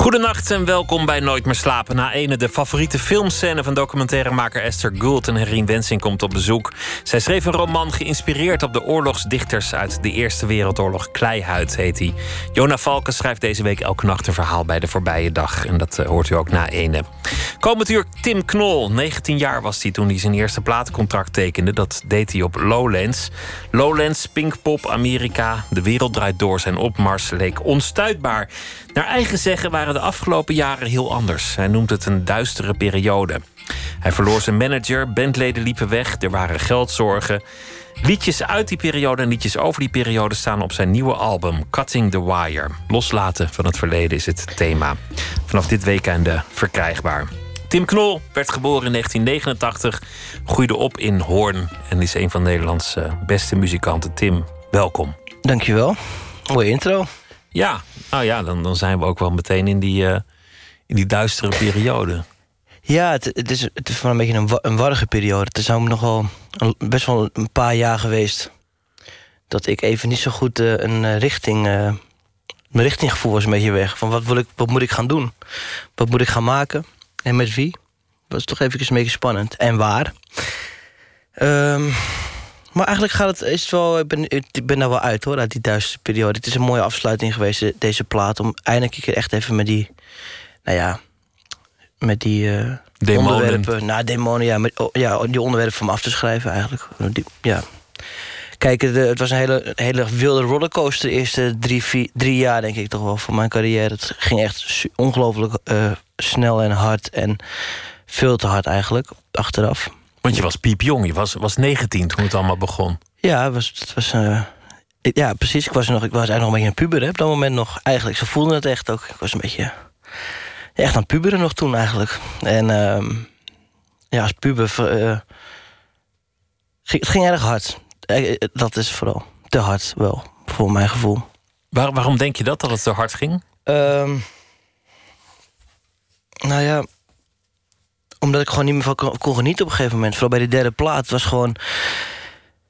Goedenacht en welkom bij Nooit meer slapen. Na ene de favoriete filmscène van documentairemaker Esther Gould en Herien Wensing komt op bezoek. Zij schreef een roman geïnspireerd op de oorlogsdichters uit de Eerste Wereldoorlog. Kleihuid heet hij. Jona Valken schrijft deze week elke nacht een verhaal bij de voorbije dag. En dat eh, hoort u ook na ene. Komend uur Tim Knol. 19 jaar was hij toen hij zijn eerste platencontract tekende. Dat deed hij op Lowlands. Lowlands, Pinkpop, Amerika. De wereld draait door. Zijn opmars leek onstuitbaar. Naar eigen zeggen waren de afgelopen jaren heel anders. Hij noemt het een duistere periode. Hij verloor zijn manager, bandleden liepen weg, er waren geldzorgen. Liedjes uit die periode en liedjes over die periode staan op zijn nieuwe album Cutting the Wire. Loslaten van het verleden is het thema. Vanaf dit weekend verkrijgbaar. Tim Knol werd geboren in 1989, groeide op in Hoorn en is een van Nederlands eh, beste muzikanten. Tim, welkom. Dankjewel. Mooie intro. Ja, nou ja, dan, dan zijn we ook wel meteen in die, uh, in die duistere periode. Ja, het, is, het is wel een beetje een, een warrige periode. Het is nog wel best wel een paar jaar geweest dat ik even niet zo goed uh, een uh, richting. mijn richtinggevoel was een beetje weg. Van wat, wil ik, wat moet ik gaan doen? Wat moet ik gaan maken? En met wie? Dat was toch even een beetje spannend. En waar? Um, maar eigenlijk gaat het, is het wel, ik ben, ik ben daar wel uit hoor, uit die duistere periode. Het is een mooie afsluiting geweest, deze plaat. Om eindelijk echt even met die, nou ja, met die uh, onderwerpen. Nou, demonen, ja, met, oh, ja, die onderwerpen van me af te schrijven eigenlijk. Die, ja. Kijk, het, het was een hele, hele wilde rollercoaster de eerste drie, vier, drie jaar, denk ik toch wel, van mijn carrière. Het ging echt ongelooflijk uh, snel en hard en veel te hard eigenlijk, achteraf. Want je was piepjong, je was, was 19 toen het allemaal begon. Ja, het was, het was, uh, ja precies. Ik was, nog, ik was eigenlijk nog een beetje een puber hè, op dat moment nog. Eigenlijk, ze voelden het echt ook. Ik was een beetje echt aan het puberen nog toen eigenlijk. En uh, ja, als puber... Uh, het ging erg hard. Eh, dat is vooral te hard wel, voor mijn gevoel. Waar, waarom denk je dat, dat het te hard ging? Uh, nou ja, omdat ik gewoon niet meer van kon, genieten op een gegeven moment. Vooral bij de derde plaat. Was gewoon...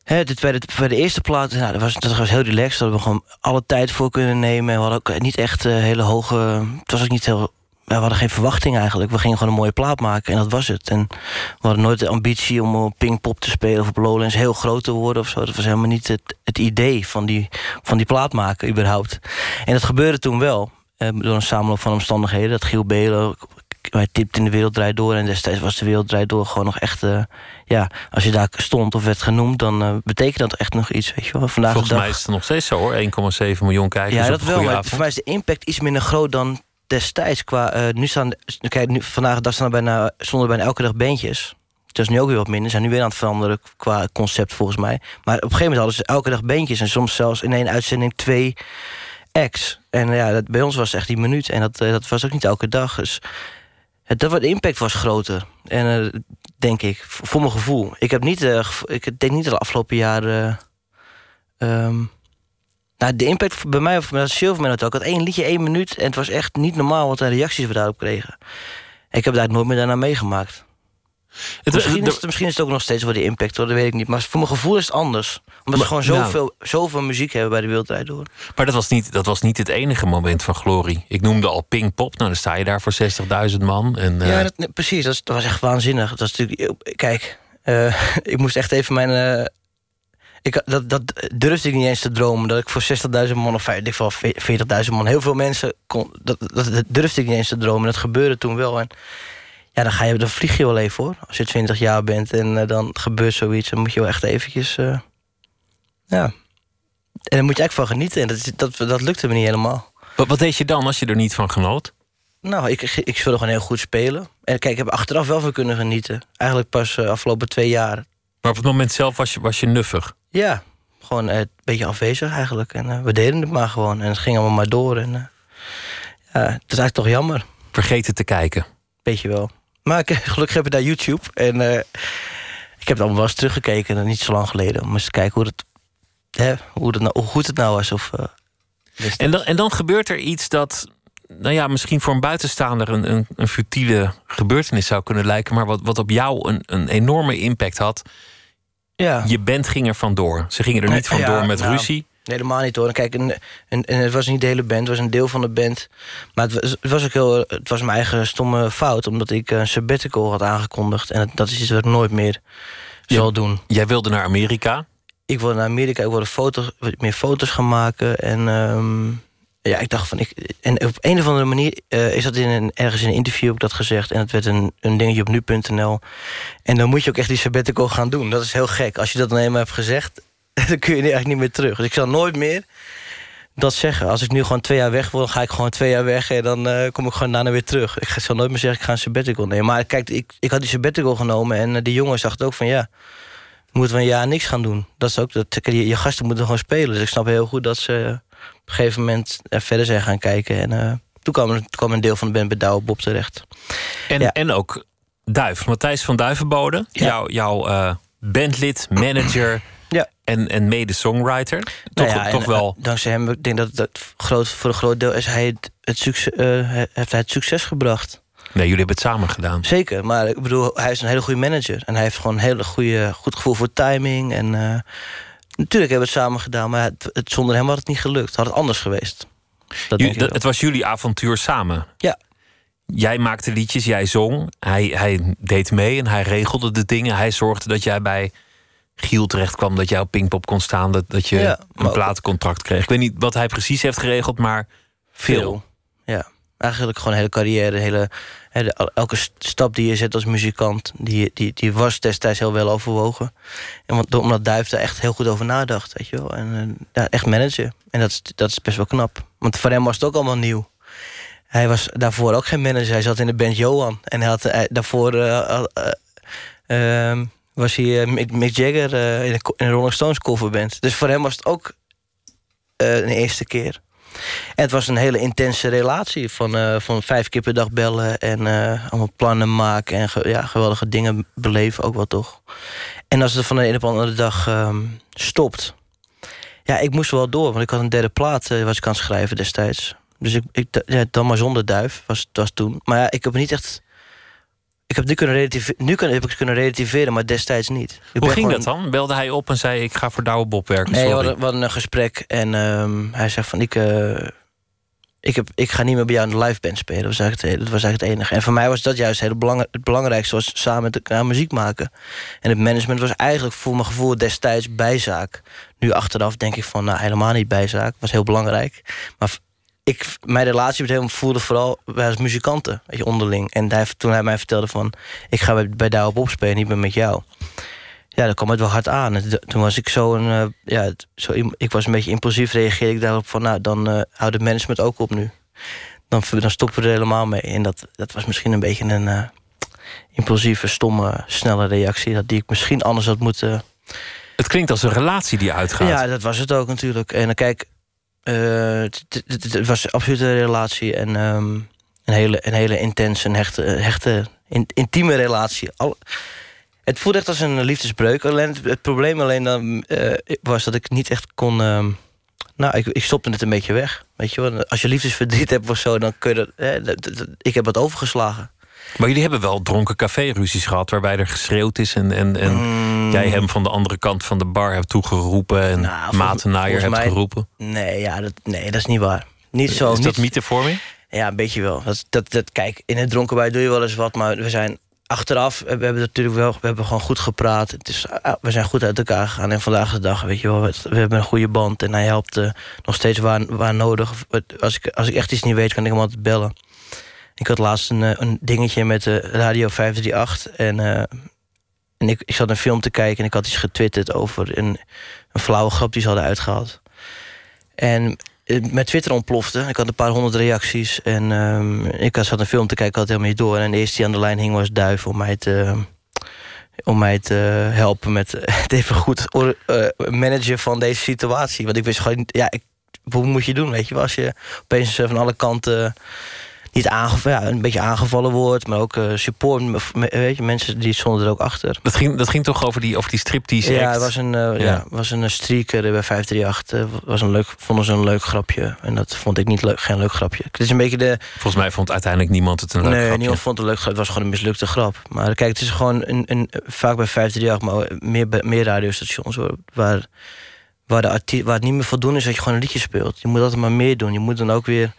Hè, dit, bij, de, bij de eerste plaat, nou, dat, was, dat was heel relaxed. Dat we gewoon alle tijd voor kunnen nemen. We hadden ook niet echt uh, hele hoge... Het was ook niet heel... We hadden geen verwachting eigenlijk. We gingen gewoon een mooie plaat maken en dat was het. En we hadden nooit de ambitie om op Pinkpop te spelen... of op Lowlands heel groot te worden of zo. Dat was helemaal niet het, het idee van die, van die plaat maken, überhaupt. En dat gebeurde toen wel. Eh, door een samenloop van omstandigheden. Dat Giel Belen hij tipt in de wereld draait door. En destijds was de wereld draait door gewoon nog echt... Uh, ja, als je daar stond of werd genoemd, dan uh, betekent dat echt nog iets. Weet je wel. Vandaag Volgens dag... mij is het nog steeds zo hoor. 1,7 miljoen kijkers Ja, dat wel. Maar voor mij is de impact iets minder groot dan destijds. Qua, uh, nu staan, kijk, nu, vandaag de dag staan er bijna, zonder bijna elke dag bandjes. Dat is nu ook weer wat minder. Ze zijn nu weer aan het veranderen qua concept volgens mij. Maar op een gegeven moment hadden ze elke dag bandjes. En soms zelfs in één uitzending twee acts. En ja, dat, bij ons was het echt die minuut. En dat, dat was ook niet elke dag. Dus dat, de impact was groter. En uh, denk ik, voor mijn gevoel. Ik heb niet, uh, ik denk niet dat de afgelopen jaren. Um, nou, de impact bij mij, of Silverman ook. Ik had één liedje, één minuut. En het was echt niet normaal wat de reacties we daarop kregen. Ik heb daar nooit meer daarna meegemaakt. Het, misschien, is het, misschien is het ook nog steeds wel die impact, hoor, dat weet ik niet. Maar voor mijn gevoel is het anders. Omdat we gewoon zoveel, nou, zoveel muziek hebben bij de Wereldrijd Door. Maar dat was, niet, dat was niet het enige moment van glorie. Ik noemde al Pinkpop, nou dan sta je daar voor 60.000 man. En, uh... Ja, dat, precies, dat, was echt waanzinnig. Dat is natuurlijk, kijk, uh, ik moest echt even mijn... Uh, ik, dat, dat durfde ik niet eens te dromen. Dat ik voor 60.000 man of 40.000 man... heel veel mensen... Kon, dat, dat, durfde ik niet eens te dromen. Dat gebeurde toen wel. En ja, dan, ga je, dan vlieg je wel even hoor. Als je 20 jaar bent en uh, dan gebeurt zoiets, dan moet je wel echt eventjes. Uh, ja. En dan moet je eigenlijk van genieten. En dat, dat, dat lukte me niet helemaal. Wat, wat deed je dan als je er niet van genoot? Nou, ik, ik wilde gewoon heel goed spelen. En kijk, ik heb achteraf wel van kunnen genieten. Eigenlijk pas uh, afgelopen twee jaar. Maar op het moment zelf was je, was je nuffig? Ja, gewoon een beetje afwezig eigenlijk. En we deden het maar gewoon. En het ging allemaal maar door. En ja, het is eigenlijk toch jammer. Vergeten te kijken. Weet je wel. Maar ik, gelukkig heb ik daar YouTube. En uh, ik heb dan wel eens teruggekeken, niet zo lang geleden. Om eens te kijken hoe, het, hè, hoe, het nou, hoe goed het nou was. Of, uh... Dus En dan, en dan gebeurt er iets dat, nou ja, misschien voor een buitenstaander een, een, een futiele gebeurtenis zou kunnen lijken, maar wat, wat op jou een, een enorme impact had. ja. Je band ging er vandoor. Ze gingen er niet Ja, vandoor met nou, ruzie. Nee, helemaal niet hoor. Kijk, en, en, en het was niet de hele band, het was een deel van de band. Maar het was, het was ook heel. Het was mijn eigen stomme fout, omdat ik een sabbatical had aangekondigd. En dat is iets wat ik nooit meer zal doen. Jij wilde naar Amerika. Ik wilde naar Amerika, ik wilde foto's, meer foto's gaan maken. En ehm, ja, ik dacht van. Ik, en op een of andere manier eh, is dat in een, ergens in een interview heb ik dat gezegd. En het werd een, een dingetje op nu.nl. En dan moet je ook echt die sabbatical gaan doen. Dat is heel gek. Als je dat dan eenmaal hebt gezegd, dan kun je eigenlijk niet meer terug. Dus ik zal nooit meer dat zeggen. Als ik nu gewoon twee jaar weg wil, dan ga ik gewoon twee jaar weg... en dan eh, kom ik gewoon daarna weer terug. Ik zal nooit meer zeggen, ik ga een sabbatical nemen. Maar kijk, ik, ik had die sabbatical genomen... en eh, die jongens dachten ook van ja, moeten we een jaar niks gaan doen. Dat is ook, dat, je, je gasten moeten gewoon spelen. Dus ik snap heel goed dat ze eh, op een gegeven moment er verder zijn gaan kijken. En eh, toen, kwam, toen kwam een deel van de band bij Douwe Bob terecht. En, Ja. en ook Duif, Matthijs van Duivenbode. Ja. Jouw, jouw eh, bandlid, manager. En, en mede-songwriter. Toch, Nou ja, toch wel. eh, dankzij hem, ik denk dat, dat groot, voor een groot deel is hij het, het succes, eh, heeft hij het succes gebracht. Nee, jullie hebben het samen gedaan. Zeker, maar ik bedoel, hij is een hele goede manager. En hij heeft gewoon een hele goede, goed gevoel voor timing. En eh, natuurlijk hebben we het samen gedaan, maar het, het, zonder hem had het niet gelukt. Had het anders geweest. Dat het was jullie avontuur samen. Ja. Jij maakte liedjes, jij zong. Hij, hij deed mee en hij regelde de dingen. Hij zorgde dat jij bij Giel terecht kwam. Dat op Pinkpop kon staan. Dat, dat je Ja, een platencontract kreeg. Ik weet niet wat hij precies heeft geregeld, maar veel. Ja, eigenlijk gewoon hele carrière. Hele, hele- el- elke st- stap die je zet als muzikant, die, die, die was destijds heel wel overwogen. En want, omdat Duif daar echt heel goed over nadacht, weet je wel. En eh, ja, echt manager. En dat is, dat is best wel knap. Want voor hem was het ook allemaal nieuw. Hij was daarvoor ook geen manager. Hij zat in de band Johan. En hij had, hij- daarvoor eh, al- eh, ehm, was hij eh, Mick, Jagger eh, in, de Rolling Stones coverband. Dus voor hem was het ook eh, een eerste keer. En het was een hele intense relatie. Van, van vijf keer per dag bellen en allemaal plannen maken. En ja, geweldige dingen beleven ook wel toch. En als het van de ene op de andere dag ehm, stopt. Ja, ik moest wel door, want ik had een derde plaat eh, was ik het schrijven destijds. Dus ik, ik, ja, dan maar zonder duif was, was toen. Maar ja, ik heb niet echt. Ik heb nu kunnen relativeren, nu kun- heb ik kunnen relativeren, maar destijds niet. Ik Hoe ging gewoon- dat dan? Belde hij op en zei: Ik ga voor Douwe Bob werken. Nee, we hadden, we hadden een gesprek en ehm, hij zegt van ik, eh, ik, heb, ik ga niet meer bij jou in de live band spelen. Dat was eigenlijk het, dat was eigenlijk het enige. En voor mij was dat juist heel belang, het belangrijkste, was samen met elkaar muziek maken. En het management was eigenlijk voor mijn gevoel destijds bijzaak. Nu achteraf denk ik van nou helemaal niet bijzaak, was heel belangrijk. Maar ik, mijn relatie met hem voelde vooral wij als muzikanten, weet je, onderling. En hij, toen hij mij vertelde van ik ga bij, bij Douwe Bob spelen, niet meer met jou ja, dan kwam het wel hard aan. Toen was ik zo een. eh, ja, zo, ik was een beetje impulsief, reageerde ik daarop van. Nou, dan eh houdt het management ook op nu. Dan, dan stoppen we er helemaal mee. En dat, dat was misschien een beetje een eh, impulsieve, stomme, snelle reactie. Dat die ik misschien anders had moeten. Het klinkt als een relatie die uitgaat. Ja, dat was het ook natuurlijk. En eh, kijk, het, het- was absoluut een relatie. En ehm, een, hele, een hele intense en hechte, hechte in- intieme relatie. Al, het voelde echt als een liefdesbreuk. Alleen het, het probleem alleen dan eh, was dat ik niet echt kon. ehm, nou, ik, ik stopte het een beetje weg. Weet je wel? Als je liefdesverdriet hebt of zo, dan kun je dat. hè, dat- dat- ik heb het overgeslagen. Maar jullie hebben wel dronken café-ruzies gehad waarbij er geschreeuwd is en, en, en Mm, jij hem van de andere kant van de bar hebt toegeroepen en Nou, Matenaaier hebt mij- geroepen. Nee, ja, dat, nee, dat is niet waar. Niet zo. is niet, dat mythevorming? Ja, een beetje wel. Dat, dat, dat, kijk, in het dronkenbij doe je wel eens wat, maar we zijn achteraf, we hebben natuurlijk wel, we hebben gewoon goed gepraat. Het is, ah, we zijn goed uit elkaar gegaan. En vandaag de dag, weet je wel, we, hebben een goede band en hij helpt eh, nog steeds waar, waar nodig. Als ik, als ik echt iets niet weet, kan ik hem altijd bellen. Ik had laatst een, eh, een dingetje met de Radio 538 en, eh, en ik, ik zat een film te kijken en ik had iets getwitterd over een, een flauwe grap die ze hadden uitgehaald. En eh, mijn Twitter ontplofte. Ik had een paar honderd reacties. En ehm, ik zat een film te kijken, ik had helemaal niet door. En de eerste die aan de lijn hing was Duif om mij te, om mij te helpen met het even goed eh, managen van deze situatie. Want ik wist gewoon ja, ik, hoe moet je doen, weet je? Als je opeens eh, van alle kanten niet aangevallen, ja, een beetje aangevallen wordt, maar ook uh, support. Weet je, mensen die stonden er ook achter. Dat ging, dat ging toch over die, over die striptease Ja, het was een, ja. ja. was een streaker bij 538. was een leuk, vonden ze een leuk grapje. En dat vond ik niet leuk, geen leuk grapje. Het is een beetje de... Volgens mij vond uiteindelijk niemand het een leuk nee, grapje. Nee, niemand vond het een leuk grapje. Het was gewoon een mislukte grap. Maar kijk, het is gewoon een, een, vaak bij 538, maar meer, meer radiostations waar, waar, de artiest, waar het niet meer voldoende is dat je gewoon een liedje speelt. Je moet altijd maar meer doen. Je moet dan ook weer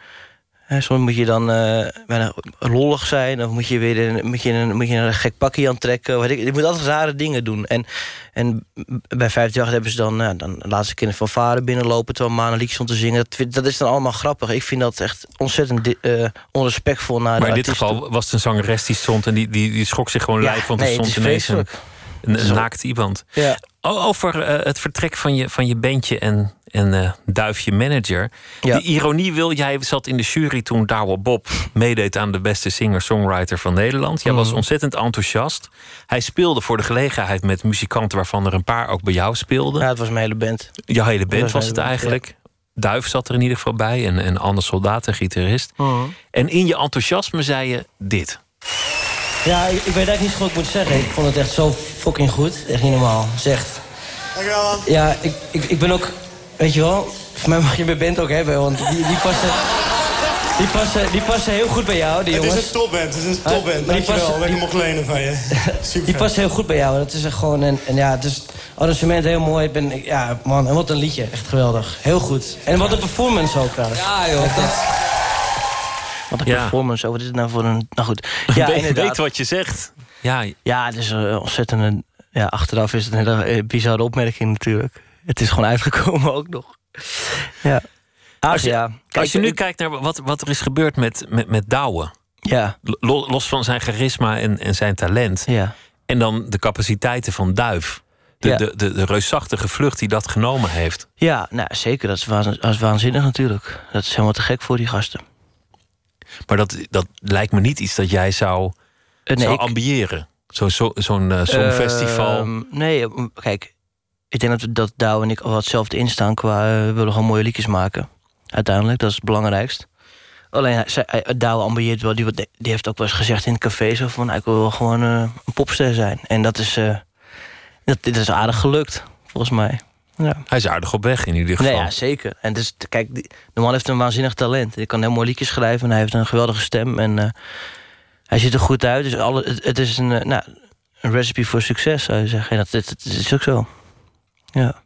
soms moet je dan uh, bijna lollig zijn. Of moet je weer een, moet je een, moet je een gek pakje aantrekken. Weet ik. je moet altijd rare dingen doen. En, en bij 50 hebben ze dan, nou, dan de laatste keer van varen binnenlopen... terwijl Maan een om te zingen. Dat, dat, is dan allemaal grappig. Ik vind dat echt ontzettend uh, onrespectvol naar Maar in dit geval was het een zangeres die stond... en die, die, die schrok zich gewoon ja, lijf, want nee, er stond ineens een, een, naakt iemand. Ja. Over uh, het vertrek van je, van je bandje en en uh, Duifje manager. Ja. Die ironie wil, jij zat in de jury toen Douwe Bob meedeed aan de beste singer-songwriter van Nederland. Jij was Mhm. ontzettend enthousiast. Hij speelde voor de gelegenheid met muzikanten waarvan er een paar ook bij jou speelden. Ja, het was mijn hele band. Je hele band was het band, eigenlijk. Duif zat er in ieder geval bij en, en Anne Soldaat, de gitarist. Mhm. En in je enthousiasme zei je dit. Ja, ik, ik weet eigenlijk niet zo goed wat ik moet zeggen. Ik vond het echt zo fucking goed. Echt niet normaal. Zegt. Dankjewel man. Ja, ik, ik, ik ben ook... Weet je wel, voor mij mag je mijn band ook hebben, want die, die passen... Die passen, die passen heel goed bij jou, die Het jongens. is een topband, het is een Ah, topband. die Dankjewel, passen- dat ik mocht lenen van je. Super. Die past heel goed bij jou. Dat is echt gewoon een, en ja, het is arrangement heel mooi. Ik ben, ja, man, en wat een liedje. Echt geweldig. Heel goed. En wat een performance ook trouwens. Ja, joh. Wat een Ja. performance. Oh, wat is het nou voor een... Nou goed. Ja, weet, inderdaad. weet wat je zegt. Ja, Ja, het is een ontzettend... Een, ja, achteraf is het een hele eh, bizarre opmerking natuurlijk. Het is gewoon uitgekomen ook nog. Ja. Als je- ja. Kijk, als je nu ik- kijkt naar wat, wat er is gebeurd met, met, met Douwe. Ja, lo- Los van zijn charisma en, en zijn talent. ja. En dan de capaciteiten van Duif. De, Ja. de, de, de reusachtige vlucht die dat genomen heeft. Ja, nou, zeker. Dat is, waanzin- dat is waanzinnig natuurlijk. Dat is helemaal te gek voor die gasten. Maar dat, dat lijkt me niet iets dat jij zou, Eh, nee, zou ambiëren. Zo- zo- Zo'n eh, songfestival. Ehm, nee, eh, kijk. Ik denk dat, dat Douwe en ik al hetzelfde instaan qua... eh, we willen gewoon mooie liedjes maken. Uiteindelijk, dat is het belangrijkst. Alleen, zij- hij- Douwe ambieert wel... Die, die heeft ook wel eens gezegd in het café... Zo van, ik wil wel gewoon eh, een popster zijn. En dat is... eh, dat, dit is aardig gelukt, volgens mij. Ja. Hij is aardig op weg in ieder geval. Nee, ja, zeker. En dus, kijk, die, de man heeft een waanzinnig talent. Hij kan heel mooi liedjes schrijven en hij heeft een geweldige stem. En eh, hij ziet er goed uit. Dus alle, het, het is een, eh, nou, een recipe voor succes, zou je zeggen. En dat, dat, dat is ook zo. Ja.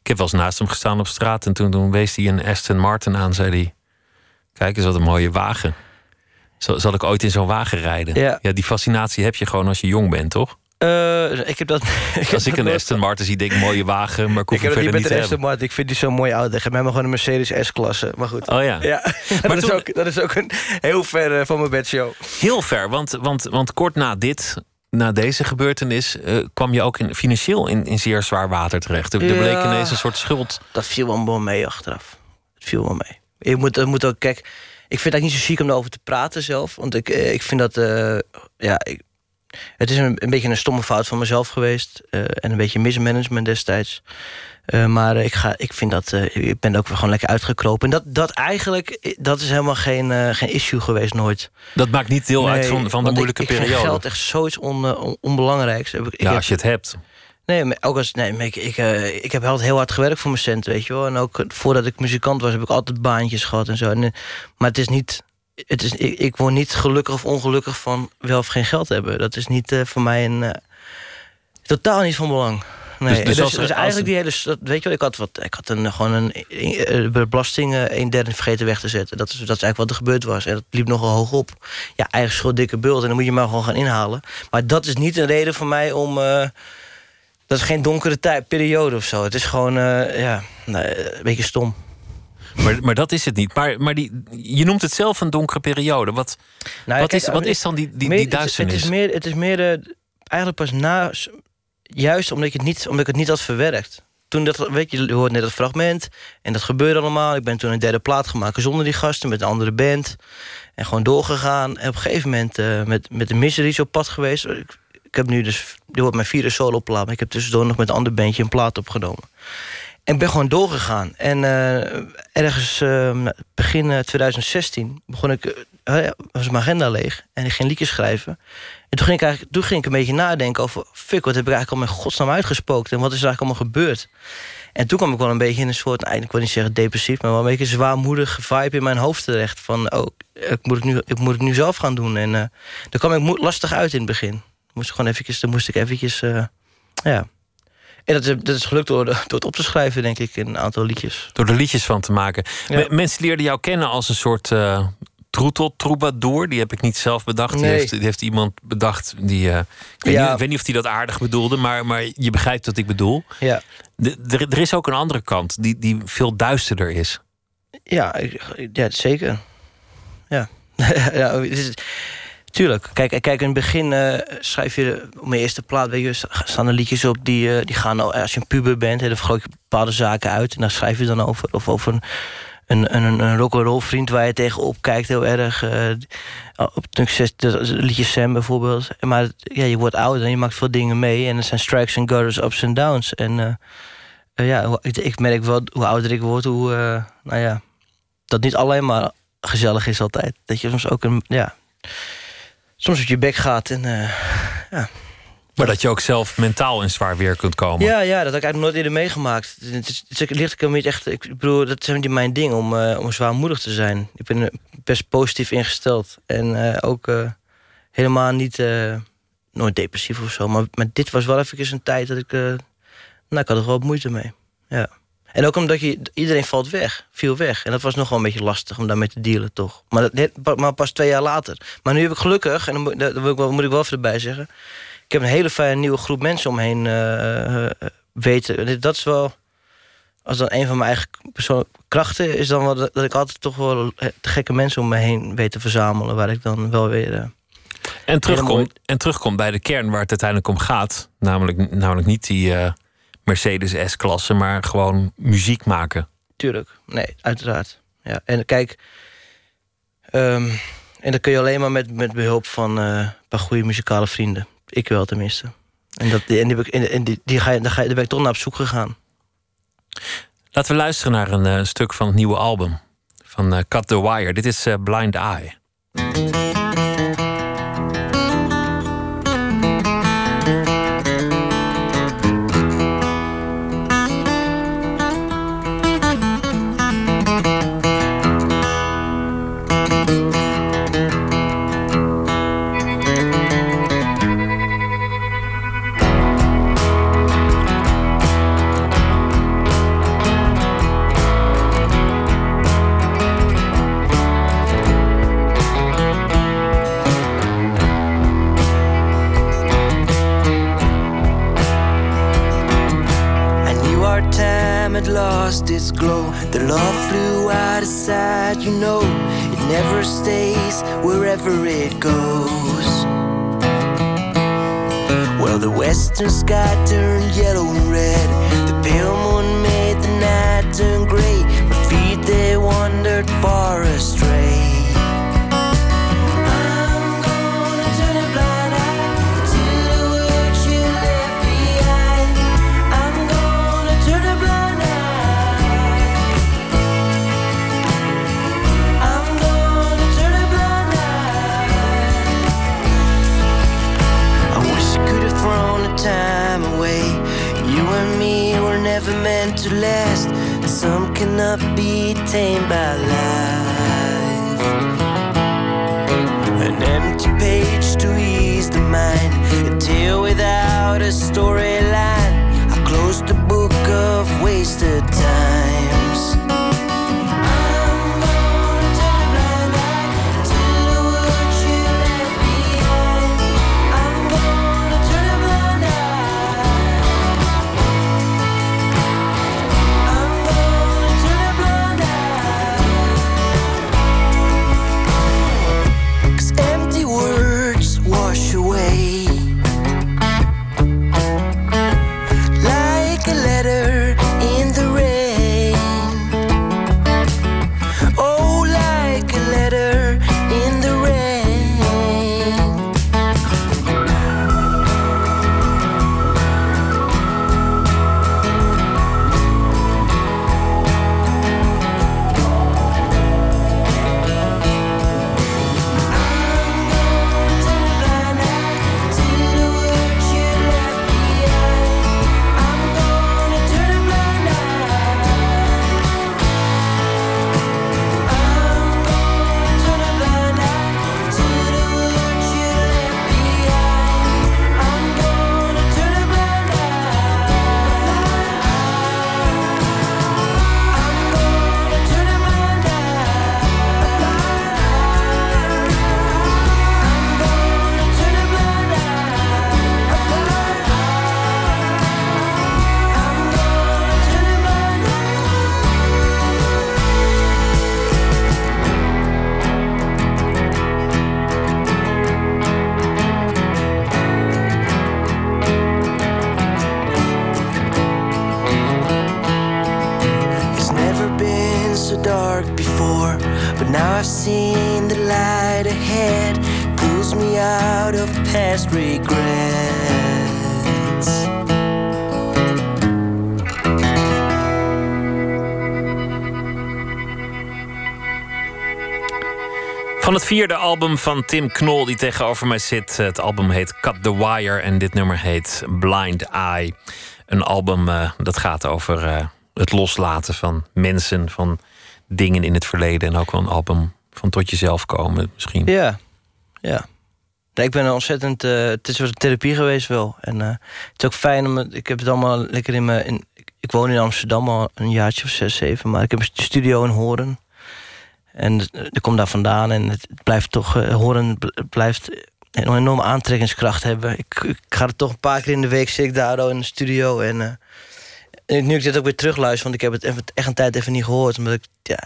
Ik heb wel eens naast hem gestaan op straat. En toen, toen wees hij een Aston Martin aan. Zei hij: Kijk eens wat een mooie wagen. Zal, zal ik ooit in zo'n wagen rijden? Ja. die fascinatie heb je gewoon als je jong bent, toch? Eh, ik heb dat. ik Als heb ik een Aston Martin zie, denk ik mooie wagen. Maar ik hoef Ik heb het niet met te Aston hebben. Martin. Ik vind die zo mooi oud. Ik heb mij maar gewoon een Mercedes S-klasse. Maar goed. Oh ja. Ja, Maar dat, is ook, dat is ook een heel ver eh, van mijn bedshow. Heel ver, want, want, want kort na dit, na deze gebeurtenis, eh, kwam je ook in, financieel in, in zeer zwaar water terecht. Er, er bleek Ja. ineens een soort schuld. Dat viel wel mee achteraf. Het viel wel mee. Je moet, moet ook, kijk, ik vind het eigenlijk niet zo chic om erover te praten zelf. Want ik, eh, ik vind dat, eh, ja, ik, het is een, een beetje een stomme fout van mezelf geweest. en een beetje mismanagement destijds. Eh, maar ik, ga, ik vind dat, eh, ik ben ook weer gewoon lekker uitgekropen. En dat, dat eigenlijk, eh, dat is helemaal geen, eh, geen issue geweest nooit. Dat maakt niet deel uit van, van de moeilijke ik, ik periode. vind geld echt zoiets on, eh, on- onbelangrijks. Ik, ik ja, heb- als je het hebt. Nee, ook als, nee ik, ik, eh, ik heb altijd heel hard gewerkt voor mijn cent, weet je wel. En ook eh, voordat ik muzikant was, heb ik altijd baantjes gehad en zo. En, eh, maar het is niet. Het is, ik, ik word niet gelukkig of ongelukkig van wel of geen geld hebben. Dat is niet eh, voor mij een. eh, totaal niet van belang. Nee, Dus- dus dus, als dus als eigenlijk die hele. dat- Weet je wel, ik had, wat, ik had een, gewoon een, eh, belasting een derde vergeten weg te zetten. Dat is, dat is eigenlijk wat er gebeurd was. En dat liep nogal hoog op. Ja, eigen schuld, dikke bult. En dan moet je maar gewoon gaan inhalen. Maar dat is niet een reden voor mij om. eh, dat is geen donkere tijd, periode of zo. Het is gewoon, eh, ja, een beetje stom. Maar, maar dat is het niet. Maar, maar die, je noemt het zelf een donkere periode. Wat, Nou, wat, kijk, is, wat is dan die, die, meer- die het- duisternis? Het, is meer, het is meer eigenlijk pas na... Juist omdat ik, het niet, omdat ik het niet had verwerkt. Toen dat, weet je, je hoort net het fragment. En dat gebeurde allemaal. Ik ben toen een derde plaat gemaakt zonder die gasten, met een andere band. En gewoon doorgegaan. En op een gegeven moment eh, met, met de Miseries op pad geweest. Ik, ik heb nu dus, dit wordt mijn vierde solo plaat. Maar ik heb tussendoor nog met een ander bandje een plaat opgenomen. En ben gewoon doorgegaan. En eh, ergens uh, begin 2016 begon ik, was mijn agenda leeg. En ik ging liedjes schrijven. En toen ging, ik eigenlijk, toen ging ik een beetje nadenken over... fuck, wat heb ik eigenlijk al met godsnaam uitgespookt? En wat is er eigenlijk allemaal gebeurd? En toen kwam ik wel een beetje in een soort, eigenlijk ik wil niet zeggen depressief... maar wel een beetje een zwaarmoedige vibe in mijn hoofd terecht. Van, oh, ik moet het nu, ik moet het nu zelf gaan doen. En uh, daar kwam ik lastig uit in het begin. Moest ik gewoon eventjes, dan moest ik eventjes, uh, ja... En dat is, dat is gelukt door, door het op te schrijven, denk ik, in een aantal liedjes. Door er liedjes van te maken. Ja. Mensen leerden jou kennen als een soort uh, troetel, troubadour. Die heb ik niet zelf bedacht. Nee. Die, heeft, die, heeft, iemand bedacht. Die, uh, ik, weet ja. niet, ik weet niet of hij dat aardig bedoelde, maar, maar je begrijpt wat ik bedoel. Ja. De, er, er is ook een andere kant die, die veel duisterder is. Ja, ja zeker. Ja. ja Tuurlijk. Kijk, kijk in het begin uh, schrijf je op mijn eerste plaat... Weet je, staan er liedjes op die, uh, die gaan... Als je een puber bent, dan gooi je bepaalde zaken uit... en daar schrijf je dan over. Of over een, een, een, rock'n'roll vriend waar je tegenop kijkt heel erg. Uh, op succes, liedje Sam bijvoorbeeld. Maar ja, je wordt ouder en je maakt veel dingen mee. En er zijn strikes en gutters, ups en downs. En ja, ik, ik, merk wel hoe ouder ik word... hoe, nou ja, dat niet alleen maar gezellig is altijd. Dat je soms ook een... Ja, soms op je bek gaat. En, ja. Maar dat je ook zelf mentaal in zwaar weer kunt komen. Ja, ja dat heb ik eigenlijk nooit eerder meegemaakt. Het, is, het ligt ik niet echt. Ik bedoel, dat is niet mijn ding om, uh, om zwaarmoedig te zijn. Ik ben best positief ingesteld. En uh, ook helemaal niet. nooit depressief of zo. Maar, maar dit was wel even een tijd dat ik. nou, ik had er wel moeite mee. Ja. En ook omdat je, iedereen valt weg, viel weg. En dat was nog wel een beetje lastig om daarmee te dealen, toch? Maar, dat, maar pas twee jaar later. Maar nu heb ik gelukkig, en dan, moet, ik wel, moet ik wel even erbij zeggen... ik heb een hele fijne nieuwe groep mensen omheen uh, weten. Dat is wel, als dan een van mijn eigen persoonlijke krachten... is dan wel dat, ik altijd toch wel te gekke mensen om me heen weet te verzamelen... waar ik dan wel weer... Uh, en terugkom, en terugkom bij de kern waar het uiteindelijk om gaat. Namelijk, namelijk niet die... Mercedes S-klasse, maar gewoon muziek maken. Tuurlijk, nee, uiteraard. Ja. En kijk, um, en dat kun je alleen maar met, met behulp van een paar goede muzikale vrienden. Ik wel tenminste. En, dat, en, die, en die, die ga je, daar, ga je, daar ben ik toch naar op zoek gegaan. Laten we luisteren naar een uh, stuk van het nieuwe album van uh, Cut the Wire. Dit is Blind Eye. Lost its glow. The love flew out of sight, you know. It never stays wherever it goes. Well, the western sky turned yellow and red. The pale moon made the night turn gray. My feet, they wandered far astray. Tamed by life. An empty page to ease the mind. A tale without a storyline. Album van Tim Knol, die tegenover mij zit. Het album heet Cut the Wire en dit nummer heet Blind Eye. Een album uh, dat gaat over uh, het loslaten van mensen, van dingen in het verleden. En ook wel een album van tot jezelf komen misschien. Ja, ja. ik ben ontzettend... Uh, het is een therapie geweest wel. En het is ook fijn, om, ik heb het allemaal lekker in mijn... Ik woon in Amsterdam al een jaartje of zes, zeven. Maar ik heb een studio in Horen. En ik kom daar vandaan en het blijft toch, uh, horen blijft een enorme aantrekkingskracht hebben. Ik, ik, ga er toch een paar keer in de week zit ik daar in de studio. En, uh, en nu ik dit ook weer terugluister, want ik heb het echt een tijd even niet gehoord. Omdat ik, ja,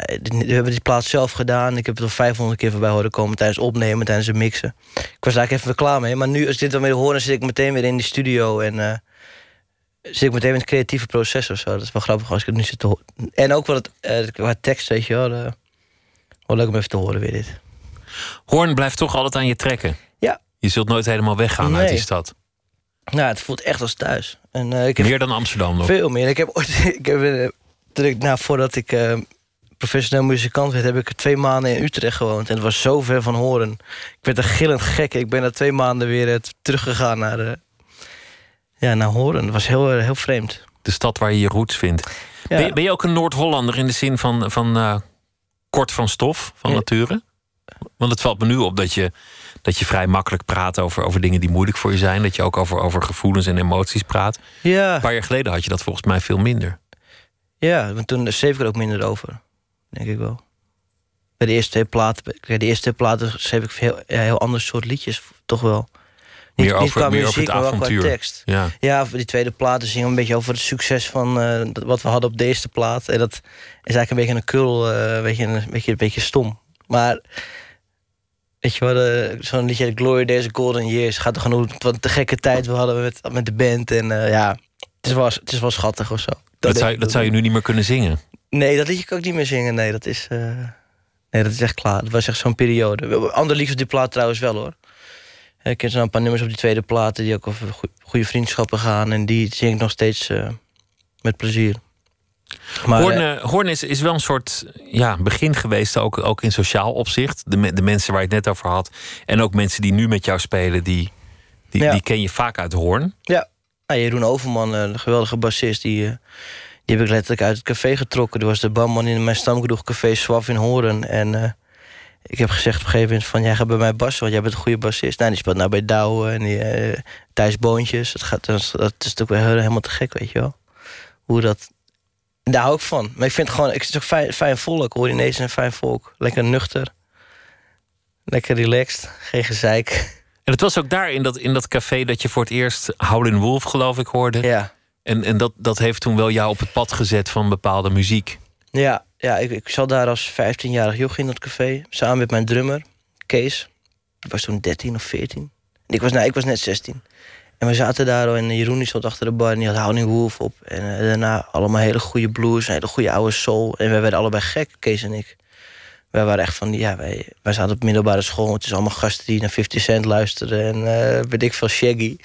we hebben die plaat zelf gedaan. Ik heb het al 500 keer voorbij horen komen tijdens opnemen, tijdens het mixen. Ik was daar even klaar mee. Maar nu, als ik dit dan weer hoor, zit ik meteen weer in die studio. En uh, zit ik meteen in het creatieve proces of zo. Dat is wel grappig als ik het nu zit te horen. En ook wat, het, uh, tekst, weet je wel. Wel leuk om even te horen weer dit. Hoorn blijft toch altijd aan je trekken. Ja. Je zult nooit helemaal weggaan nee. uit die stad. Nou, het voelt echt als thuis. En, uh, ik heb meer dan Amsterdam nog? Veel meer. Ik heb ooit, ik heb, uh, ik, nou, voordat ik uh, professioneel muzikant werd, heb ik twee maanden in Utrecht gewoond. En het was zo ver van Horen. Ik werd een gillend gek. Ik ben na twee maanden weer teruggegaan naar, ja, naar Horen. Het was heel, heel vreemd. De stad waar je je roots vindt. Ja. Ben, je, ben, je, ook een Noord-Hollander in de zin van, van kort van stof, van nature? Want het valt me nu op dat je, dat je vrij makkelijk praat over, over dingen die moeilijk voor je zijn. Dat je ook over, over gevoelens en emoties praat. Ja. Een paar jaar geleden had je dat volgens mij veel minder. Ja, want toen schreef ik er ook minder over. Denk ik wel. Bij de eerste twee platen, de eerste twee platen schreef ik heel, ja, heel ander soort liedjes, toch wel. Niet, Meer niet over- qua meer over muziek, het maar wel qua tekst. Ja. Ja, voor die tweede platen zingen we een beetje over het succes van eh, wat we hadden op deze plaat. En dat is eigenlijk een beetje een kul, eh, weet je, een beetje, een beetje stom. Maar weet je wel, de- zo'n liedje Glory Days, Golden Years gaat er gewoon wat de gekke tijd we hadden met, met de band. En eh, ja, het is, wel, het is wel schattig of zo. Dat, zou, dat zou je nu niet meer kunnen zingen. Nee, dat liedje kan ik niet meer zingen. Nee, dat is, eh, nee, dat is echt klaar. Dat was echt zo'n periode. Andere liedjes op die plaat trouwens wel hoor. Ik heb zo een paar nummers op die tweede platen die ook over goe- goede vriendschappen gaan. En die zing ik nog steeds eh, met plezier. Maar, Hoorn, eh, eh, Hoorn is, is wel een soort ja, begin geweest, ook, ook in sociaal opzicht. De, de mensen waar je het net over had. En ook mensen die nu met jou spelen, die, die, Ja. die ken je vaak uit Hoorn. Ja, nou, Jeroen Overman, eh, een geweldige bassist, die, eh, die heb ik letterlijk uit het café getrokken. Die was de barman in mijn stamkroeg Café Swaf in Horen. En eh, ik heb gezegd op een gegeven moment van... jij gaat bij mij bassen, want jij bent een goede bassist. Nou, die speelt nou bij Douwe en die, eh Thijs Boontjes. Dat, gaat, dat, is- dat is natuurlijk wel helemaal te gek, weet je wel. Hoe dat... Daar hou ik van. Maar ik vind het gewoon... Ik, het is ook fijn, fijn volk. Horinees is een fijn volk. Lekker nuchter. Lekker relaxed. Geen gezeik. En het was ook daar in dat, in dat café dat je voor het eerst Howlin' Wolf, geloof ik, hoorde. Ja. En, en dat, dat heeft toen wel jou op het pad gezet van bepaalde muziek. Ja, ja ik, ik zat daar als 15-jarig joch in dat café. Samen met mijn drummer, Kees. Die was toen 13 of 14. En ik was, nou, ik was net 16. En we zaten daar en Jeroen die zat achter de bar en die had Howling Wolf op. En eh, daarna allemaal hele goede blues, hele goede oude soul. En wij werden allebei gek, Kees en ik. Wij waren echt van, ja, wij, wij zaten op middelbare school. Het is allemaal gasten die naar 50 Cent luisteren. En eh weet ik veel, Shaggy.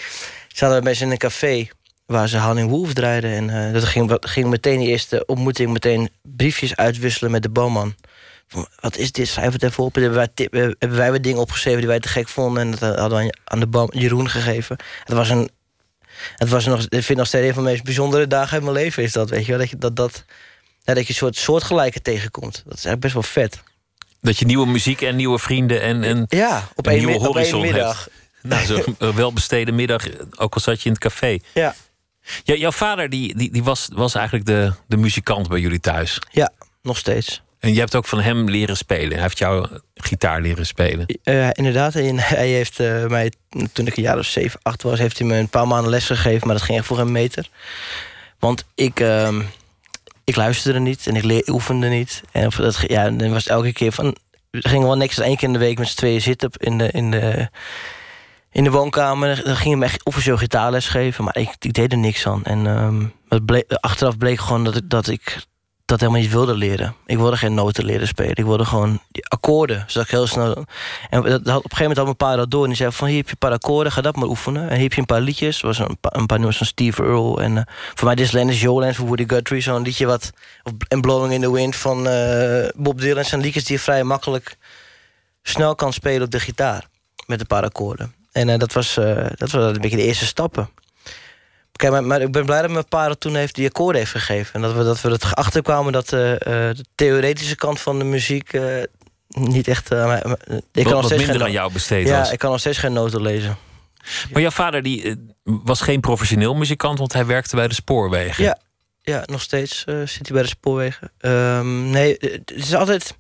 Zaten we mensen in een café waar ze Howling Wolf draaiden. En eh, dat ging, wat- ging meteen die eerste ontmoeting... meteen briefjes uitwisselen met de bouwman. Van, wat is dit? Schrijf het even op. En hebben wij, tip- eh, hebben wij wat dingen opgeschreven die wij te gek vonden. En dat eh, hadden we aan de bouw- Jeroen gegeven. Het was een... Het was nog, ik vind nog steeds een van de meest bijzondere dagen uit mijn leven. Is dat, weet je wel? Dat je, dat, dat, ja, dat je een soort soortgelijke tegenkomt. Dat is eigenlijk best wel vet. Dat je nieuwe muziek en nieuwe vrienden en, en Ja, op een nieuwe mi- op horizon middag. hebt. Nou, zo'n welbesteden middag, ook al zat je in het café. Ja, Ja, jouw vader die, die, die was, was eigenlijk de, de muzikant bij jullie thuis. ja, nog steeds. En je hebt ook van hem leren spelen. Hij heeft jou gitaar leren spelen. Eh, inderdaad, en hij heeft eh, mij, toen ik een jaar of 7, 8 was, heeft hij me een paar maanden les gegeven, maar dat ging echt voor een meter. Want ik, ehm, ik luisterde niet en ik leer, oefende niet. En of dat, ja, dan was het elke keer van. We gingen wel niks één keer in de week met z'n tweeën zitten in de, in de, in de woonkamer. Dan ging hij me echt officieel gitaarles geven, maar ik, deed er niks aan. En ehm, het bleek, achteraf bleek gewoon dat ik, dat ik dat helemaal niet wilde leren. Ik wilde geen noten leren spelen. Ik wilde gewoon die akkoorden. Zodat ik heel snel. En dat, op een gegeven moment had mijn pa dat door. En die zei: van hier heb je een paar akkoorden, ga dat maar oefenen. En hier heb je een paar liedjes. Was een, een paar nummers van Steve Earle. En eh, voor mij is Your Land van Woody Guthrie. Zo'n liedje wat. Of, en Blowing in the Wind van eh, Bob Dylan. zijn liedjes die je vrij makkelijk snel kan spelen op de gitaar. Met een paar akkoorden. En eh, dat, was, eh, dat was een beetje de eerste stappen. Kijk, maar, maar ik ben blij dat mijn pa dat toen heeft die akkoorden heeft gegeven. En dat we, dat we er achterkwamen dat eh, de theoretische kant van de muziek niet echt. eh, maar- ik Wat, kan nog steeds minder aan jou besteed ja, was. ik kan nog steeds geen noten lezen. Maar jouw vader die, was geen professioneel muzikant, want hij werkte bij de spoorwegen. Ja, ja nog steeds zit hij bij de spoorwegen. Ehm, nee, het is altijd.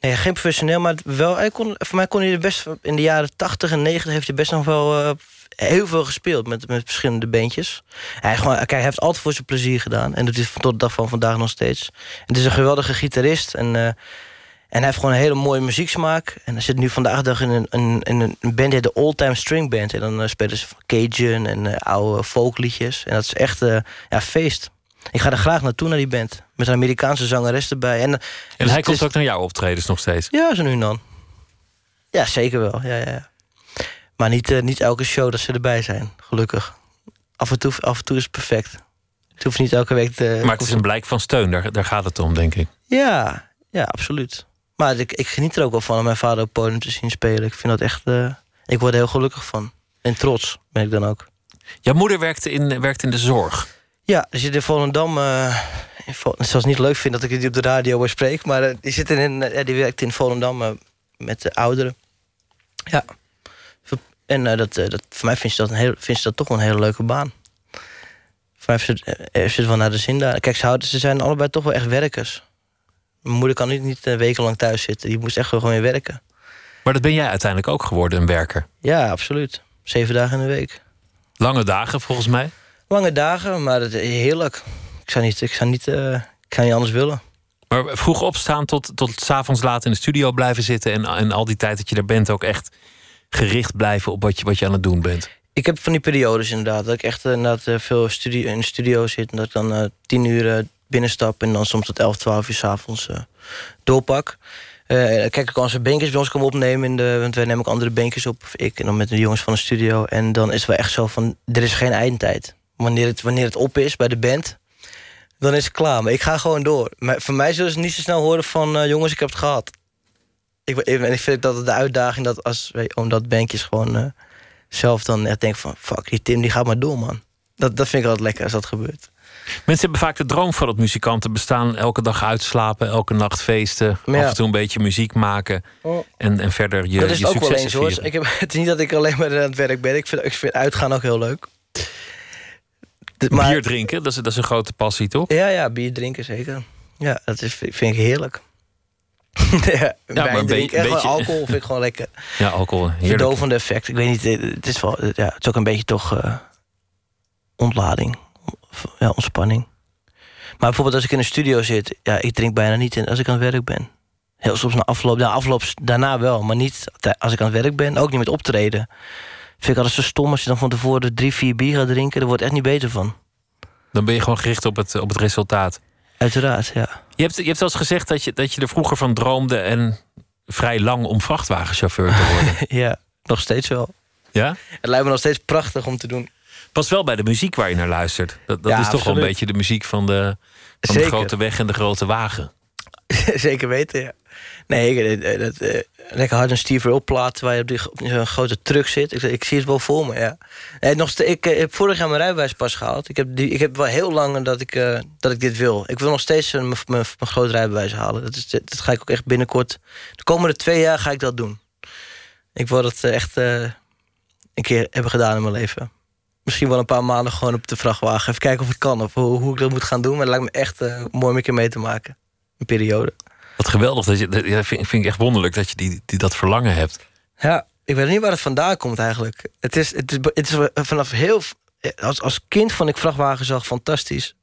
Nee, geen professioneel, maar wel. Hij kon, voor mij kon hij best. In de jaren 80 en 90 heeft hij best nog wel eh, heel veel gespeeld met, met verschillende bandjes. Hij, gewoon, hij heeft altijd voor zijn plezier gedaan. En dat is tot de dag van vandaag nog steeds. Het is een geweldige gitarist. En, eh, en hij heeft gewoon een hele mooie muzieksmaak. En hij zit nu vandaag dag in een, een, een band die de Old Time String Band. En dan eh, spelen ze Cajun en oude folkliedjes. En dat is echt ja, feest. Ik ga er graag naartoe, naar die band. Met een Amerikaanse zangeres erbij. En, En hij komt is- ook naar jouw optredens nog steeds. Ja, zo nu en dan. Ja, zeker wel. Ja, ja, ja. Maar niet, eh, niet elke show dat ze erbij zijn, gelukkig. Af en toe, af en toe is het perfect. Het hoeft niet elke week te... Maar het is een blijk van steun, daar, daar gaat het om, denk ik. Ja, ja, absoluut. Maar ik, ik geniet er ook wel van om mijn vader op podium te zien spelen. Ik vind dat echt... eh, ik word er heel gelukkig van. En trots ben ik dan ook. Jouw moeder werkte in, werkte in de zorg. Ja, die zit in Volendam. eh zal niet leuk vinden dat ik die op de radio bespreek. Maar eh, die, zit in, eh, ja, die werkt in Volendam eh, met de ouderen. Ja. En dat, dat, voor mij vindt ze, dat een heel, vindt ze dat toch wel een hele leuke baan. Voor mij heeft ze, wel naar de zin daar. Kijk, ze, houden, ze zijn allebei toch wel echt werkers. Mijn moeder kan niet, niet wekenlang thuis zitten. Die moest echt gewoon weer werken. Maar dat ben jij uiteindelijk ook geworden, een werker. Ja, absoluut. Zeven dagen in de week. Lange dagen, volgens mij. Lange dagen, maar het, heerlijk. Ik zou niet, ik zou niet, eh, ik zou niet anders willen. Maar vroeg opstaan tot, tot s avonds laat in de studio blijven zitten... En, en al die tijd dat je daar bent ook echt gericht blijven... op wat je, wat je aan het doen bent. Ik heb van die periodes inderdaad. Dat ik echt eh, inderdaad, eh, veel studie, in de studio zit. En dat ik dan eh, tien uur binnenstap. En dan soms tot 11, 12 uur s'avonds avonds doorpak. Eh, kijk ik als ze beentjes bij ons komen opnemen. In de, want wij nemen ook andere beentjes op. Of ik en dan met de jongens van de studio. En dan is het wel echt zo van... Er is geen eindtijd. Wanneer het, wanneer het op is bij de band... Dan is het klaar. Maar ik ga gewoon door. Maar voor mij zullen ze niet zo snel horen van... eh, jongens, ik heb het gehad. Ik, en ik vind dat de uitdaging dat als... weet Omdat bandjes gewoon... eh, zelf dan echt denk van... fuck, die Tim die gaat maar door, man. Dat, dat vind ik altijd lekker als dat gebeurt. Mensen hebben vaak de droom van dat muzikanten bestaan... elke dag uitslapen, elke nacht feesten... Ja. af en toe een beetje muziek maken... en, en verder je, dat is je ook wel eens, hoor. Ik heb, het is niet dat ik alleen maar aan het werk ben. Ik vind, ik vind uitgaan ook heel leuk. De- maar- Bier drinken, dat is, dat is een grote passie, toch? Ja, ja, bier drinken zeker. Ja, dat is, vind ik heerlijk. ja, maar een drinken. beetje- alcohol vind ik gewoon lekker. Ja, alcohol, heerlijk. Verdovende effect. Ik weet niet, eh, het is, wel, ja, het is ook een beetje toch eh, ontlading. Ja, ontspanning. Maar bijvoorbeeld als ik in een studio zit... Ja, ik drink bijna niet in als ik aan het werk ben. Heel soms na afloop, na afloop daarna wel. Maar niet als ik aan het werk ben. Ook niet met optreden. Vind ik altijd zo stom als je dan van tevoren drie, vier bier gaat drinken. Daar wordt echt niet beter van. Dan ben je gewoon gericht op het, op het resultaat. Uiteraard, ja. Je hebt, je hebt eens gezegd dat je, dat je er vroeger van droomde... en vrij lang om vrachtwagenchauffeur te worden. ja, nog steeds wel. ja? Het lijkt me nog steeds prachtig om te doen. Pas wel bij de muziek waar je naar luistert. Dat, dat Ja, is toch wel een beetje de muziek van de, van de grote weg en de grote wagen. Zeker weten, ja. Nee, ik, eh, dat, eh, lekker hard een Steve Earle plaat waar je op die zo'n grote truck zit. Ik, ik zie het wel voor me, ja. Ik eh, heb vorig jaar mijn rijbewijs pas gehaald. Ik heb, ik heb wel heel lang dat ik, eh, dat ik dit wil. Ik wil nog steeds een- mijn mijn- mijn rijbewijs halen. Dat, is, dat ga ik ook echt binnenkort... De komende twee jaar ga ik dat doen. Ik wil dat eh, echt eh, een keer hebben gedaan in mijn leven. Misschien wel een paar maanden gewoon op de vrachtwagen. Even kijken of het kan of hoe, ik dat moet gaan doen. Maar het lijkt me echt eh, mooi om een keer mee te maken. Een periode. Wat geweldig. Dat je, dat ja, vind, vind ik echt wonderlijk dat je die, die dat verlangen hebt. Ja, ik weet niet waar het vandaan komt eigenlijk. Het is, het is, het is vanaf heel... Als, als kind vond ik vrachtwagens fantastisch.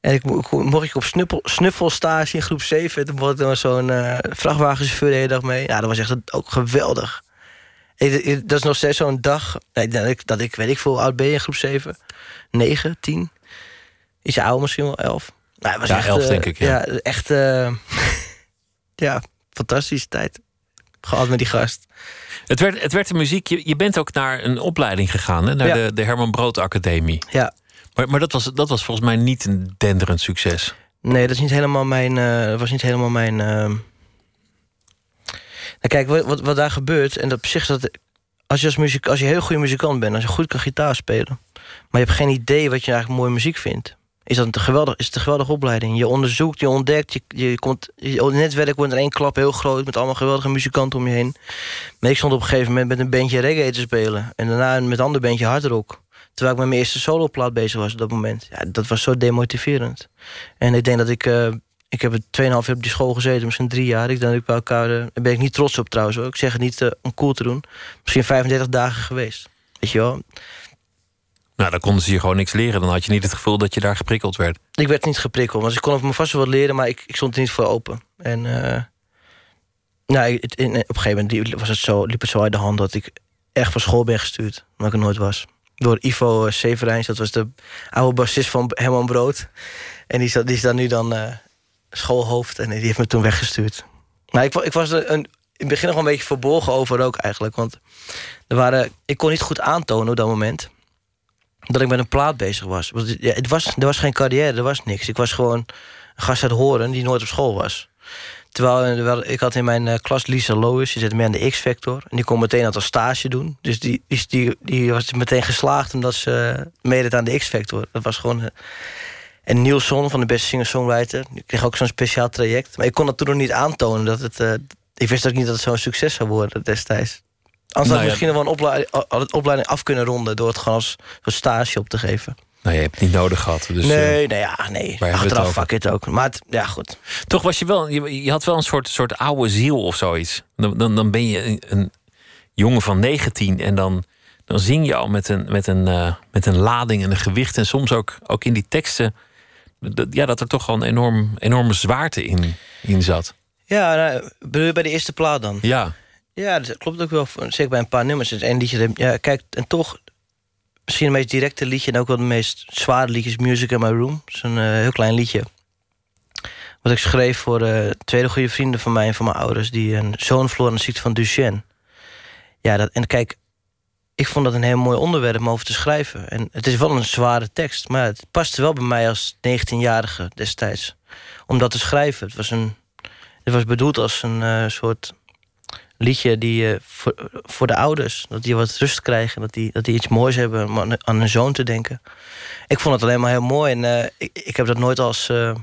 En ik mo- mocht ik op snuffel, snuffelstage in groep 7. Toen mocht ik dan zo'n eh vrachtwagenchauffeur de hele dag mee. Ja, dat was echt ook geweldig. Ik- dat is nog steeds zo'n dag... nee, Dat ik, dat ik, weet ik veel, oud ben je in groep 7? 9, 10? Iets ouder misschien wel, 11. Nou, was Ja, echt, elf eh, denk ik, ja. echt, eh, ja, fantastische tijd. Gehad met die gast. Het werd, het werd de muziek. Je, je bent ook naar een opleiding gegaan, hè? naar Ja. de, de Herman Brood Academie. Ja, Maar, maar dat, was, dat was volgens mij niet een denderend succes. nee, dat is niet helemaal mijn, eh, dat was niet helemaal mijn... eh, Nou, kijk, wat, wat, wat daar gebeurt, en dat op zich is dat... Als je, als, muziek, als je heel goede muzikant bent, als je goed kan gitaar spelen... maar je hebt geen idee wat je eigenlijk mooie muziek vindt... is dat een geweldig, is het een geweldige opleiding. Je onderzoekt, je ontdekt, je, je, komt, je netwerk wordt in één klap heel groot... met allemaal geweldige muzikanten om je heen. Maar ik stond op een gegeven moment met een bandje reggae te spelen... en daarna met een ander bandje hardrock... Terwijl ik met mijn eerste soloplaat bezig was op dat moment. Ja, dat was zo demotiverend. En ik denk dat ik... eh, ik heb het 2,5 jaar op die school gezeten, misschien drie jaar. Ik denk dat ik bij elkaar... eh, ben ik niet trots op trouwens. Ik zeg het niet eh, om cool te doen. Misschien 35 dagen geweest. Weet je wel? Nou, dan konden ze je gewoon niks leren. Dan had je niet het gevoel dat je daar geprikkeld werd. Ik werd niet geprikkeld. Want ik kon op me vast wel wat leren, maar ik, ik stond er niet voor open. En eh, nou, in- op een gegeven moment was het zo, liep het zo uit de hand... dat ik echt van school ben gestuurd. Omdat ik er nooit was. Door Ivo eh, Severijns, dat was de oude bassist van Herman Brood. En die is, die dan nu dan eh, schoolhoofd. En die heeft me toen weggestuurd. Maar ik, ik was een, in het begin nog een beetje verborgen over ook eigenlijk. Want er waren, ik kon niet goed aantonen op dat moment... dat ik met een plaat bezig was. Want, het was. Er was geen carrière, er was niks. Ik was gewoon een gast uit Horen die nooit op school was. Terwijl, eh, ik had in mijn eh, klas Lisa Lois, die zit mee aan de X-Factor. En die kon meteen dat als stage doen. Dus die, die, die, was meteen geslaagd omdat ze meedeed aan de X-Factor. Dat was gewoon... eh, en Nielson van de beste singer-songwriter, die kreeg ook zo'n speciaal traject. Maar ik kon dat toen nog niet aantonen. Dat het, ik wist ook niet dat het zo'n succes zou worden destijds. Anders had Nou ik misschien wel een opleiding, had het opleiding af kunnen ronden... door het gewoon als stage op te geven. Nou, je hebt het niet nodig gehad. Dus, nee, nee, ja, nee. Achteraf fuck it ook. Maar het, ja, goed. Toch was je wel, je, je had wel een soort, soort oude ziel of zoiets. Dan, dan, dan ben je een, een jongen van 19 en dan, dan zing je al met een, met, een, eh, met een lading en een gewicht. En soms ook, ook in die teksten, dat, ja, dat er toch gewoon enorm, enorme zwaarte in, in zat. Ja, nou, bedoel je bij de eerste plaat dan? Ja, Ja, dat klopt ook wel. Zeker bij een paar nummers. Het één liedje. Ja, kijk, en toch... Misschien het meest directe liedje... en ook wel het meest zware liedje is Music in My Room. Dat is een eh, heel klein liedje. Wat ik schreef voor eh, tweede goede vrienden van mij en van mijn ouders... die een zoon verloren aan de ziekte van Duchenne. Ja, dat, en kijk... Ik vond dat een heel mooi onderwerp om over te schrijven. En het is wel een zware tekst. Maar het paste wel bij mij als 19-jarige destijds. Om dat te schrijven. Het was, een, het was bedoeld als een eh, soort liedje die, eh, voor, voor de ouders. Dat die wat rust krijgen. Dat die, dat die iets moois hebben om aan, aan hun zoon te denken. Ik vond het alleen maar heel mooi. En eh, ik, ik heb dat nooit als eh,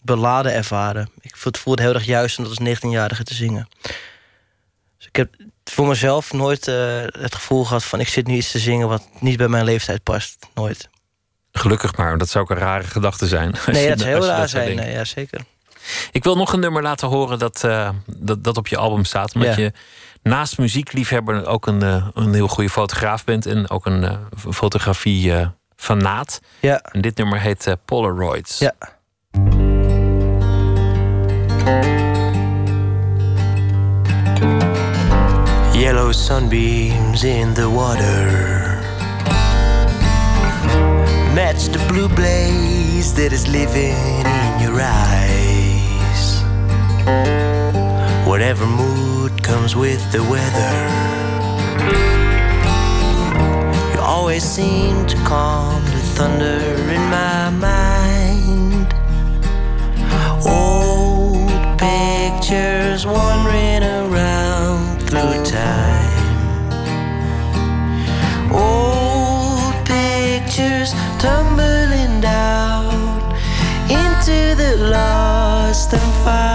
beladen ervaren. Ik voel- het voelde heel erg juist om dat als 19-jarige te zingen. Dus ik heb voor mezelf nooit het gevoel gehad van... ik zit nu iets te zingen wat niet bij mijn leeftijd past. Nooit. gelukkig maar. want Dat zou ook een rare gedachte zijn. Nee, dat als heel raar zou zijn. Nee, ja, zeker. Ik wil nog een nummer laten horen dat, eh, dat, dat op je album staat. Omdat Ja. je naast muziekliefhebber ook een, eh, een heel goede fotograaf bent. En ook een eh, fotografie eh fanaat. Ja, En dit nummer heet Polaroids. ja. Yellow sunbeams in the water match the blue blaze that is living in your eyes. Whatever mood comes with the weather, you always seem to calm the thunder in my mind. Old pictures wandering around through time. Old pictures tumbling down into the lost and found.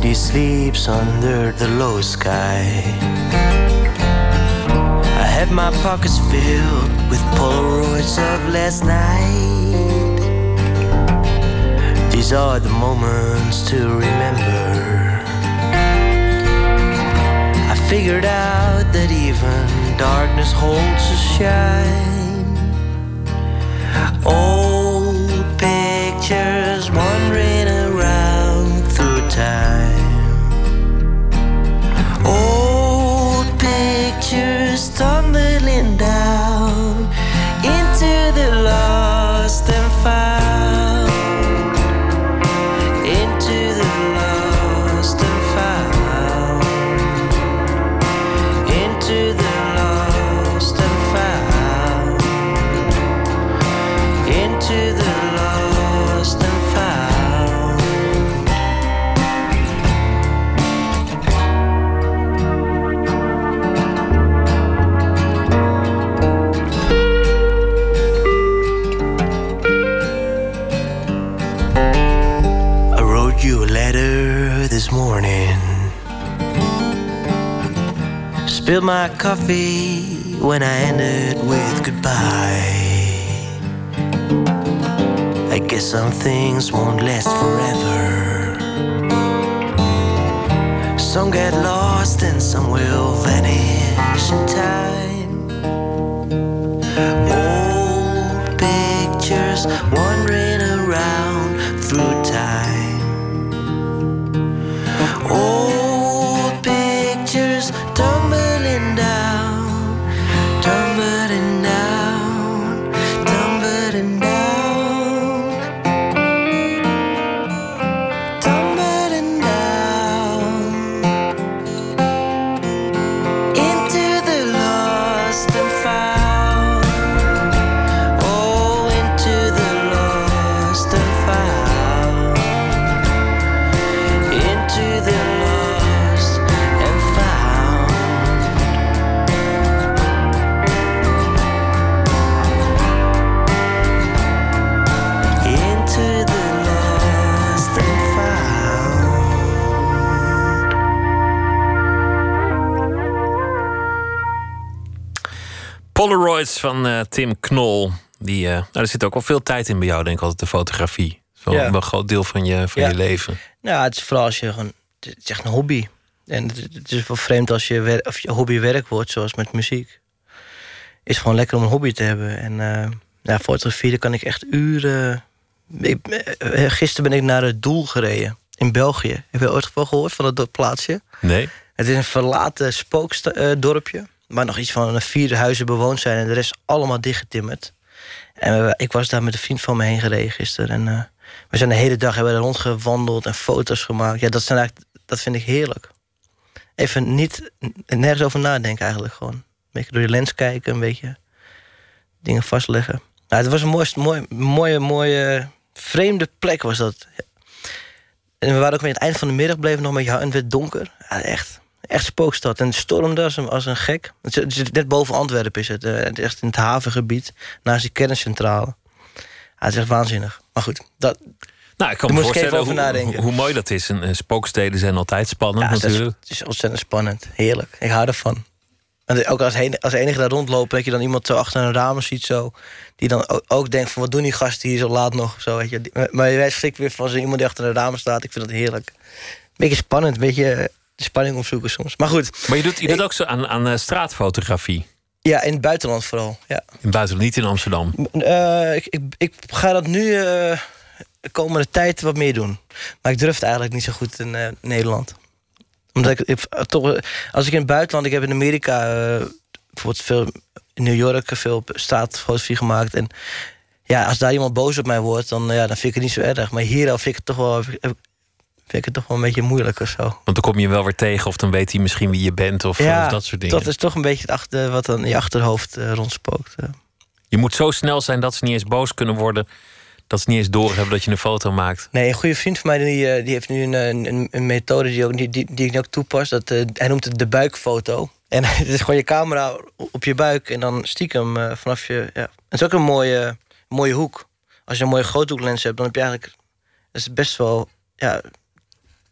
City sleeps under the low sky. I have my pockets filled with Polaroids of last night. These are the moments to remember. I figured out that even darkness holds a shine. Old this Spilled my coffee when I ended with goodbye. I guess some things won't last forever. Some get lost and some will vanish in time. Old pictures Eh, Tim Knol. Die, eh, nou, er zit ook wel veel tijd in bij jou, denk ik altijd, de fotografie. Zo Ja. een groot deel van je, van Ja. je leven. Nou, het is vooral als je gewoon. Het is echt een hobby. En het, is wel vreemd als je, of je hobby werk wordt, zoals met muziek. Is gewoon lekker om een hobby te hebben. En eh ja, fotografie, daar kan ik echt uren. Ik, gisteren ben ik naar het doel gereden in België. Heb je ooit wel gehoord van dat plaatsje? Nee? Het is een verlaten spookdorpje. Waar nog iets van vier huizen bewoond zijn en de rest allemaal dichtgetimmerd. En we- ik was daar met een vriend van me heen gereden. En eh, we zijn de hele dag hebben rondgewandeld en foto's gemaakt. Ja, dat, zijn eigenlijk, dat vind ik heerlijk. Even niet, nergens over nadenken eigenlijk gewoon. Een beetje door je lens kijken, een beetje dingen vastleggen. Nou, het was een mooie, mooie, mooie, mooie vreemde plek was dat. En we waren ook aan het eind van de middag, bleven nog een beetje en het werd donker. Ja, echt, echt spookstad. En stormde als een, als een gek. Het zit- net boven Antwerpen is het. eh, echt in het havengebied, naast die kerncentrale. Ja, het is echt waanzinnig. Maar goed, dat, Nou, ik kan me voorstellen hoe, hoe, mooi dat is. En, en spooksteden zijn altijd spannend ja, natuurlijk. het is ontzettend spannend. Heerlijk. Ik hou ervan. En ook als, heen, als enige daar rondlopen, dat je dan iemand zo achter een raam ziet, zo, die dan ook, ook denkt: van wat doen die gasten hier zo laat nog? Zo, weet je. Maar wij schrikt weer van zo iemand die achter een raam staat. Ik vind dat heerlijk. Beetje spannend, beetje eh, de spanning opzoeken soms. Maar goed, Maar je doet, je doet Ik- ook zo aan, aan eh, straatfotografie. ja, in het buitenland vooral. Ja. In het buitenland, niet in Amsterdam. Eh, ik, ik, ik ga dat nu eh, de komende tijd wat meer doen. Maar ik durf het eigenlijk niet zo goed in eh, Nederland. Omdat ik, ik toch, eh, als ik in het buitenland, ik heb in Amerika eh, bijvoorbeeld veel in New York veel straatfotografie gemaakt. En ja, als daar iemand boos op mij wordt, dan, ja, dan vind ik het niet zo erg. Maar hier al vind ik het toch wel, vind ik het toch wel een beetje moeilijk of zo. Want dan kom je hem wel weer tegen of dan weet hij misschien wie je bent of, of dat soort dingen. dat is toch een beetje het achter, wat dan in je achterhoofd eh, rondspookt. eh. Je moet zo snel zijn dat ze niet eens boos kunnen worden. Dat ze niet eens doorhebben dat je een foto maakt. Nee, een goede vriend van mij die, eh, die heeft nu een, een, een- methode die, ook, die, die, die ik nu ook toepas. Dat, hij noemt het de buikfoto. En het is gewoon je camera op je buik en dan stiekem vanaf je. Ja. Het is ook een mooie, mooie hoek. Als je een mooie groothoeklens hebt, dan heb je eigenlijk. Dat is best wel. Ja,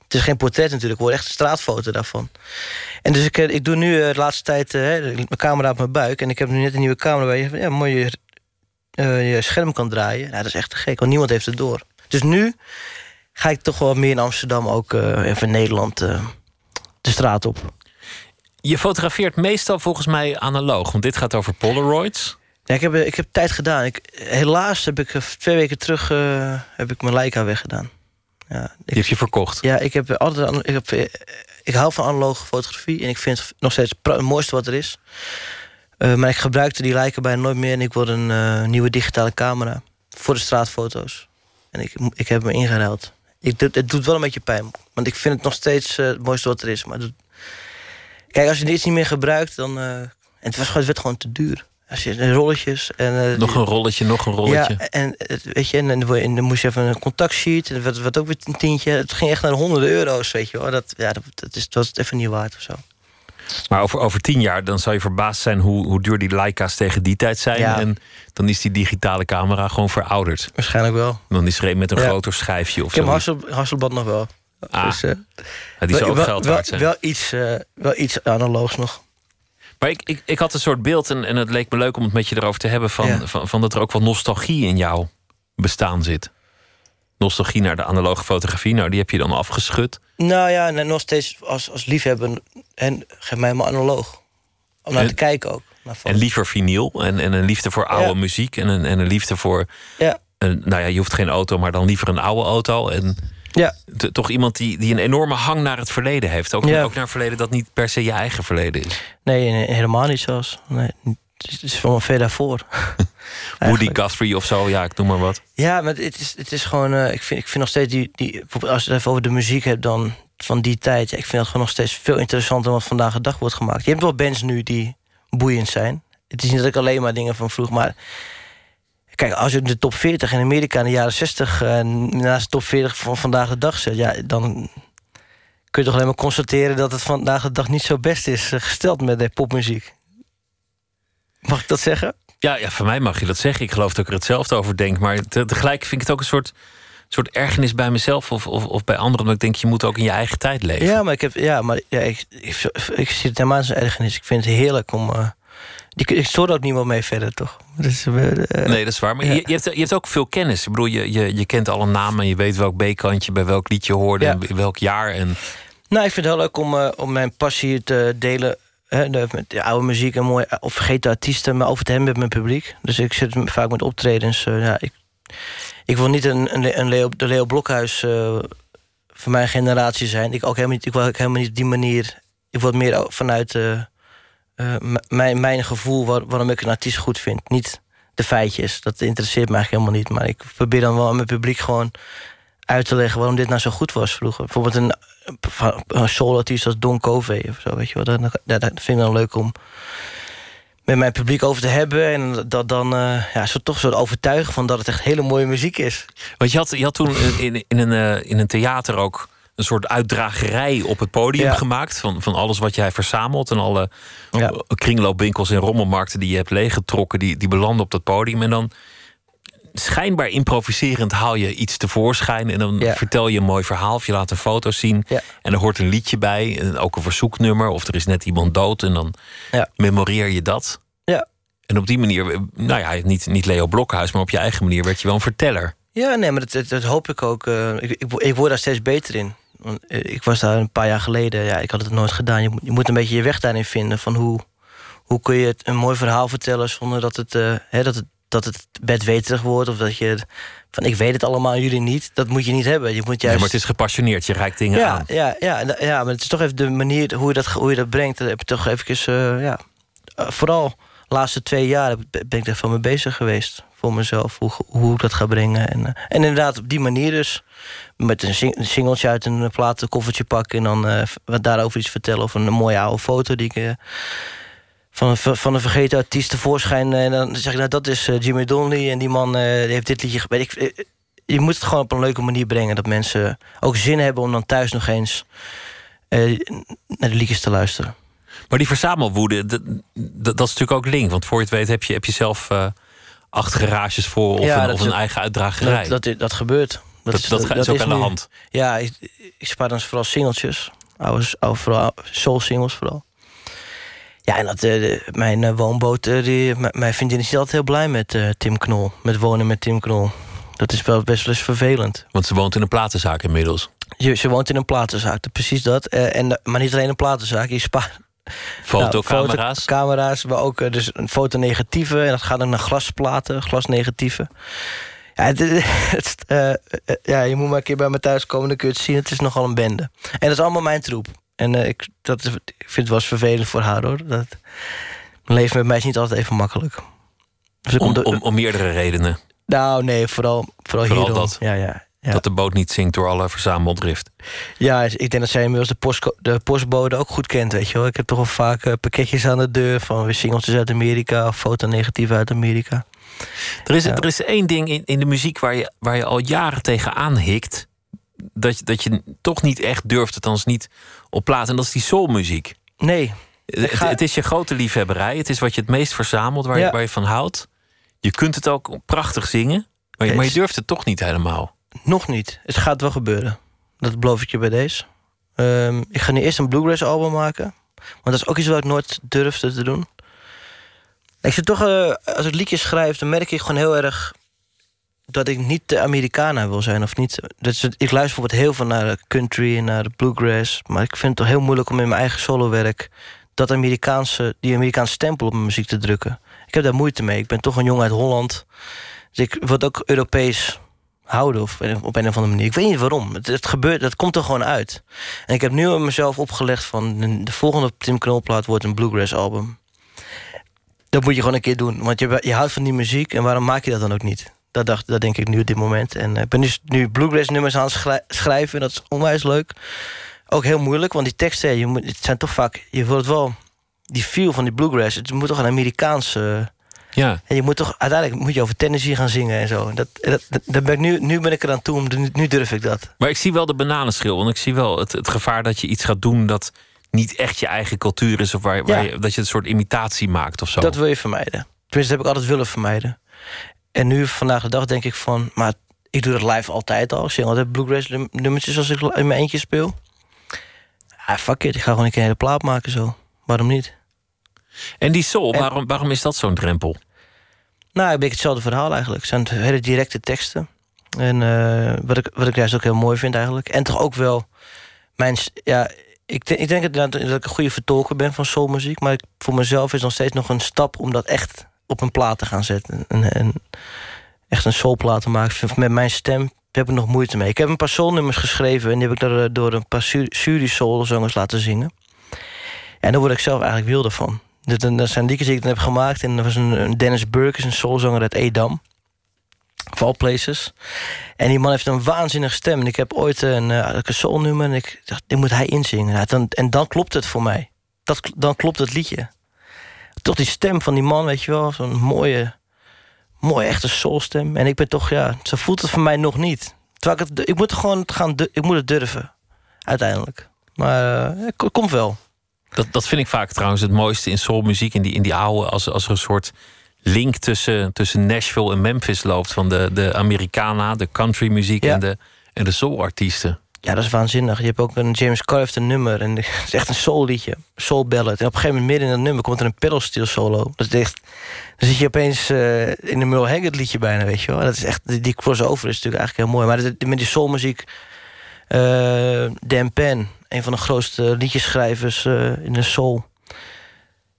het is geen portret natuurlijk, wordt echt een straatfoto daarvan. En dus ik, eh, ik doe nu eh, de laatste tijd eh, mijn camera op mijn buik. En ik heb nu net een nieuwe camera waar je ja, mooi eh, je scherm kan draaien. Nou, dat is echt te gek, want niemand heeft het door. Dus nu ga ik toch wel meer in Amsterdam, ook eh, even in Nederland, de straat op. Je fotografeert meestal volgens mij analoog. Want dit gaat over Polaroids. Ja, ik, heb, ik heb tijd gedaan. Ik, helaas heb ik twee weken terug heb ik mijn Leica weggedaan. Ja, Die heb je verkocht. ja, ik heb altijd. Ik, heb, eh, ik hou van analoge fotografie en ik vind het nog steeds het mooiste wat er is. Eh, maar ik gebruikte die Leica bijna nooit meer en ik word een eh, nieuwe digitale camera voor de straatfoto's. En ik, ik heb me ingeruild. Ik, het doet wel een beetje pijn, want ik vind het nog steeds het mooiste wat er is. Maar doet- kijk, als je dit niet meer gebruikt, dan. en het, was, het werd gewoon te duur. Als je de rolletjes en eh, Nog een rolletje, nog een rolletje. ja, en, het- weet je, en, dan en moest je even een contactsheet. En wat, wat ook weer een tientje. Het ging echt naar honderden euro's, weet je wel. Dat, ja, dat, dat is, dat was het even niet waard of zo. Maar over, over tien jaar dan zal je verbaasd zijn hoe, hoe duur die Leica's tegen die tijd zijn. Ja. En dan is die digitale camera gewoon verouderd. Waarschijnlijk wel. Dan is er een met een Ja. groter schijfje of Ik heb zo. Hassel, Hasselblad nog wel. Ah, Dus, eh, ja, die zou ook wel, geld waard zijn. wel, iets, eh, wel iets analoogs nog. Maar ik, ik, ik had een soort beeld, en, en het leek me leuk om het met je erover te hebben... Van, Ja. van, van dat er ook wel nostalgie in jouw bestaan zit. Nostalgie naar de analoge fotografie, nou die heb je dan afgeschud. Nou ja, en nog steeds als, als liefhebber. En geef mij maar analoog. Om naar En- te kijken ook. Naar En liever vinyl en, en een liefde voor oude Ja. muziek... en een, en een liefde voor, Ja, een, nou ja, je hoeft geen auto... maar dan liever een oude auto. En ja, toch iemand die, die een enorme hang naar het verleden heeft. Ook, Ja. ook naar verleden dat niet per se je eigen verleden is. nee, nee, helemaal niet zelfs. Nee, het is, van ver daarvoor. Woody. Guthrie of zo, ja, ik noem maar wat. Ja, maar het is, het is gewoon. eh, ik, vind, ik vind nog steeds die. die als je het even over de muziek hebt, dan van die tijd. Ja, ik vind dat gewoon nog steeds veel interessanter dan wat vandaag de dag wordt gemaakt. Je hebt wel bands nu die boeiend zijn. Het is niet dat ik alleen maar dingen van vroeg, maar. Kijk, als je de top 40 in Amerika in de jaren 60 eh, naast de top 40 van vandaag de dag zet, ja, dan kun je toch alleen maar constateren dat het vandaag de dag niet zo best is eh, gesteld met de popmuziek. Mag ik dat zeggen? Ja, ja, voor mij mag je dat zeggen. Ik geloof dat ik er hetzelfde over denk. Maar te- tegelijk vind ik het ook een soort, soort ergernis bij mezelf of, of, of bij anderen. Omdat ik denk, je moet ook in je eigen tijd leven. Ja, maar ik, heb, ja, maar ja, ik, ik, ik zie het helemaal als een ergernis. Ik vind het heerlijk om... eh, ik stoor ook niemand mee verder, toch? Dus, eh, eh, Nee, dat is waar. Maar Ja. je, je, hebt, je hebt ook veel kennis. Ik bedoel, je, je, je kent alle namen en je weet welk B-kantje bij welk liedje hoorde Ja. en in welk jaar. En Nou, ik vind het heel leuk om, eh, om mijn passie te delen... Hè, de, met de oude muziek en mooi, of vergeten artiesten... maar over te hebben met mijn publiek. Dus ik zit vaak met optredens. ja, ik, ik wil niet een, een, een Leo, de Leo Blokhuis van mijn generatie zijn. Ik, ook helemaal niet, ik wil ook helemaal niet op die manier... Ik wil het meer vanuit eh, mijn, mijn gevoel... waar- waarom ik een artiest goed vind. Niet de feitjes, dat interesseert me eigenlijk helemaal niet. Maar ik probeer dan wel aan mijn publiek gewoon uit te leggen... waarom dit nou zo goed was vroeger. Bijvoorbeeld een, een, solo-artiest als Don Covey of zo, weet je wel. Dat, vind ik dan leuk om met mijn publiek over te hebben... en dat dan eh, ja, zo, toch zo overtuigen van dat het echt hele mooie muziek is. Want je had, je had toen in, in, een, eh, in een theater ook een soort uitdragerij op het podium Ja. gemaakt. Van, van alles wat jij verzamelt. En alle Ja. kringloopwinkels en rommelmarkten die je hebt leeggetrokken. Die, die belanden op dat podium. En dan schijnbaar improviserend haal je iets tevoorschijn. En dan Ja. vertel je een mooi verhaal. Of je laat een foto zien. En er hoort een liedje bij. En ook een verzoeknummer. Of er is net iemand dood. En dan memoreer je dat. Ja. En op die manier, nou ja, niet, niet Leo Blokhuis, maar op je eigen manier werd je wel een verteller. Ja, nee, maar dat, dat, dat hoop ik ook. eh, ik, ik, ik word daar steeds beter in. Want, eh, ik was daar een paar jaar geleden, ja, ik had het nooit gedaan. Je moet, je moet een beetje je weg daarin vinden. Van hoe, hoe kun je het een mooi verhaal vertellen zonder dat het, eh, hè, dat het, dat het bedweterig wordt. Of dat je van ik weet het allemaal jullie niet. Dat moet je niet hebben. Je moet juist. maar het is gepassioneerd, je reikt dingen ja, aan. ja, ja, ja, maar het is toch even de manier hoe je dat, hoe je dat brengt. Dat heb je toch even, eh, ja. Vooral de laatste twee jaar ben ik daar van mee bezig geweest. Voor mezelf, hoe, hoe ik dat ga brengen. En, en inderdaad, op die manier dus. Met een, sing- een singeltje uit een platenkoffertje pakken... en dan eh, wat daarover iets vertellen. Of een, mooie oude foto die ik... eh, van van een vergeten artiest tevoorschijn. eh, En dan zeg ik, nou, dat is Jimmy Donnelly. En die man die heeft dit liedje... ge- Weet ik, eh, je moet het gewoon op een leuke manier brengen. Dat mensen ook zin hebben om dan thuis nog eens... naar de liedjes te luisteren. Maar die verzamelwoede, dat, dat, is natuurlijk ook link. Want voor je het weet heb je, heb je zelf acht garages voor of Ja, een, of eigen uitdragerij. Dat, dat, dat gebeurt. Dat, dat, gaat- is ook aan de nu- hand. Ja, ik, ik spaar dan vooral singeltjes. Oude, oude vooral soul singles vooral. Ja, en dat, eh, mijn eh, woonboot, eh, die, mijn vriendin is niet altijd heel blij met Tim Knol. Met wonen met Tim Knol. Dat is wel best wel eens vervelend. Want ze woont in een platenzaak inmiddels. Je, ze woont in een platenzaak, precies dat. En, maar niet alleen een platenzaak, je spaart Fotocamera's. camera's, maar ook dus een fotonegatieve. En dat gaat dan naar glasplaten, glasnegatieven. Ja, het, het, eh, eh, ja, je moet maar een keer bij me thuis komen, dan kun je het zien. Het is nogal een bende. En dat is allemaal mijn troep. En eh, ik, dat, is- ik vind het wel eens vervelend voor haar, hoor. Dat, mijn leven met mij is niet altijd even makkelijk. Dus Om, om, om meerdere redenen. nou, nee, vooral, vooral, Vooral hierom. dat. Ja, ja. Ja. Dat de boot niet zinkt door alle verzameldrift. Ja, ik denk dat zij inmiddels de, postco- de postbode ook goed kent, weet je wel. Ik heb toch wel vaak eh, pakketjes aan de deur van weer singeltjes uit Amerika of fotonegatieve uit Amerika. Er is, Ja. er is één ding in, in de muziek waar je, waar je al jaren tegenaan hikt. Dat, je- dat je toch niet echt durft, althans niet op plaat. En dat is die soulmuziek. Nee, Het, ga- het is je grote liefhebberij. Het is wat je het meest verzamelt, waar, je, waar je van houdt. Je kunt het ook prachtig zingen. Maar je, maar je Yes. durft het toch niet helemaal. Nog niet. Het gaat wel gebeuren. Dat beloof ik je bij deze. Ehm, ik ga nu eerst een bluegrass album maken. Want dat is ook iets wat ik nooit durfde te doen. Ik zit toch, eh, als ik liedjes schrijf, dan merk ik gewoon heel erg dat ik niet de Americana wil zijn of niet. Ik luister bijvoorbeeld heel veel naar country en naar de bluegrass. Maar ik vind het toch heel moeilijk om in mijn eigen solowerk dat Amerikaanse, die Amerikaanse stempel op mijn muziek te drukken. Ik heb daar moeite mee. Ik ben toch een jongen uit Holland. Dus ik word ook Europees houden of op een of andere manier. Ik weet niet waarom. Het, het gebeurt, dat komt er gewoon uit. En ik heb nu aan mezelf opgelegd van de volgende Tim Knolplaat wordt een bluegrass album. Dat moet je gewoon een keer doen, want je, je houdt van die muziek en waarom maak je dat dan ook niet? Dat, dacht, dat denk ik nu op dit moment. En eh, ik ben dus nu bluegrass nummers aan het schrijven. Dat is onwijs leuk. Ook heel moeilijk, want die teksten, je moet, het zijn toch vaak... Je wilt wel die feel van die bluegrass. Het moet toch een Amerikaanse... Ja. En je moet toch, uiteindelijk moet je over Tennessee gaan zingen en zo. Dat, dat, dat ben ik nu, nu ben ik eraan toe, om, nu durf ik dat. Maar ik zie wel de bananenschil. Want ik zie wel het, het gevaar dat je iets gaat doen dat niet echt je eigen cultuur is. Of waar, waar je, dat je een soort imitatie maakt of zo. Dat wil je vermijden. Tenminste, dat heb ik altijd willen vermijden. En nu, vandaag de dag, denk ik van... maar ik doe dat live altijd al. Ik zing altijd bluegrass nummertjes als ik in mijn eentje speel. Ah, fuck it, ik ga gewoon een keer een hele plaat maken zo. Waarom niet? En die soul, waarom, waarom is dat zo'n drempel? Nou, ik ben hetzelfde verhaal eigenlijk. Het zijn hele directe teksten. En uh, wat, ik, wat ik juist ook heel mooi vind eigenlijk. En toch ook wel mijn... Ja, ik, ik denk dat, dat ik een goede vertolker ben van soulmuziek. Maar ik, voor mezelf is nog steeds nog een stap om dat echt op een plaat te gaan zetten. En, en echt een soulplaat te maken. Met mijn stem heb ik nog moeite mee. Ik heb een paar soulnummers geschreven... en die heb ik door een paar Suri soulzangers laten zingen. En daar word ik zelf eigenlijk wilde van. Dat, zijn liedjes die ik dan heb gemaakt. En er was een, Dennis Burke, een soulzanger uit Edam. Of all places. En die man heeft een waanzinnige stem. En ik heb ooit een, uh, een soulnummer en ik dacht, dit moet hij inzingen. dan, en dan klopt het voor mij. Dat, dan klopt het liedje. Toch die stem van die man, weet je wel. Zo'n mooie, mooie echte soulstem. En ik ben toch, ja, zo voelt het voor mij nog niet. Terwijl ik, het, ik moet gewoon gaan, ik moet het durven. Uiteindelijk. Maar uh, het komt wel. Dat, dat vind ik vaak trouwens het mooiste in soulmuziek. In die, in die oude, als, als er een soort link tussen, tussen Nashville en Memphis loopt. Van de, de Americana, de countrymuziek en de, en de soulartiesten. Ja, dat is waanzinnig. Je hebt ook een James een nummer. En het is echt een soulliedje. Soul ballad. En op een gegeven moment midden in dat nummer komt er een pedalsteel solo. Dat is echt... Dan zit je opeens uh, in een Merle Haggard liedje bijna, weet je wel. Dat is echt... Die crossover is natuurlijk eigenlijk heel mooi. Maar met die soulmuziek... Uh, Dan Penn, een van de grootste liedjeschrijvers uh, in de soul.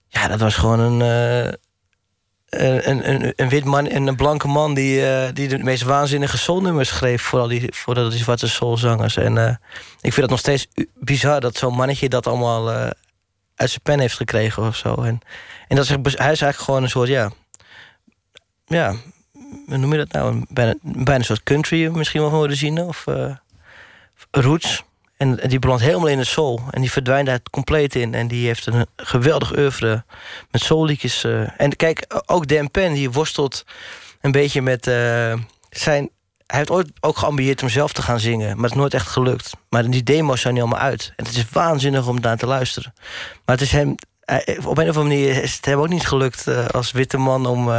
Ja, dat was gewoon een, uh, een, een, een, wit man en een blanke man... die, uh, die de meest waanzinnige soulnummers schreef... voor, al die, voor die zwarte soulzangers. En ik vind het nog steeds bizar dat zo'n mannetje... dat allemaal uit zijn pen heeft gekregen of zo. En, en dat is, hij is eigenlijk gewoon een soort, ja... Ja, hoe noem je dat nou? Bijna, bijna een soort country misschien wel worden zien. Of roots. En die belandt helemaal in de soul. En die verdwijnt daar compleet in. En die heeft een geweldig oeuvre met soulliedjes. Uh. En kijk, ook Dan Penn, die worstelt een beetje met uh, zijn... Hij heeft ooit ook geambieerd om zelf te gaan zingen. Maar het is nooit echt gelukt. Maar die demo's zijn niet allemaal uit. En het is waanzinnig om daar te luisteren. Maar het is hem... Op een of andere manier is het hem ook niet gelukt uh, als witte man... om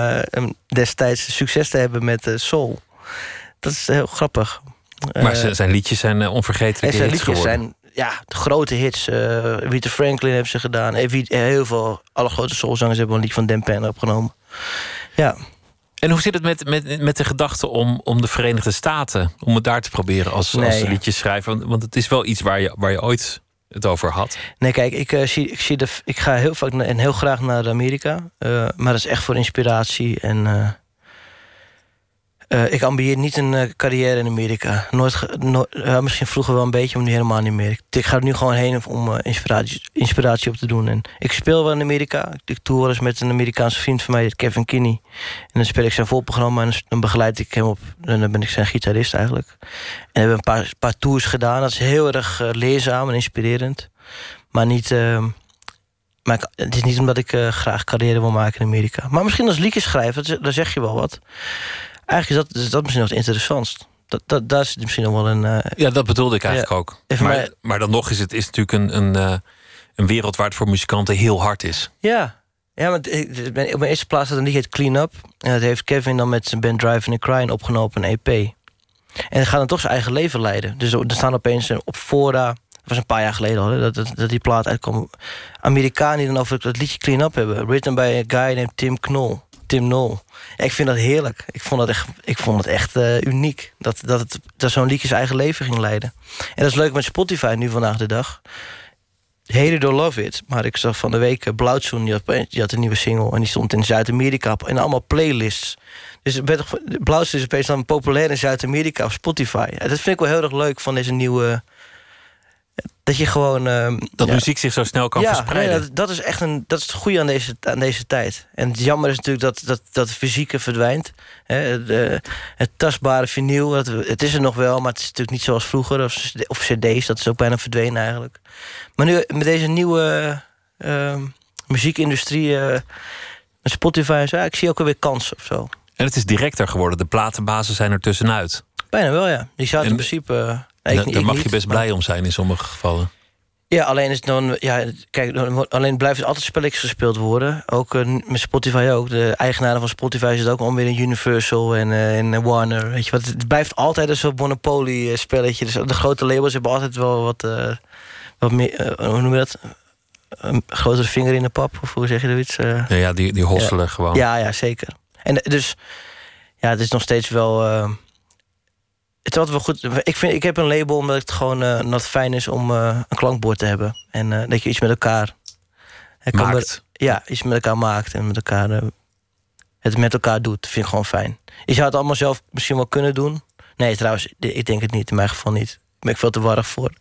destijds succes te hebben met soul. Dat is heel grappig. Maar uh, zijn liedjes zijn uh, onvergetelijke zijn hits liedjes geworden. zijn ja, de grote hits. Uh, Rita Franklin heeft ze gedaan. Heel veel, alle grote soulzangers hebben een lied van Dan Penn opgenomen. Ja. En hoe zit het met, met, met de gedachte om, om de Verenigde Staten... om het daar te proberen als, nee. als liedjeschrijver? Want, want het is wel iets waar je, waar je ooit het over had. Nee, kijk, ik, uh, zie, ik, zie de, ik ga heel vaak en heel graag naar Amerika. Uh, maar dat is echt voor inspiratie en... Uh, ik ambieer niet een uh, carrière in Amerika. Nooit, no uh, misschien vroeger wel een beetje, maar nu helemaal niet meer. Ik, ga er nu gewoon heen om inspiratie, inspiratie op te doen. En ik speel wel in Amerika. Ik tour wel eens met een Amerikaanse vriend van mij, Kevin Kinney. En dan speel ik zijn volprogramma en dan begeleid ik hem op. En dan ben ik zijn gitarist eigenlijk. En we hebben een paar, paar tours gedaan. Dat is heel erg leerzaam en inspirerend. Maar niet... ehm, maar het is niet omdat ik graag carrière wil maken in Amerika. Maar misschien als liedjes schrijven, daar zeg je wel wat eigenlijk is dat, is dat misschien nog het interessantst. Dat, dat, dat is misschien nog wel een. Uh, ja, dat bedoelde ik eigenlijk ja, ook. Maar, mij, maar dan nog is het is natuurlijk een, een, uh, een wereld waar het voor muzikanten heel hard is. Ja, ja maar op mijn eerste plaats had een liedje Clean Up. En dat heeft Kevin dan met zijn band Driving and Crying opgenomen, een EP. En hij gaat dan toch zijn eigen leven leiden. Dus er staan opeens eh, op fora... Dat was een paar jaar geleden al, hè, dat, dat, dat die plaat uitkwam. Amerikanen die dan over dat liedje Clean Up hebben. Written by a guy named Tim Knol. Tim Knol. Ja, ik vind dat heerlijk. Ik vond dat echt, ik vond het echt eh, uniek. Dat, dat, het, dat zo'n liedje zijn eigen leven ging leiden. En dat is leuk met Spotify nu vandaag de dag. Hate it or love it. Maar ik zag van de week uh, Blauwtsoen, die had, een nieuwe single... en die stond in Zuid-Amerika in allemaal playlists. Dus Blauwtsoen is opeens dan populair in Zuid-Amerika op Spotify. En dat vind ik wel heel erg leuk van deze nieuwe... Dat je gewoon... ehm, Dat ja, muziek zich zo snel kan ja, verspreiden. nee, dat, dat is echt een, dat is het goede aan deze, aan deze tijd. En het jammer is natuurlijk dat, dat, dat het fysieke verdwijnt. Hè, de, het tastbare vinyl, dat, het is er nog wel, maar het is natuurlijk niet zoals vroeger. Of, of cd's, dat is ook bijna verdwenen eigenlijk. Maar nu met deze nieuwe ehm, muziekindustrie, eh, met Spotify en zo, ja, ik zie ook alweer kansen of zo. En het is directer geworden. De platenbazen zijn er tussenuit. Bijna wel, ja. Die zou het in principe... ik- daar ik mag je best maar- blij om zijn in sommige gevallen. Ja, alleen is dan, ja, kijk, dan alleen blijft altijd spelletjes gespeeld worden. Ook eh, met Spotify ook. De eigenaren van Spotify zitten ook alweer in Universal en, eh, en Warner. Weet je wat? Het blijft altijd een soort Monopoly eh, spelletje. Dus de grote labels hebben altijd wel wat, wat meer, hoe noem je dat? Een grotere vinger in de pap, of hoe zeg je zoiets? Eh, Ja, ja die, die hosselen gewoon. ja, ja, zeker. En dus, ja, het is nog steeds wel. Het is altijd wel goed. Ik, vind, ik heb een label omdat het gewoon het fijn is om eh, een klankbord te hebben. En eh, dat je iets met elkaar. Maakt. ja, iets met elkaar maakt en met elkaar. het met elkaar doet. Dat vind ik gewoon fijn. Je zou het allemaal zelf misschien wel kunnen doen. Nee, trouwens, ik denk het niet. In mijn geval niet. Daar ben ik veel te warrig voor.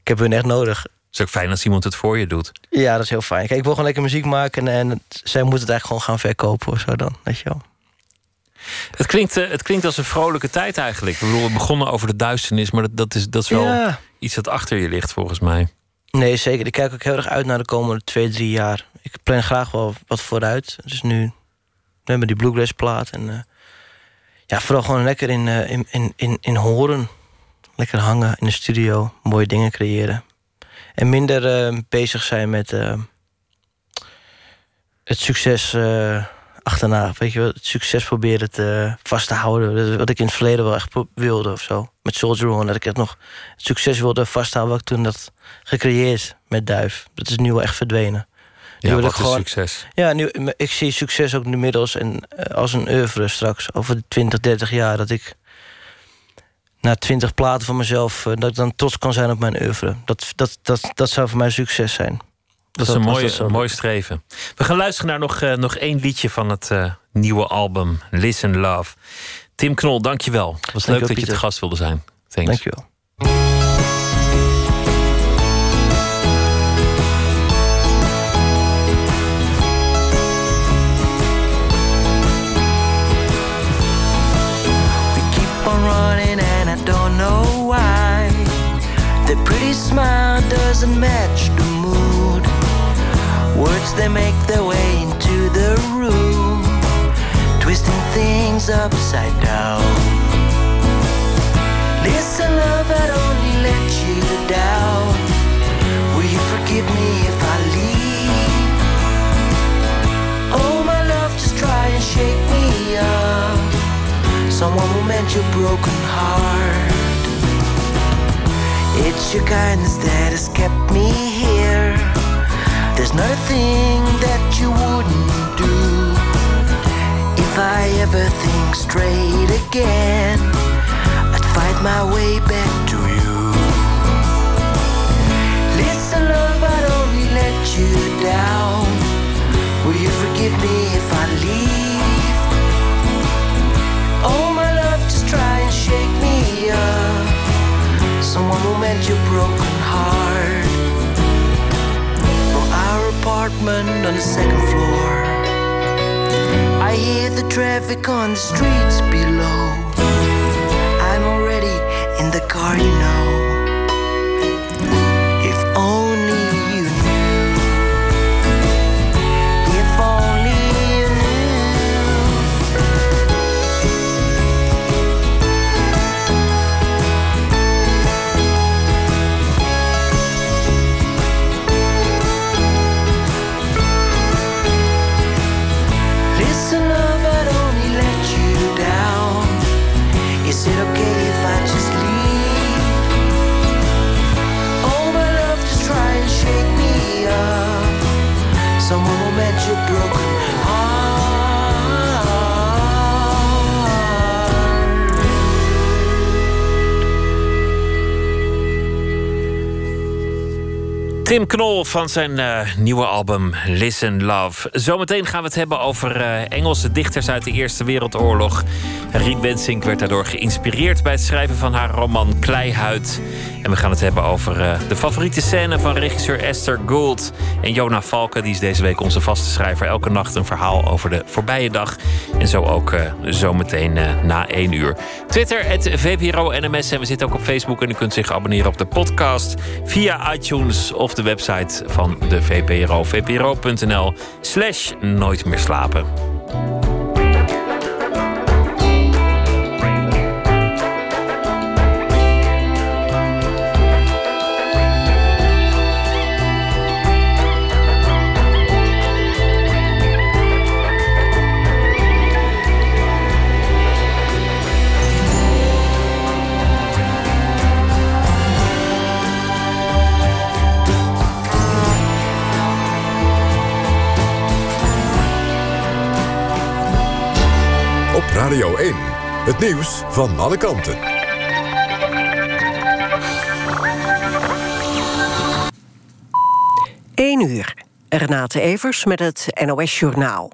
Ik heb hun echt nodig. Het is ook fijn als iemand het voor je doet. Ja, dat is heel fijn. Kijk, ik wil gewoon lekker muziek maken en, en zij moeten het eigenlijk gewoon gaan verkopen of zo dan. Weet je wel. Het klinkt, eh, het klinkt als een vrolijke tijd eigenlijk. Ik bedoel, we begonnen over de duisternis, maar dat, dat, is, dat is wel Ja. iets dat achter je ligt volgens mij. Nee, zeker. Ik kijk ook heel erg uit naar de komende twee, drie jaar. Ik plan graag wel wat vooruit. Dus nu we hebben die bluegrass plaat. En eh, ja, vooral gewoon lekker in, eh, in, in, in, in horen. Lekker hangen in de studio. Mooie dingen creëren. En minder bezig zijn met het succes achterna. Weet je wel, het succes proberen te, vast te houden. Dat is Wat ik in het verleden wel echt wilde of zo. Met Soldier On. Dat ik het nog het succes wilde vasthouden wat ik toen dat gecreëerd met Duif. Dat is nu wel echt verdwenen. Ja, wat gewoon- succes? Ja, nu, ik zie succes ook inmiddels en, eh, als een oeuvre straks. Over 20, 30 jaar. Dat ik na 20 platen van mezelf... eh, dat ik dan trots kan zijn op mijn oeuvre. Dat, dat, dat, dat zou voor mij succes zijn. Dat is een mooi, mooi streven. We gaan luisteren naar nog, eh, nog één liedje van het eh, nieuwe album Listen Love. Tim Knol, dankjewel. Het was leuk Dank dat je te gast wilde zijn. Thanks. Dankjewel. Words they make their way into the room, twisting things upside down. Listen, love, I'd only let you down. Will you forgive me if I leave? Oh, my love, just try and shake me up someone who meant your broken heart. It's your kindness that has kept me here. There's nothing that you wouldn't do. If I ever think straight again, I'd fight my way back to you. Listen, love, I'd only let you down. Will you forgive me if I leave? Oh, my love, just try and shake me up. Someone who meant your broken heart. Apartment on the second floor, I hear the traffic on the streets below. I'm already in the car, you know. Tim Knol van zijn uh, nieuwe album Listen Love. Zometeen gaan we het hebben over uh, Engelse dichters uit de Eerste Wereldoorlog. Rien Wensink werd daardoor geïnspireerd bij het schrijven van haar roman Kleihuid. En we gaan het hebben over uh, de favoriete scène van regisseur Esther Gould. En Jona Valken, die is deze week onze vaste schrijver. Elke nacht een verhaal over de voorbije dag. En zo ook zometeen na één uur. Twitter, het VPRO NMS. En we zitten ook op Facebook. En u kunt zich abonneren op de podcast via iTunes of de website van de VPRO. vpro.nl slash nooit meer slapen. Radio 1. Het nieuws van alle kanten. 1 uur. Renate Evers met het NOS Journaal.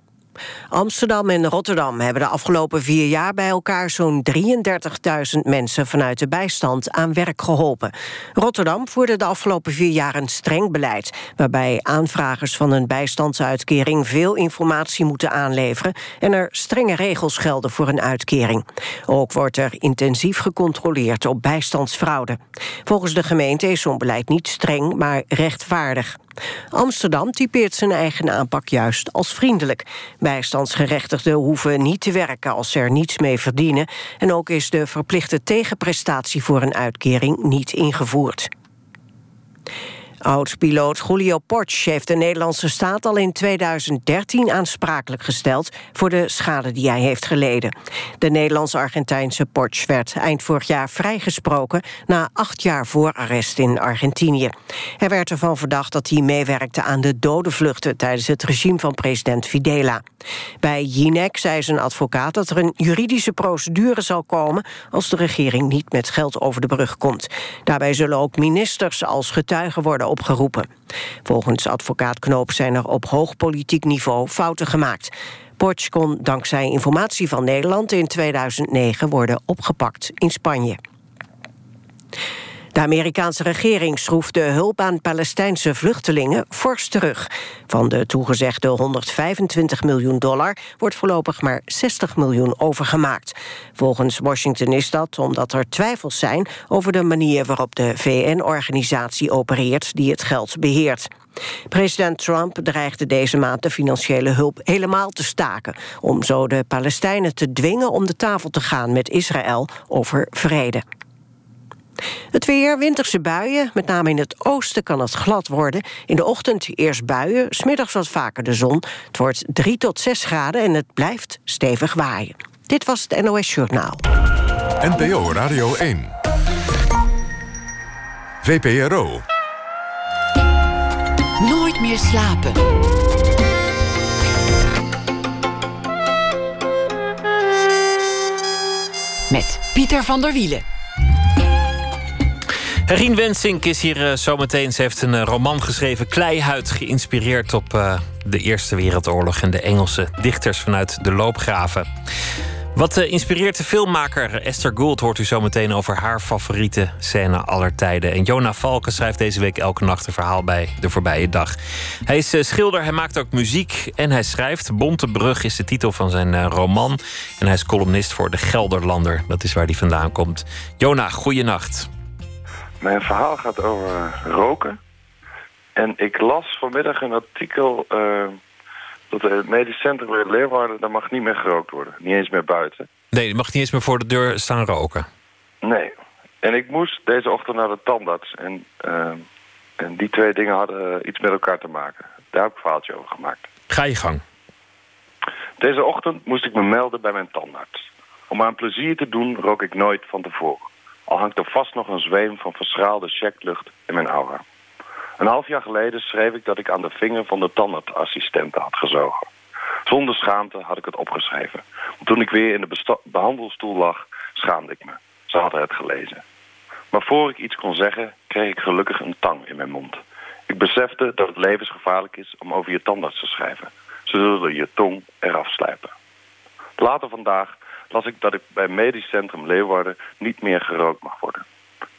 Amsterdam en Rotterdam hebben de afgelopen vier jaar bij elkaar zo'n 33.000 mensen vanuit de bijstand aan werk geholpen. Rotterdam voerde de afgelopen vier jaar een streng beleid, waarbij aanvragers van een bijstandsuitkering veel informatie moeten aanleveren en er strenge regels gelden voor een uitkering. Ook wordt er intensief gecontroleerd op bijstandsfraude. Volgens de gemeente is zo'n beleid niet streng, maar rechtvaardig. Amsterdam typeert zijn eigen aanpak juist als vriendelijk. Bijstandsgerechtigden hoeven niet te werken als ze er niets mee verdienen... en ook is de verplichte tegenprestatie voor een uitkering niet ingevoerd. Oud-piloot Julio Porch heeft de Nederlandse staat al in 2013 aansprakelijk gesteld voor de schade die hij heeft geleden. De Nederlands-Argentijnse Porch werd eind vorig jaar vrijgesproken na acht jaar voorarrest in Argentinië. Hij werd ervan verdacht dat hij meewerkte aan de dodenvluchten tijdens het regime van president Fidela. Bij Jinek zei zijn advocaat dat er een juridische procedure zal komen als de regering niet met geld over de brug komt. Daarbij zullen ook ministers als getuigen worden opgeroepen. Volgens advocaat Knoop zijn er op hoog politiek niveau fouten gemaakt. Porch kon dankzij informatie van Nederland in 2009 worden opgepakt in Spanje. De Amerikaanse regering schroeft de hulp aan Palestijnse vluchtelingen fors terug. Van de toegezegde 125 miljoen dollar wordt voorlopig maar 60 miljoen overgemaakt. Volgens Washington is dat omdat er twijfels zijn over de manier waarop de VN-organisatie opereert die het geld beheert. President Trump dreigde deze maand de financiële hulp helemaal te staken... om zo de Palestijnen te dwingen om de tafel te gaan met Israël over vrede. Het weer, winterse buien. Met name in het oosten kan het glad worden. In de ochtend eerst buien, smiddags wat vaker de zon. Het wordt 3 tot 6 graden en het blijft stevig waaien. Dit was het NOS Journaal. NPO Radio 1. VPRO. Nooit meer slapen. Met Pieter van der Wielen. Rien Wensink is hier uh, zometeen. Ze heeft een uh, roman geschreven, Kleihuid, geïnspireerd op uh, de Eerste Wereldoorlog en de Engelse dichters vanuit de loopgraven. Wat inspireert de filmmaker Esther Gould hoort u zometeen over haar favoriete scène aller tijden. En Jona Valken schrijft deze week elke nacht een verhaal bij De Voorbije Dag. Hij is schilder, hij maakt ook muziek en hij schrijft. Bonte Brug is de titel van zijn roman. En hij is columnist voor De Gelderlander. Dat is waar hij vandaan komt. Jona, goeienacht. Mijn verhaal gaat over roken. En ik las vanmiddag een artikel uh, dat het medisch centrum in Leeuwarden... daar mag niet meer gerookt worden. Niet eens meer buiten. Nee, je mag niet eens meer voor de deur staan roken. Nee. En ik moest deze ochtend naar de tandarts. En, uh, en die twee dingen hadden iets met elkaar te maken. Daar heb ik een verhaaltje over gemaakt. Ga je gang. Deze ochtend moest ik me melden bij mijn tandarts. Om aan plezier te doen rook ik nooit van tevoren. Al hangt er vast nog een zweem van verschraalde checklucht in mijn aura. Een half jaar geleden schreef ik dat ik aan de vinger van de tandartsassistenten had gezogen. Zonder schaamte had ik het opgeschreven. Toen ik weer in de behandelstoel lag, schaamde ik me. Ze hadden het gelezen. Maar voor ik iets kon zeggen, kreeg ik gelukkig een tang in mijn mond. Ik besefte dat het levensgevaarlijk is om over je tandarts te schrijven. Ze zullen je tong eraf slijpen. Later vandaag las ik dat ik bij Medisch Centrum Leeuwarden niet meer gerookt mag worden.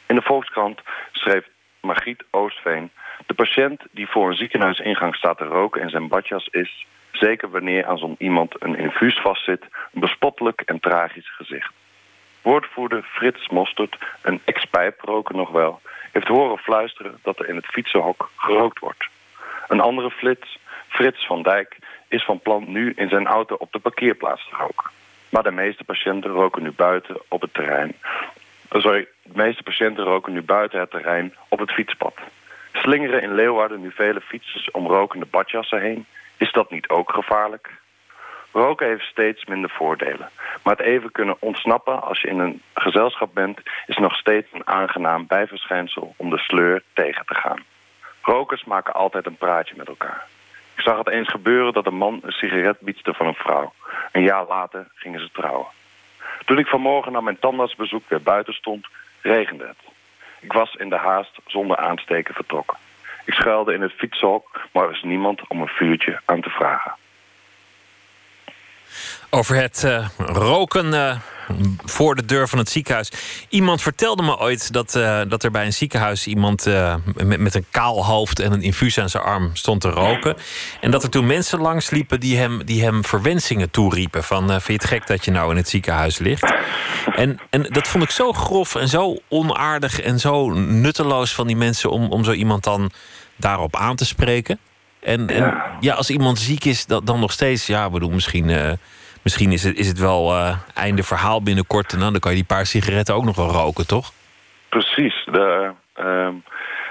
In de Volkskrant schreef Margriet Oostveen... de patiënt die voor een ziekenhuisingang staat te roken in zijn badjas is... zeker wanneer aan zo'n iemand een infuus vastzit... een bespottelijk en tragisch gezicht. Woordvoerder Frits Mostert, een ex-pijproker nog wel... heeft horen fluisteren dat er in het fietsenhok gerookt wordt. Een andere flits, Frits van Dijk, is van plan nu in zijn auto op de parkeerplaats te roken. Maar de meeste patiënten roken nu buiten op het terrein. Oh, sorry, de meeste patiënten roken nu buiten het terrein op het fietspad. Slingeren in Leeuwarden nu vele fietsers om rokende badjassen heen. Is dat niet ook gevaarlijk? Roken heeft steeds minder voordelen. Maar het even kunnen ontsnappen als je in een gezelschap bent... is nog steeds een aangenaam bijverschijnsel om de sleur tegen te gaan. Rokers maken altijd een praatje met elkaar. Ik zag het eens gebeuren dat een man een sigaret biedste van een vrouw. Een jaar later gingen ze trouwen. Toen ik vanmorgen naar mijn tandartsbezoek weer buiten stond, regende het. Ik was in de haast zonder aansteken vertrokken. Ik schuilde in het fietshok, maar er was niemand om een vuurtje aan te vragen. Over het uh, roken uh, voor de deur van het ziekenhuis. Iemand vertelde me ooit dat, uh, dat er bij een ziekenhuis iemand met, met, een kaal hoofd en een infuus aan zijn arm stond te roken. En dat er toen mensen langs liepen die hem, die hem verwensingen toeriepen. Van vind je het gek dat je nou in het ziekenhuis ligt? En, en dat vond ik zo grof en zo onaardig en zo nutteloos van die mensen om, om zo iemand dan daarop aan te spreken. En, en ja. als iemand ziek is, dan, dan nog steeds, ja, bedoel, misschien, uh, misschien is, het, is het wel uh, einde verhaal binnenkort. En dan kan je die paar sigaretten ook nog wel roken, toch? Precies. De, uh,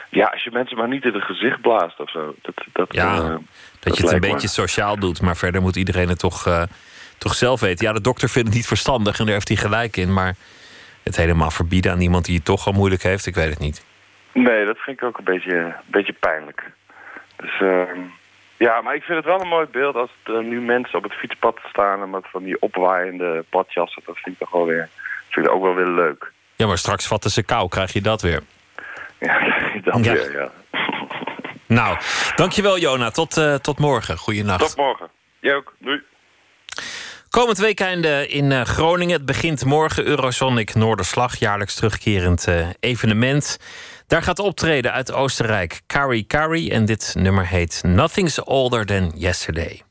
ja, als je mensen maar niet in het gezicht blaast of zo. Dat, dat, ja, dat, dat je het een beetje sociaal doet, maar verder moet iedereen het toch, toch zelf weten. Ja, de dokter vindt het niet verstandig en daar heeft hij gelijk in. Maar het helemaal verbieden aan iemand die het toch al moeilijk heeft, ik weet het niet. Nee, dat vind ik ook een beetje, een beetje pijnlijk. Dus uh, ja, maar ik vind het wel een mooi beeld als er nu mensen op het fietspad staan en met van die opwaaiende badjassen. Dat vind ik toch wel weer, vind ik ook wel weer leuk. Ja, maar straks vatten ze kou, krijg je dat weer. Ja, dan ja. weer, ja. Nou, dankjewel Jona. Tot, uh, tot morgen. Goeienacht. Tot morgen. Jij ook. Doei. Komend weekend in uh, Groningen. Het begint morgen Eurosonic Noorderslag. Jaarlijks terugkerend uh, evenement. Daar gaat optreden uit Oostenrijk Kari Kari en dit nummer heet Nothing's Older Than Yesterday.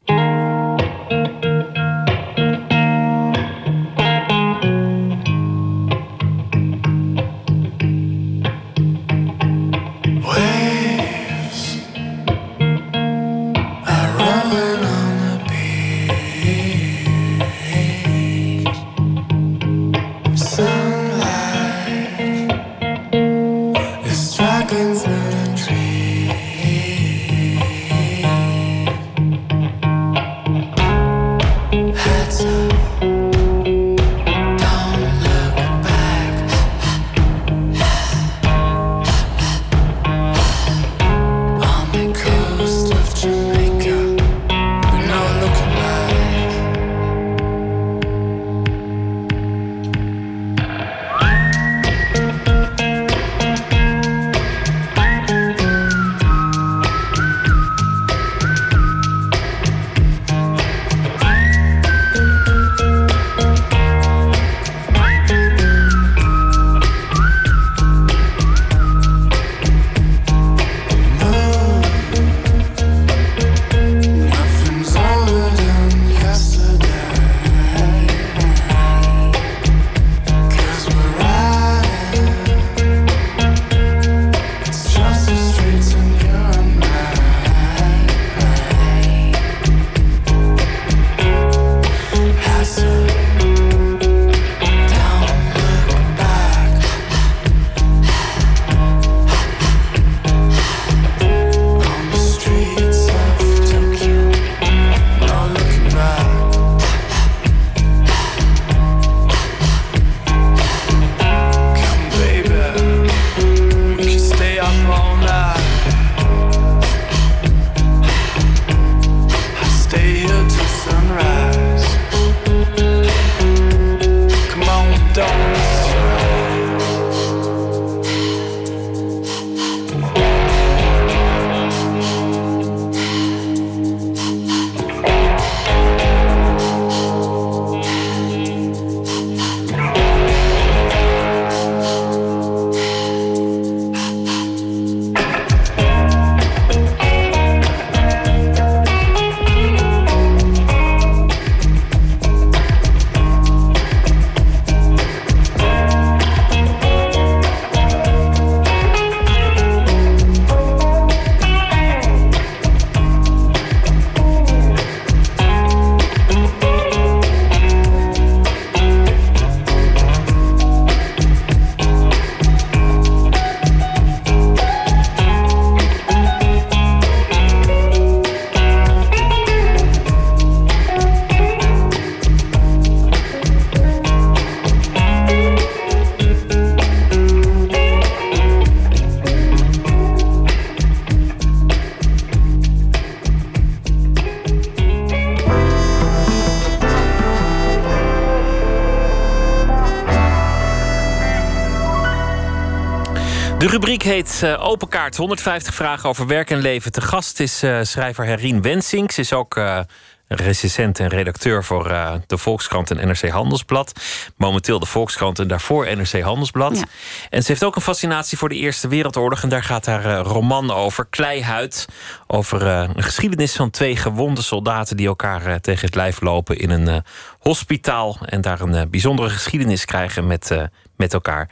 Uh, Open Kaart. 150 vragen over werk en leven. Te gast is uh, schrijver Herien Wensink. Ze is ook uh, recensent en redacteur voor de Volkskrant en NRC Handelsblad. Momenteel de Volkskrant en daarvoor NRC Handelsblad. Ja. En ze heeft ook een fascinatie voor de Eerste Wereldoorlog. En daar gaat haar roman over. Kleihuid. Over een geschiedenis van twee gewonde soldaten... die elkaar tegen het lijf lopen in een hospitaal. En daar een bijzondere geschiedenis krijgen met, met elkaar.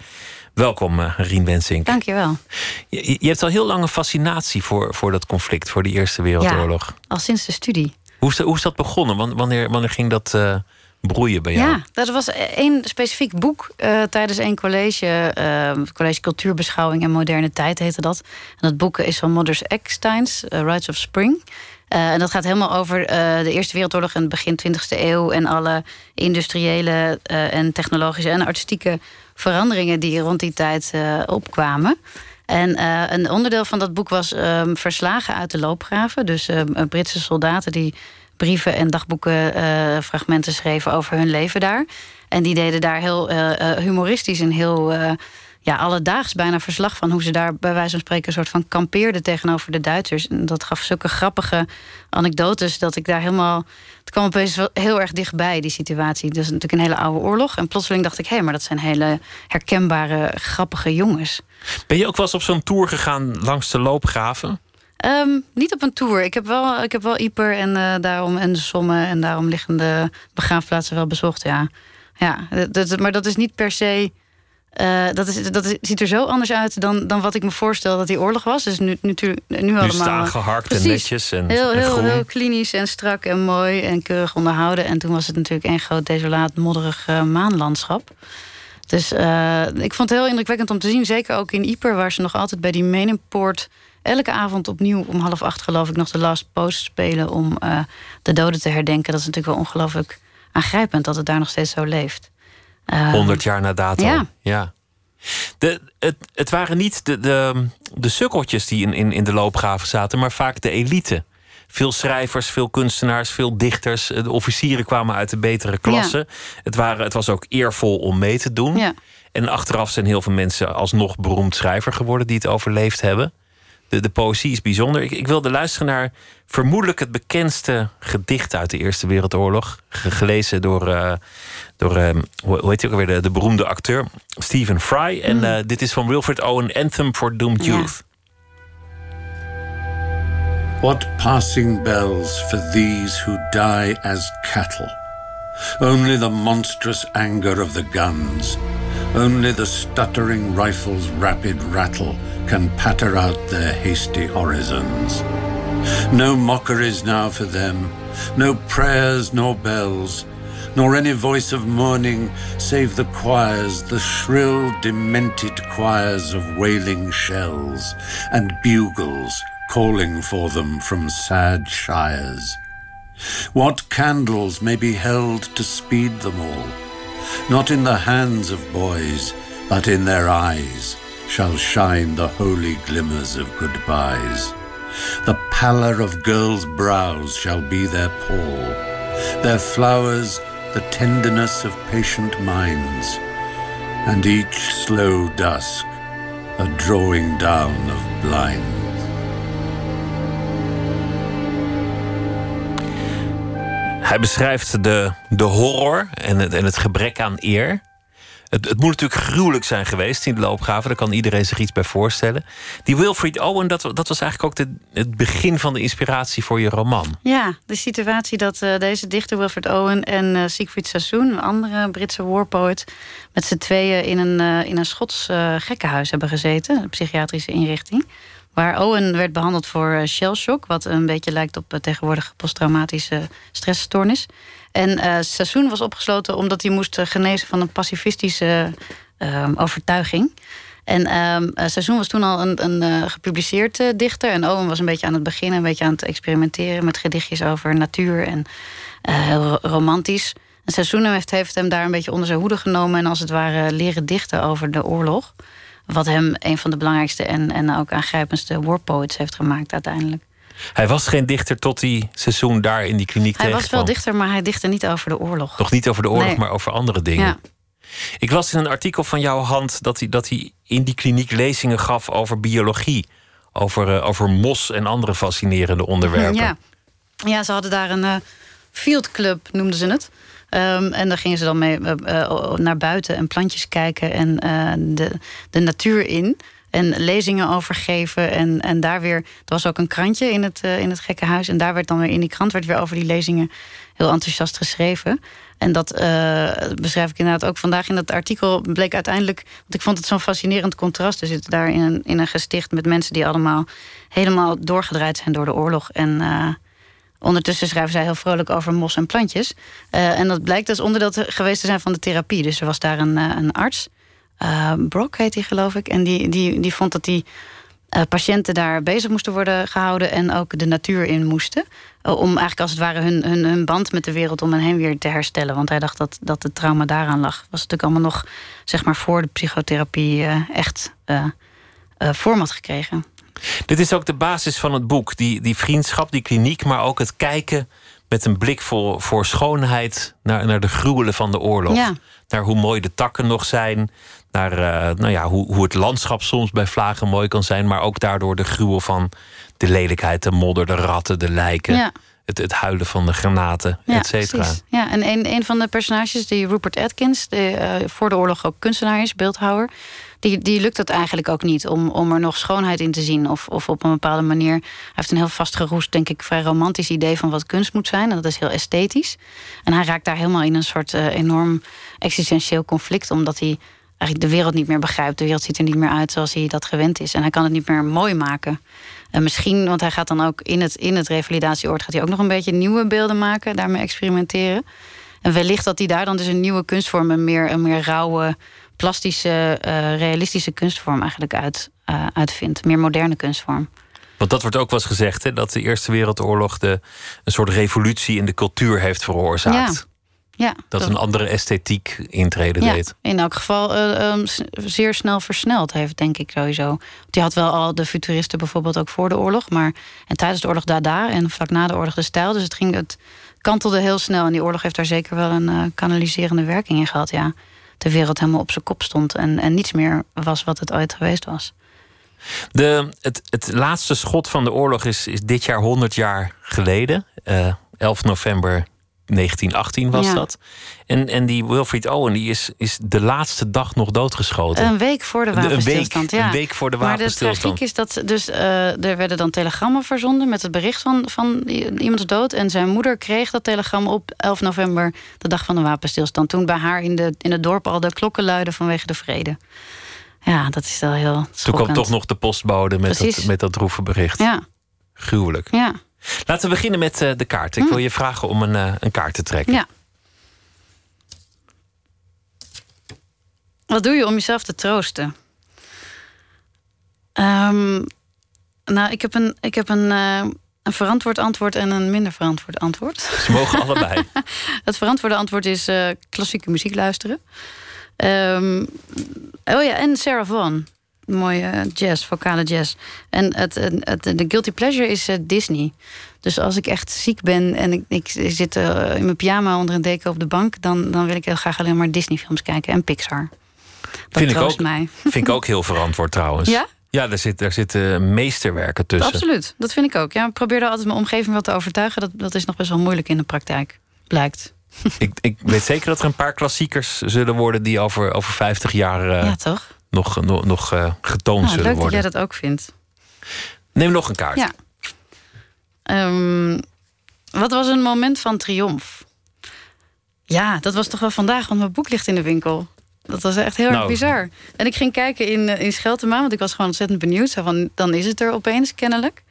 Welkom, uh, Rien Wensink. Dankjewel. Je, je hebt al heel lang een fascinatie voor, voor dat conflict, voor de Eerste Wereldoorlog. Ja, al sinds de studie. Hoe is, dat, hoe is dat begonnen? Wanneer, wanneer ging dat uh, broeien bij jou? Ja, dat was één specifiek boek uh, tijdens een college. college Cultuurbeschouwing en Moderne Tijd heette dat. En dat boek is van Mothers Ecksteins, Rites of Spring. Uh, en dat gaat helemaal over uh, de Eerste Wereldoorlog en begin 20e eeuw en alle industriële uh, en technologische en artistieke veranderingen die rond die tijd opkwamen. En een onderdeel van dat boek was um, verslagen uit de loopgraven. Dus Britse soldaten die brieven en dagboekenfragmenten schreven over hun leven daar. En die deden daar heel humoristisch en heel ja, alledaags bijna verslag van hoe ze daar bij wijze van spreken een soort van kampeerden tegenover de Duitsers. En dat gaf zulke grappige anekdotes dat ik daar helemaal. Het kwam opeens wel heel erg dichtbij, die situatie. Dat is natuurlijk een hele oude oorlog. En plotseling dacht ik, hé, hey, maar dat zijn hele herkenbare, grappige jongens. Ben je ook wel eens op zo'n tour gegaan langs de loopgraven? Um, niet op een tour. Ik heb wel, ik heb wel Ieper en uh, daarom en de Sommen en daarom liggende begraafplaatsen wel bezocht. Ja, ja dat, maar dat is niet per se uh, dat, is, dat ziet er zo anders uit dan, dan wat ik me voorstel dat die oorlog was. Dus nu, nu, nu allemaal. Nu staan geharkt en netjes. En, heel, heel, heel klinisch en strak en mooi en keurig onderhouden. En toen was het natuurlijk één groot desolaat, modderig uh, maanlandschap. Dus uh, ik vond het heel indrukwekkend om te zien. Zeker ook in Ieper, waar ze nog altijd bij die Meningpoort elke avond opnieuw om half acht, geloof ik, nog de Last Post spelen om de doden te herdenken. Dat is natuurlijk wel ongelooflijk aangrijpend dat het daar nog steeds zo leeft. 100 jaar na dato. Ja. ja. De, het, het waren niet de, de, de sukkeltjes die in, in, in de loopgraven zaten, maar vaak de elite. Veel schrijvers, veel kunstenaars, veel dichters. De officieren kwamen uit de betere klasse. Het, waren, het was ook eervol om mee te doen. Ja. En achteraf zijn heel veel mensen alsnog beroemd schrijver geworden die het overleefd hebben. De, de poëzie is bijzonder. Ik, ik wilde luisteren naar vermoedelijk het bekendste gedicht uit de Eerste Wereldoorlog. Gelezen door, uh, door uh, hoe heet hij ook alweer, de, de, beroemde acteur Stephen Fry. En uh, dit is van Wilfred Owen, Anthem for Doomed. Youth. What passing bells for these who die as cattle? Only the monstrous anger of the guns, only the stuttering rifle's rapid rattle can patter out their hasty orisons. No mockeries now for them, no prayers nor bells, nor any voice of mourning save the choirs, the shrill, demented choirs of wailing shells, and bugles calling for them from sad shires. What candles may be held to speed them all? Not in the hands of boys, but in their eyes shall shine the holy glimmers of goodbyes. The pallor of girls' brows shall be their pall, their flowers the tenderness of patient minds, and each slow dusk a drawing down of blinds. Hij beschrijft de, de horror en het, en het gebrek aan eer. Het, het moet natuurlijk gruwelijk zijn geweest in de loopgraven. Daar kan iedereen zich iets bij voorstellen. Die Wilfried Owen, dat, dat was eigenlijk ook de, het begin van de inspiratie voor je roman. Ja, de situatie dat uh, deze dichter Wilfred Owen en uh, Siegfried Sassoon, een andere Britse warpoet, met z'n tweeën in een, uh, in een Schots gekkenhuis hebben gezeten, een psychiatrische inrichting. Waar Owen werd behandeld voor shellshock, wat een beetje lijkt op tegenwoordige posttraumatische stressstoornis. En uh, Sassoon was opgesloten omdat hij moest genezen van een pacifistische uh, overtuiging. En um, was toen al een, een gepubliceerd dichter. En Owen was een beetje aan het beginnen, een beetje aan het experimenteren met gedichtjes over natuur en heel romantisch. En Sassoon heeft, heeft hem daar een beetje onder zijn hoede genomen en als het ware leren dichten over de oorlog. Wat hem een van de belangrijkste en, en ook aangrijpendste warpoets heeft gemaakt uiteindelijk. Hij was geen dichter tot die seizoen daar in die kliniek Hij was wel dichter, maar hij dichtte niet over de oorlog. Toch niet over de oorlog, Nee. maar over andere dingen. Ja. Ik las in een artikel van jouw hand dat hij, dat hij in die kliniek lezingen gaf over biologie. Over, eh, over mos en andere fascinerende onderwerpen. Ja. ja, ze hadden daar een uh, field club, noemden ze het. Um, en daar gingen ze dan mee uh, naar buiten en plantjes kijken en de, de natuur in. En lezingen over geven. En, en daar weer. Er was ook een krantje in het, in het gekke huis. En daar werd dan weer in die krant werd weer over die lezingen heel enthousiast geschreven. En dat beschrijf ik inderdaad ook vandaag in dat artikel. Bleek uiteindelijk. Want ik vond het zo'n fascinerend contrast. We zitten daar in een, in een gesticht met mensen die allemaal helemaal doorgedraaid zijn door de oorlog. En Ondertussen schrijven zij heel vrolijk over mos en plantjes. Uh, en dat blijkt dus onderdeel geweest te zijn van de therapie. Dus er was daar een, uh, een arts, uh, Brock heet hij geloof ik... en die, die, die vond dat die patiënten daar bezig moesten worden gehouden... en ook de natuur in moesten. om eigenlijk als het ware hun, hun, hun band met de wereld om hen heen weer te herstellen. Want hij dacht dat, dat het trauma daaraan lag. Was natuurlijk allemaal nog, zeg maar, voor de psychotherapie echt vorm had gekregen. Dit is ook de basis van het boek. Die, die vriendschap, die kliniek, maar ook het kijken met een blik voor, voor schoonheid naar, naar de gruwelen van de oorlog. Naar hoe mooi de takken nog zijn. Naar uh, nou ja, hoe, hoe het landschap soms bij vlagen mooi kan zijn. Maar ook daardoor de gruwel van de lelijkheid, de modder, de ratten, de lijken. Ja. Het, het huilen van de granaten, ja, et cetera. Ja, en een, een van de personages, die Rupert Atkins, die uh, voor de oorlog ook kunstenaar is, beeldhouwer die, die lukt het eigenlijk ook niet om, om er nog schoonheid in te zien. Of, of op een bepaalde manier. Hij heeft een heel vastgeroest, denk ik, vrij romantisch idee van wat kunst moet zijn. En dat is heel esthetisch. En hij raakt daar helemaal in een soort uh, enorm existentieel conflict, omdat hij eigenlijk de wereld niet meer begrijpt. De wereld ziet er niet meer uit zoals hij dat gewend is. En hij kan het niet meer mooi maken. En misschien, want hij gaat dan ook in het, in het revalidatieoord... gaat hij ook nog een beetje nieuwe beelden maken, daarmee experimenteren. En wellicht dat hij daar dan dus een nieuwe kunstvorm... een meer, een meer rauwe, plastische, uh, realistische kunstvorm eigenlijk uit, uh, uitvindt. Meer moderne kunstvorm. Want dat wordt ook wel eens gezegd, hè, dat de Eerste Wereldoorlog de, een soort revolutie in de cultuur heeft veroorzaakt. Ja. Ja, dat, dat een andere esthetiek intreden ja, deed. In elk geval uh, um, zeer snel versneld heeft, denk ik sowieso. Die had wel al de futuristen bijvoorbeeld ook voor de oorlog. Maar, en tijdens de oorlog Dada en vlak na de oorlog de stijl. Dus het, ging, het kantelde heel snel. En die oorlog heeft daar zeker wel een kanaliserende werking in gehad, ja de wereld helemaal op zijn kop stond en, en niets meer was wat het ooit geweest was. De, het, het laatste schot van de oorlog is, is dit jaar 100 jaar geleden. Uh, eh, 11 november 1918 was Ja. dat. En, en die Wilfried Owen die is, is de laatste dag nog doodgeschoten. Een week voor de een week- wapenstilstand. ja. een week voor de Maar de wapenstilstand. tragiek is dat dus, eh, er werden dan telegrammen verzonden met het bericht van, van i- iemands dood. En zijn moeder kreeg dat telegram op 11 november, de dag van de wapenstilstand. Toen bij haar in, de, in het dorp al de klokken luiden vanwege de vrede. Ja, dat is wel heel Toen kwam toch nog de postbode met Precies. dat, met dat droeve bericht. Ja, Gruwelijk. ja, Laten we beginnen met eh, de kaart. Ik wil je vragen om een, eh, een kaart te trekken. ja. Wat doe je om jezelf te troosten? Ehm, nou, ik heb een, ik heb een, eh, een verantwoord antwoord en een minder verantwoord antwoord. Ze mogen allebei. Het verantwoorde antwoord is klassieke muziek luisteren. Ehm, oh ja, en Sarah Vaughan. Mooie jazz, vocale jazz. En het, het, de guilty pleasure is eh, Disney. Dus als ik echt ziek ben en ik, ik zit eh, in mijn pyjama onder een deken op de bank... Dan, dan wil ik heel graag alleen maar Disney-films kijken en Pixar. Dat vind, ik ook, mij. vind ik ook heel verantwoord trouwens. Ja? Ja, daar, zit, daar zitten meesterwerken tussen. Absoluut, dat vind ik ook. Ja, ik probeer daar altijd mijn omgeving wat te overtuigen. Dat, dat is nog best wel moeilijk in de praktijk, blijkt. Ik, ik weet zeker dat er een paar klassiekers zullen worden... die over, over 50 jaar eh, ja, toch? Nog, nog, nog eh, getoond Nou, zullen leuk dat worden. jij dat ook vindt. Neem nog een kaart. Ja. Ehm, wat was een moment van triomf? Ja, dat was toch wel vandaag, want mijn boek ligt in de winkel. Dat was echt heel erg Nou. bizar. En ik ging kijken in, eh, in Scheltema, want ik was gewoon ontzettend benieuwd. Zo van, dan is het er opeens, kennelijk.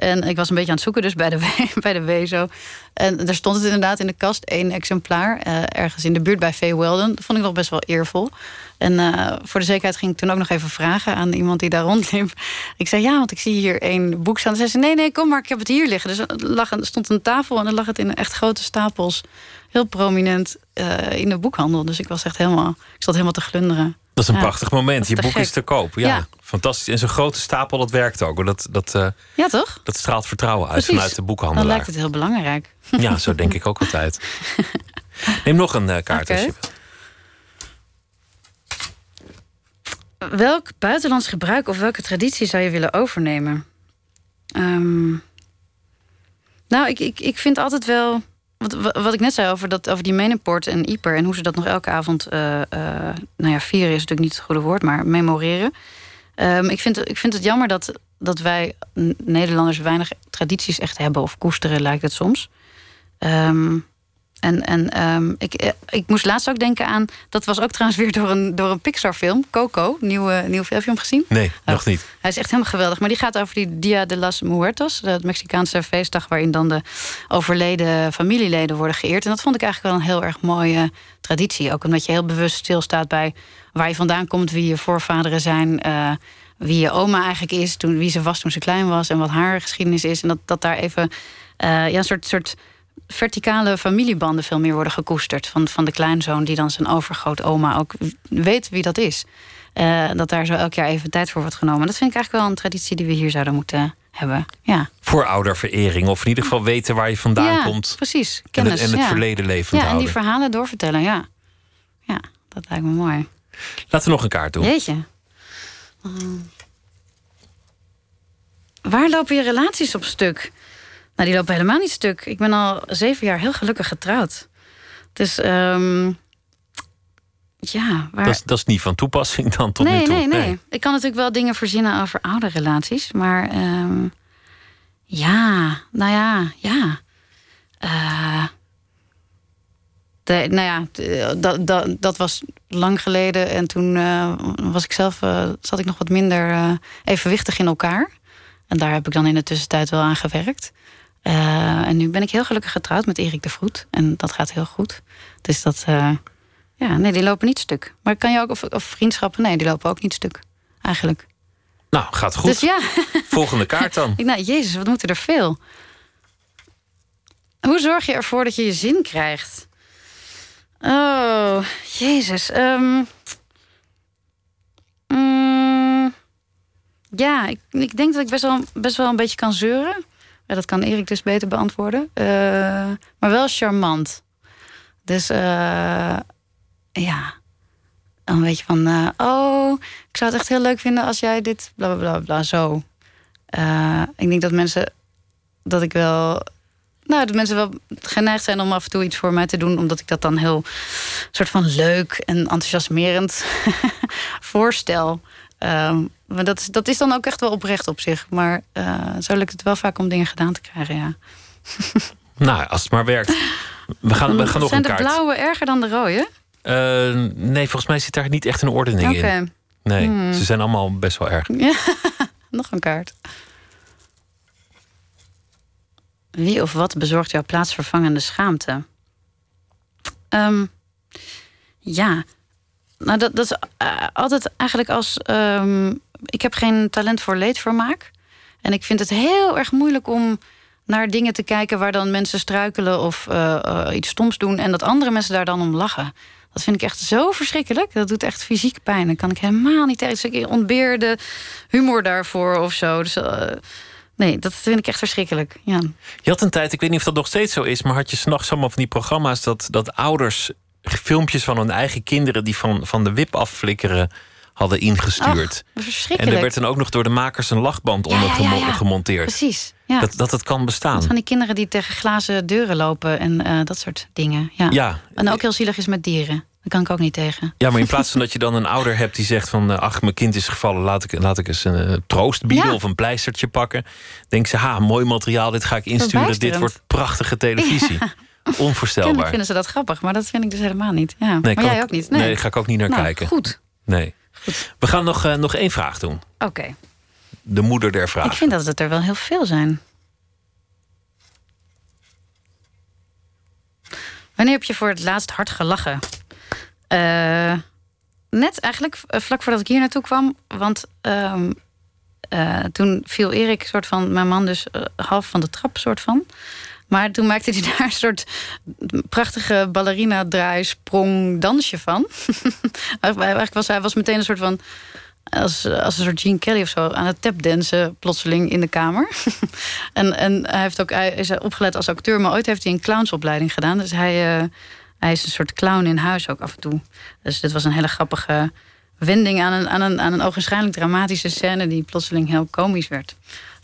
En ik was een beetje aan het zoeken, dus bij de, bij de WEZO. En daar stond het inderdaad in de kast, één exemplaar. eh, ergens in de buurt bij Fay Weldon. Dat vond ik nog best wel eervol. En eh, voor de zekerheid ging ik toen ook nog even vragen aan iemand die daar rondliep. Ik zei, ja, want ik zie hier één boek staan. Ze zei, nee, nee, kom maar, ik heb het hier liggen. Dus er lag stond een tafel en dan lag het in echt grote stapels. Heel prominent eh, in de boekhandel. Dus ik was echt helemaal, ik zat helemaal te glunderen. Dat is een Ja, prachtig moment. Je boek gek. is te koop. Ja, Ja. fantastisch. En zo'n grote stapel, dat werkt ook. Dat, dat, eh, Ja, toch? dat straalt vertrouwen uit Precies. vanuit de Dan boekhandelaar. lijkt het heel belangrijk. Ja, zo denk ik ook altijd. Neem nog een eh, kaart als je wil. welk buitenlands gebruik of welke traditie zou je willen overnemen? Ehm, nou, ik, ik, ik vind altijd wel. Wat, wat ik net zei over, dat, over die Menenpoort en Ieper... en hoe ze dat nog elke avond... eh, eh, nou ja, vieren is natuurlijk niet het goede woord, maar memoreren. Ehm, ik, vind, ik vind het jammer dat, dat wij Nederlanders... weinig tradities echt hebben of koesteren, lijkt het soms. Ehm, en en ehm, ik, eh, ik moest laatst ook denken aan... dat was ook trouwens weer door een, door een Pixar-film, Coco. Nieuwe, nieuwe film, heb je hem gezien? Nee, nog niet. Hij is echt helemaal geweldig. Maar die gaat over die Dia de las Muertos, de Mexicaanse feestdag waarin dan de overleden familieleden worden geëerd. En dat vond ik eigenlijk wel een heel erg mooie traditie. Ook omdat je heel bewust stilstaat bij waar je vandaan komt, wie je voorvaderen zijn, eh, wie je oma eigenlijk is, toen, wie ze was toen ze klein was en wat haar geschiedenis is. En dat, dat daar even eh, ja, een soort, soort verticale familiebanden veel meer worden gekoesterd. Van, van de kleinzoon die dan zijn overgrootoma ook weet wie dat is. Eh, dat daar zo elk jaar even tijd voor wordt genomen. Dat vind ik eigenlijk wel een traditie die we hier zouden moeten hebben. Ja, Voorouderverering, of in ieder geval weten waar je vandaan ja komt. precies. En het, Kennis, en het ja. verleden levend Ja, en die verhalen doorvertellen, ja. Ja, dat lijkt me mooi. Laten we nog een kaart doen. Jeetje. Mm. Waar lopen je relaties op stuk? Nou, die lopen helemaal niet stuk. Ik ben al zeven jaar heel gelukkig getrouwd. Dus, ehm, ja, waar... Dat, is, dat is niet van toepassing dan tot nee, nu toe. Nee, nee, Ik kan natuurlijk wel dingen verzinnen over oude relaties. Maar ehm, ja, nou ja, ja. Eh, de, nou ja, dat, dat, dat was lang geleden. En toen eh, was ik zelf, eh, zat ik nog wat minder evenwichtig in elkaar. En daar heb ik dan in de tussentijd wel aan gewerkt. Eh, en nu ben ik heel gelukkig getrouwd met Erik de Vroet. En dat gaat heel goed. Dus dat, eh, ja, nee, die lopen niet stuk. Maar kan je ook, of, of vriendschappen, nee, die lopen ook niet stuk. Eigenlijk. Nou, gaat goed. Dus ja, Volgende kaart dan. ik, nou, jezus, wat moeten er veel. Hoe zorg je ervoor dat je je zin krijgt? Oh, jezus. ehm. Mm, ja, ik, ik denk dat ik best wel, best wel een beetje kan zeuren. Ja, dat kan Erik dus beter beantwoorden. Eh, maar wel charmant. Dus eh, ja, een beetje van... eh, oh, ik zou het echt heel leuk vinden als jij dit... bla bla bla, bla zo. Ik denk dat mensen... dat ik wel... Nou, dat mensen wel geneigd zijn om af en toe iets voor mij te doen... omdat ik dat dan heel soort van leuk en enthousiasmerend voorstel. Ehm, maar dat is, dat is dan ook echt wel oprecht op zich. Maar eh, zo lukt het wel vaak om dingen gedaan te krijgen, ja. Nou, als het maar werkt. We gaan, we gaan nog Zijn een de kaart. blauwe erger dan de rode? Eh, nee, volgens mij zit daar niet echt een ordening in. Nee, Hmm. ze zijn allemaal best wel erg. Ja, nog een kaart. Wie of wat bezorgt jouw plaatsvervangende schaamte? Ehm, ja, nou dat, dat is eh, altijd eigenlijk als... ehm, ik heb geen talent voor leedvermaak. En ik vind het heel erg moeilijk om naar dingen te kijken... waar dan mensen struikelen of eh, eh, iets stoms doen... en dat andere mensen daar dan om lachen. Dat vind ik echt zo verschrikkelijk. Dat doet echt fysiek pijn. Dan kan ik helemaal niet tegen. Dus ik ontbeer de humor daarvoor of zo. Dus, nee, dat vind ik echt verschrikkelijk. Ja. Je had een tijd, ik weet niet of dat nog steeds zo is, maar had je s'nachts allemaal van die programma's dat, dat ouders filmpjes van hun eigen kinderen die van, van de wip afflikkeren hadden ingestuurd. Ach, en er werd dan ook nog door de makers een lachband onder ja, ja, ja. gemonteerd. Precies. Ja. Dat, dat het kan bestaan. Van die kinderen die tegen glazen deuren lopen en eh, dat soort dingen. Ja. En ook heel zielig is met dieren. Daar kan ik ook niet tegen. Ja, maar in plaats van dat je dan een ouder hebt die zegt van... eh, ach, mijn kind is gevallen, laat ik, laat ik eens een eh, troost bieden... Of een pleistertje pakken. Denk ze, ha, mooi materiaal, dit ga ik insturen. Dit wordt prachtige televisie. Kennelijk Onvoorstelbaar. vinden ze dat grappig, maar dat vind ik dus helemaal niet. Ja. Nee, maar jij ik- ook niet? Nee, ga ik ook niet naar Nou, kijken. Goed, Nee. We gaan nog, eh, nog één vraag doen. oké. De moeder der Ik vragen. vind dat het er wel heel veel zijn. Wanneer heb je voor het laatst hard gelachen? Eh, net eigenlijk eh, vlak voordat ik hier naartoe kwam. Want ehm, eh, toen viel Erik, soort van, mijn man, dus half van de trap, soort van. Maar toen maakte hij daar een soort prachtige ballerina draai sprong dansje van. Eigenlijk was hij was meteen een soort van als, als een soort Gene Kelly of zo aan het tapdansen plotseling in de kamer. en, en hij heeft ook hij opgeleid als acteur, maar ooit heeft hij een clownsopleiding gedaan. Dus hij, eh, hij is een soort clown in huis ook af en toe. Dus dit was een hele grappige wending aan een, aan, een, aan een ogenschijnlijk dramatische scène... die plotseling heel komisch werd.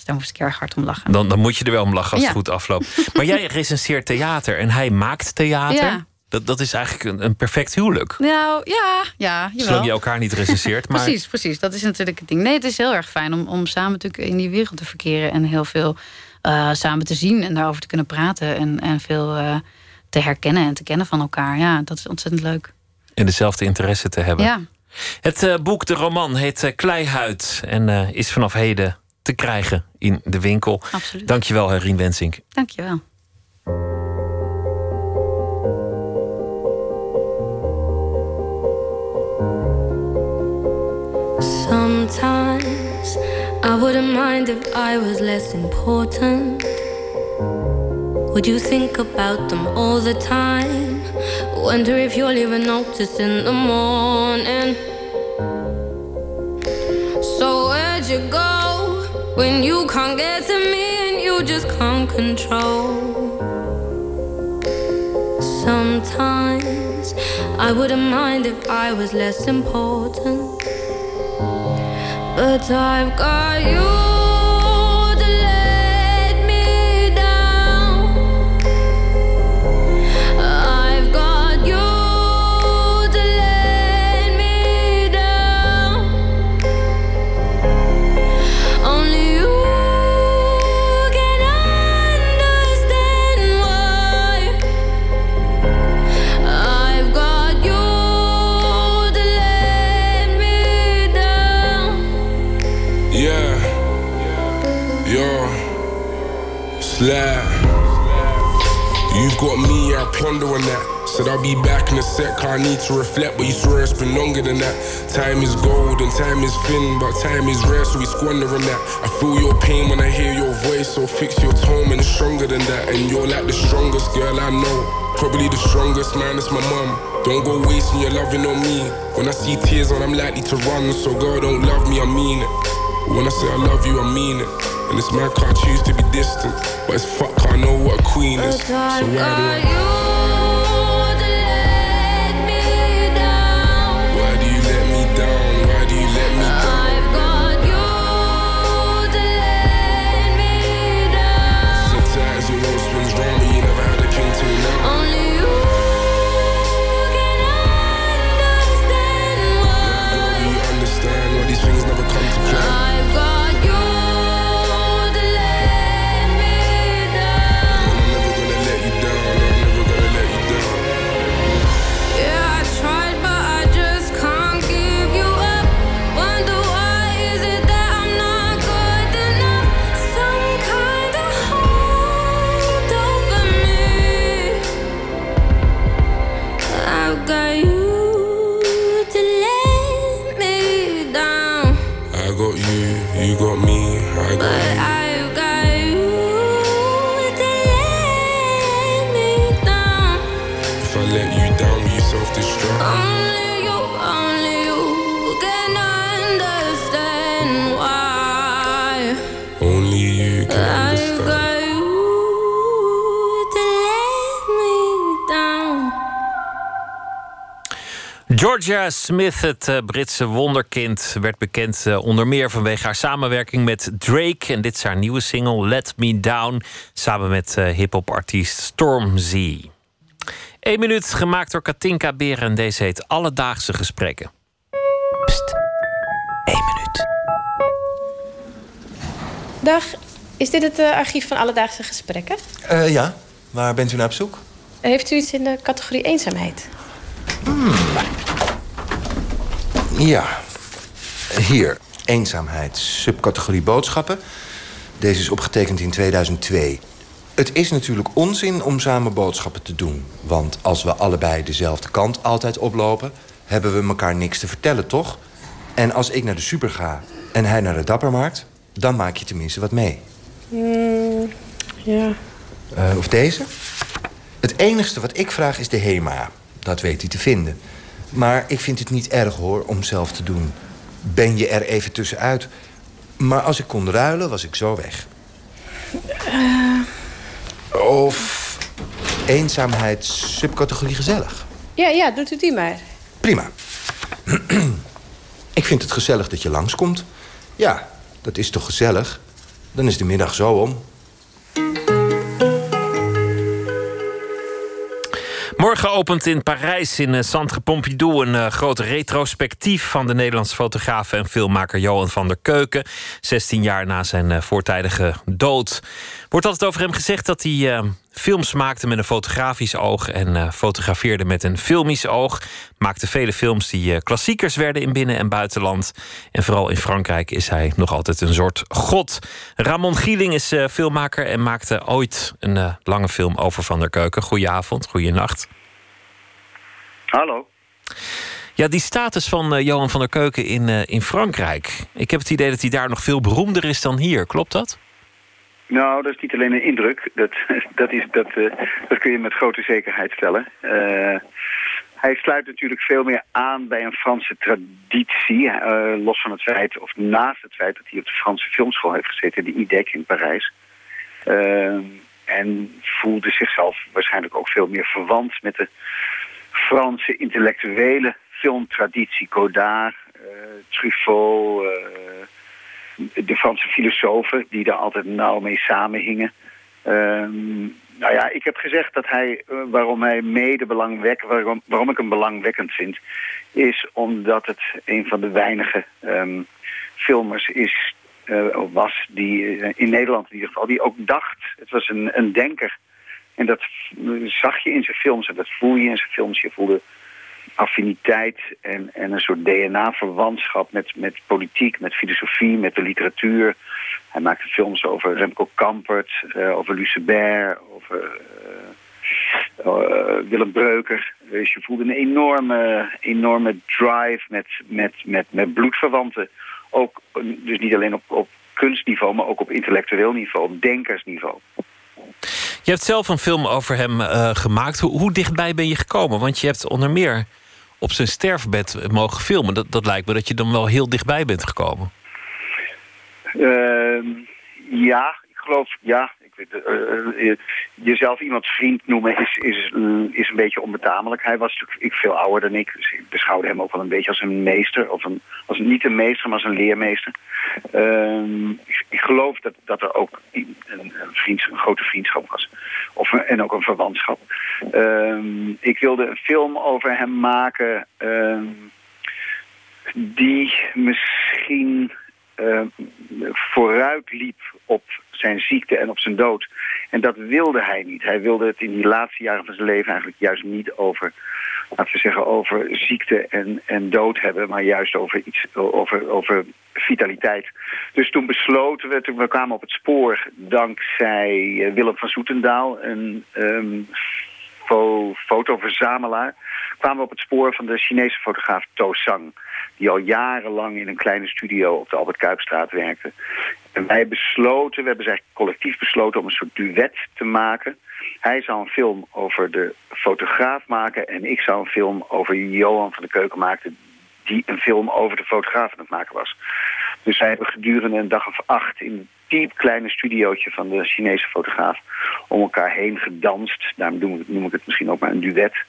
Daar moest ik erg hard om lachen. Dan, dan moet je er wel om lachen als Ja. het goed afloopt. Maar jij recenseert theater en hij maakt theater. Ja. Dat, dat is eigenlijk een, een perfect huwelijk. Nou, ja, ja, jawel. Zolang je elkaar niet recenseert. Maar Precies, precies. Dat is natuurlijk het ding. Nee, het is heel erg fijn om, om samen natuurlijk in die wereld te verkeren... en heel veel eh, samen te zien en daarover te kunnen praten... en, en veel eh, te herkennen en te kennen van elkaar. Ja, dat is ontzettend leuk. en dezelfde interesse te hebben. Ja. Het eh, boek, de roman, heet Kleihuid. En is vanaf heden te krijgen in de winkel. Absoluut. Dankjewel, eh, Rien Wensink. Dankjewel. Sometimes I wouldn't mind if I was less important. Would you think about them all the time? Wonder if you'll even notice in the morning. So where'd you go when you can't get to me and you just can't control? Sometimes I wouldn't mind if I was less important. But I've got you Slap. You've got me, I ponder on that. Said I'll be back in a sec, I need to reflect, but you swear it's been longer than that. Time is gold and time is thin, but time is rare, so we squander on that. I feel your pain when I hear your voice, so fix your tone and it's stronger than that. And you're like the strongest girl I know. Probably the strongest man, it's my mum. Don't go wasting your loving on me. When I see tears on, I'm likely to run. So girl, don't love me, I mean it. When I say I love you, I mean it. And it's mad, can't choose to be distant. But it's fuck, I know what a queen is. So But why do I? Georgia Smith, het eh, Britse wonderkind, werd bekend eh, onder meer vanwege haar samenwerking met Drake. En dit is haar nieuwe single Let Me Down, samen met eh hip-hop artiest Stormzy. Eén minuut gemaakt door Katinka Beren en deze heet Alledaagse Gesprekken. Dag, is dit het archief van Alledaagse Gesprekken? Eh, ja, waar bent u naar op zoek? Heeft u iets in de categorie eenzaamheid? Ja. Hier, eenzaamheid, subcategorie boodschappen. Deze is opgetekend in 2002. Het is natuurlijk onzin om samen boodschappen te doen. Want als we allebei dezelfde kant altijd oplopen... hebben we elkaar niks te vertellen, toch? En als ik naar de super ga en hij naar de dappermarkt... dan maak je tenminste wat mee. Hmm, ja. Eh, of deze? Het enigste wat ik vraag is de HEMA. Dat weet hij te vinden. Maar ik vind het niet erg hoor om zelf te doen. Ben je er even tussenuit? Maar als ik kon ruilen, was ik zo weg. Eh, Of eenzaamheid subcategorie gezellig. ja, ja, doet u die maar. Prima. Ik vind het gezellig dat je langskomt. Ja, dat is toch gezellig? Dan is de middag zo om. Morgen opent in Parijs in eh, Centre Pompidou een uh, groot retrospectief van de Nederlandse fotograaf en filmmaker Johan van der Keuken. 16 jaar na zijn uh, voortijdige dood. Wordt altijd over hem gezegd dat hij films maakte met een fotografisch oog en fotografeerde met een filmisch oog. Maakte vele films die klassiekers werden in binnen- en buitenland. En vooral in Frankrijk is hij nog altijd een soort god. Ramon Gieling is filmmaker en maakte ooit een lange film over Van der Keuken. Goedenavond, goeienacht. Hallo. Ja, die status van Johan van der Keuken in, in Frankrijk. Ik heb het idee dat hij daar nog veel beroemder is dan hier. Klopt dat? Nou, dat is niet alleen een indruk. Dat, dat, is, uh, dat kun je met grote zekerheid stellen. hij sluit natuurlijk veel meer aan bij een Franse traditie. los van het feit, of naast het feit dat hij op de Franse filmschool heeft gezeten, de IDEC in Parijs. en voelde zichzelf waarschijnlijk ook veel meer verwant met de Franse intellectuele filmtraditie, Godard, Truffaut, de Franse filosofen die daar altijd nauw mee samenhingen. Um, nou ja, ik heb gezegd dat hij, uh, waarom hij mede belangwekkend, waarom, waarom ik hem belangwekkend vind, is omdat het een van de weinige um, filmers is, of was, die in Nederland in ieder geval, die ook dacht, het was een, een denker, en dat zag je in zijn films en dat voel je in zijn films. Je voelde affiniteit en, en een soort DNA-verwantschap met, met politiek, met filosofie, met de literatuur. Hij maakte films over Remco Kampert, uh, over Lucebert, over uh, uh, Willem Breuker. Dus je voelde een enorme, enorme drive met, met, met, met bloedverwanten. Ook, dus niet alleen op, op kunstniveau, maar ook op intellectueel niveau, op denkersniveau. Je hebt zelf een film over hem gemaakt. Hoe, dichtbij ben je gekomen? Want je hebt onder meer op zijn sterfbed mogen filmen. Dat, dat lijkt me dat je dan wel heel dichtbij bent gekomen. Uh, ja, ik geloof, ja. Ik weet, uh, jezelf iemands vriend noemen is, is, is een beetje onbetamelijk. Hij was natuurlijk veel ouder dan ik. Dus ik beschouwde hem ook wel een beetje als een meester. Of een, als niet een meester, maar als een leermeester. Uh, ik, ik, geloof dat, dat er ook een, een, vriendschap, een grote vriendschap was. Of, en ook een verwantschap. Uh, ik wilde een film over hem maken... Uh, die misschien uh, vooruit liep op zijn ziekte en op zijn dood. En dat wilde hij niet. Hij wilde het in die laatste jaren van zijn leven eigenlijk juist niet over, laten we zeggen, over ziekte en, en dood hebben, maar juist over iets, over, over vitaliteit. Dus toen besloten we, toen we kwamen op het spoor, dankzij Willem van Soetendaal, een um, fo fotoverzamelaar, kwamen we op het spoor van de Chinese fotograaf To Sang die al jarenlang in een kleine studio op de Albert Kuipstraat werkte. En wij besloten, we hebben eigenlijk collectief besloten om een soort duet te maken. Hij zou een film over de fotograaf maken en ik zou een film over Johan van de Keuken maken die een film over de fotograaf aan het maken was. Dus wij hebben gedurende een dag of acht in een diep kleine studiootje van de Chinese fotograaf om elkaar heen gedanst. Daarom noem ik het misschien ook maar een duet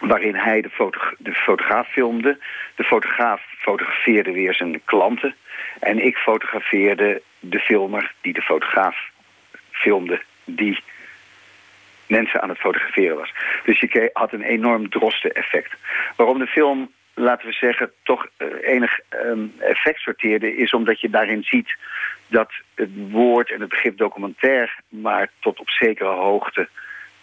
waarin hij de, foto de fotograaf filmde. De fotograaf fotografeerde weer zijn klanten. En ik fotografeerde de filmer die de fotograaf filmde... die mensen aan het fotograferen was. Dus je had een enorm droste effect. Waarom de film, laten we zeggen, toch uh, enig um, effect sorteerde... is omdat je daarin ziet dat het woord en het begrip documentair... maar tot op zekere hoogte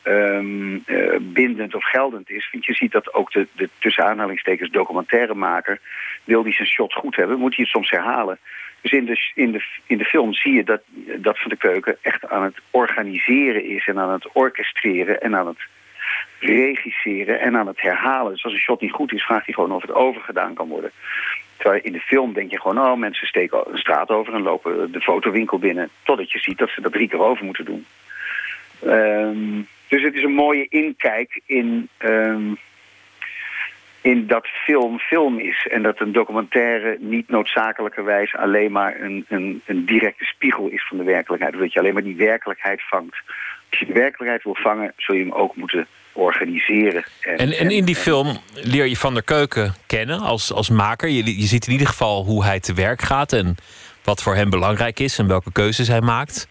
um, bindend of geldend is. Want je ziet dat ook de, de tussen aanhalingstekens documentairemaker... wil die zijn shot goed hebben, moet hij het soms herhalen. Dus in de, in de, in de film zie je dat, dat Van de Keuken echt aan het organiseren is... en aan het orchestreren en aan het regisseren en aan het herhalen. Dus als een shot niet goed is, vraagt hij gewoon of het overgedaan kan worden. Terwijl in de film denk je gewoon, oh, mensen steken een straat over en lopen de fotowinkel binnen. Totdat je ziet dat ze dat drie keer over moeten doen. Um, dus het is een mooie inkijk in, um, in dat film film is. En dat een documentaire niet noodzakelijkerwijs alleen maar een, een, een directe spiegel is van de werkelijkheid. Of dat je alleen maar die werkelijkheid vangt. Als je de werkelijkheid wil vangen, zul je hem ook moeten organiseren. En, en in die film leer je Van der Keuken kennen als, als maker. Je, je ziet in ieder geval hoe hij te werk gaat en wat voor hem belangrijk is en welke keuzes hij maakt.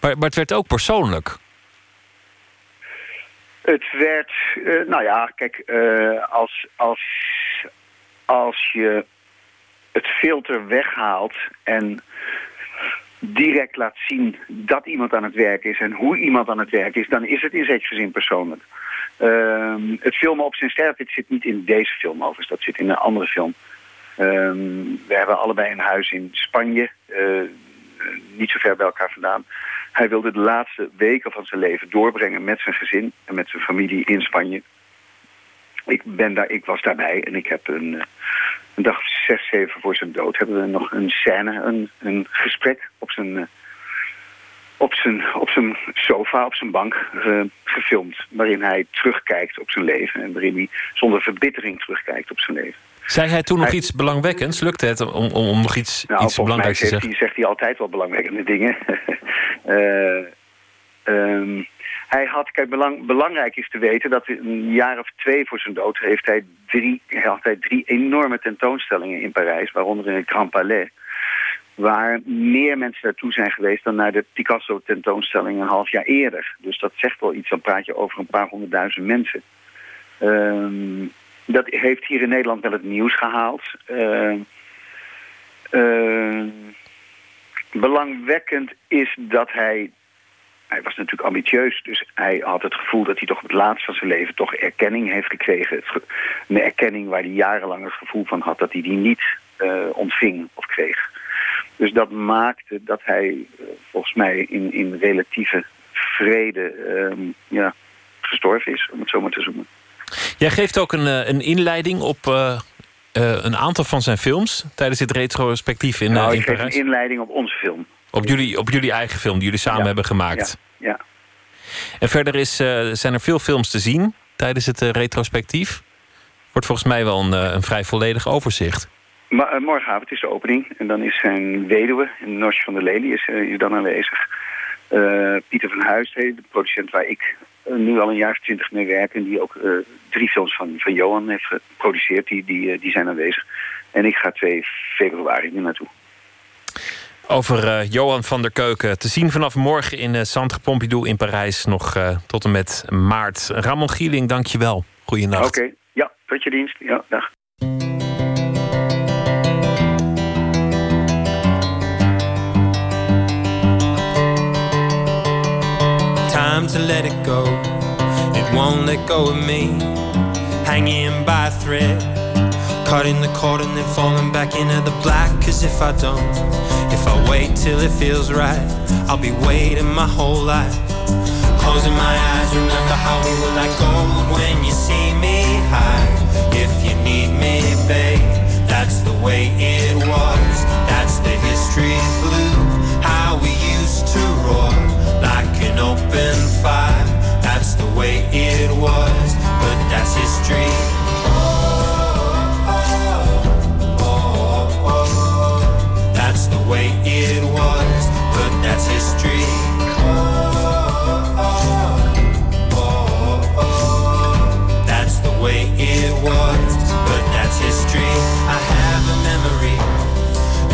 Maar, maar het werd ook persoonlijk. Het werd, eh, nou ja, kijk, eh, als, als, als je het filter weghaalt en direct laat zien dat iemand aan het werk is en hoe iemand aan het werk is, dan is het in zekere zin persoonlijk. Ehm, het filmen op zijn sterf, dit zit niet in deze film overigens, dat zit in een andere film. Ehm, we hebben allebei een huis in Spanje, eh, niet zo ver bij elkaar vandaan. Hij wilde de laatste weken van zijn leven doorbrengen met zijn gezin en met zijn familie in Spanje. Ik, ben daar, ik was daarbij en ik heb een, eh, een dag zes, zeven voor zijn dood... hebben we nog een scène, een, een gesprek op zijn, eh, op, zijn, op zijn sofa, op zijn bank eh, gefilmd... waarin hij terugkijkt op zijn leven en waarin hij zonder verbittering terugkijkt op zijn leven. Zei hij toen nog iets belangwekkends? Lukte het om, om, om nog iets, Nou, iets belangrijks te zeggen? hij, zegt hij altijd wel belangwekkende dingen. Eh, ehm, hij had, kijk, belang, belangrijk is te weten dat een jaar of twee voor zijn dood heeft hij drie, hij had hij drie enorme tentoonstellingen in Parijs, waaronder in het Grand Palais. Waar meer mensen naartoe zijn geweest dan naar de Picasso tentoonstelling een half jaar eerder. Dus dat zegt wel iets, dan praat je over een paar honderdduizend mensen. Ehm, dat heeft hier in Nederland wel het nieuws gehaald. Ehm, ehm, belangwekkend is dat hij... Hij was natuurlijk ambitieus, dus hij had het gevoel dat hij toch op het laatst van zijn leven toch erkenning heeft gekregen. Een erkenning waar hij jarenlang het gevoel van had dat hij die niet eh, ontving of kreeg. Dus dat maakte dat hij eh, volgens mij in, in relatieve vrede ehm, ja, gestorven is, om het zo maar te noemen. Jij geeft ook een, eh, een inleiding op eh, eh, een aantal van zijn films tijdens dit retrospectief in, eh, nou, in ik geef Parijs. een inleiding op onze film. Op jullie, op jullie eigen film die jullie samen hebben gemaakt. Ja, ja. En verder is, zijn er veel films te zien tijdens het retrospectief. Wordt volgens mij wel een, een vrij volledig overzicht. Maar, morgenavond is de opening. En dan is zijn weduwe, Nosje van der Lely, is, is dan aanwezig. Pieter van Huistee, de producent waar ik nu al een jaar of twintig mee en die ook eh, drie films van, van Johan heeft geproduceerd, die, die, eh, die zijn aanwezig. En ik ga 2 februari nu naartoe. Over eh, Johan van der Keuken. Te zien vanaf morgen in eh, Centre Pompidou in Parijs. Nog eh, tot en met maart. Ramon Gieling, dank je wel. Goeienacht. Oké, ja, tot je dienst. Ja, dag. To let it go. It won't let go of me. Hanging by a thread. Cutting the cord and then falling back into the black. Cause if I don't, if I wait till it feels right, I'll be waiting my whole life. Closing my eyes, remember how we were like gold when you see me high. If you need me, babe, that's the way it was. Open fire. That's the way it was, but that's history. That's the way it was, but that's history. That's the way it was, but that's history. I have a memory.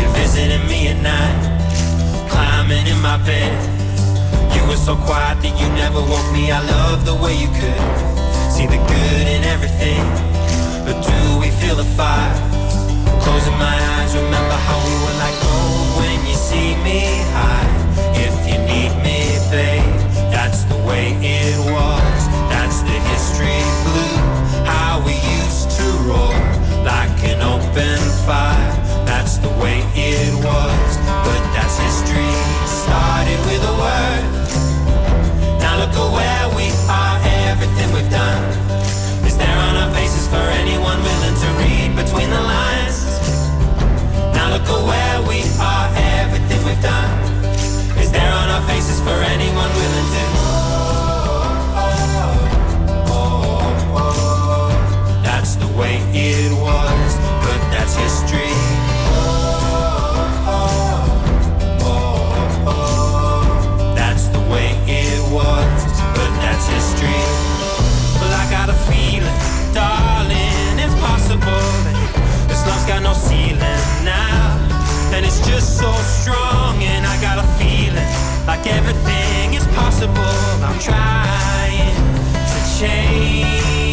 You're visiting me at night, climbing in my bed. So quiet that you never woke me. I love the way you could see the good in everything. But do we feel the fire? Closing my eyes, remember how we were like gold when you see me high. If you need me, babe, that's the way it was. That's the history blue. How we used to roar like an open fire. That's the way it was, but that's history. Started with a word look at where we are, everything we've done. Is there on our faces for anyone willing to read between the lines? Now look at where we are, everything we've done. Is there on our faces for anyone willing to? Oh, oh, oh, that's the way it was, but that's history. unstoppable. This love's got no ceiling now. And it's just so strong, and I got a feeling like everything is possible. I'm trying to change.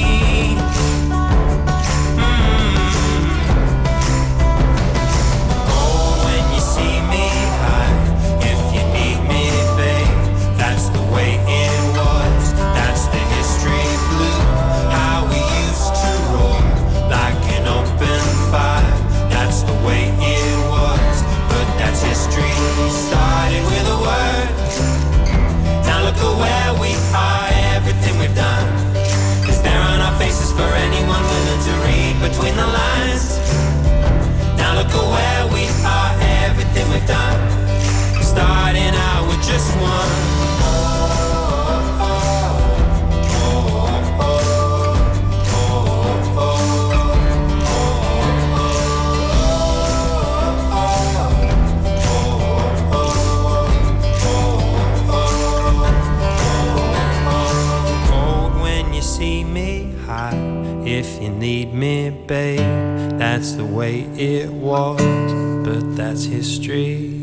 Look at where we are. Everything we've done is there on our faces for anyone willing to read between the lines. Now look at where we are. Everything we've done, starting out with just one. If you need me, babe, that's the way it was. But that's history.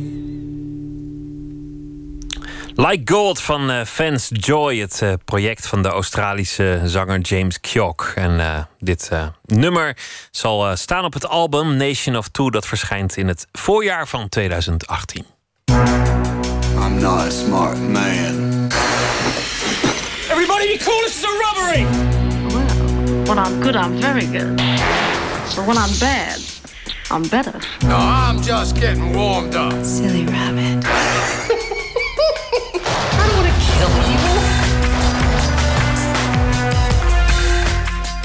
Like Gold van eh, Fans Joy, het eh, project van de Australische zanger James Kjok. En eh, dit eh, nummer zal staan op het album Nation of Two, dat verschijnt in het voorjaar van 2018. I'm not a smart man. Everybody be cool, this is a robbery! When I'm good, I'm very good. But when I'm bad, I'm better. No, I'm just getting warmed up. Silly rabbit.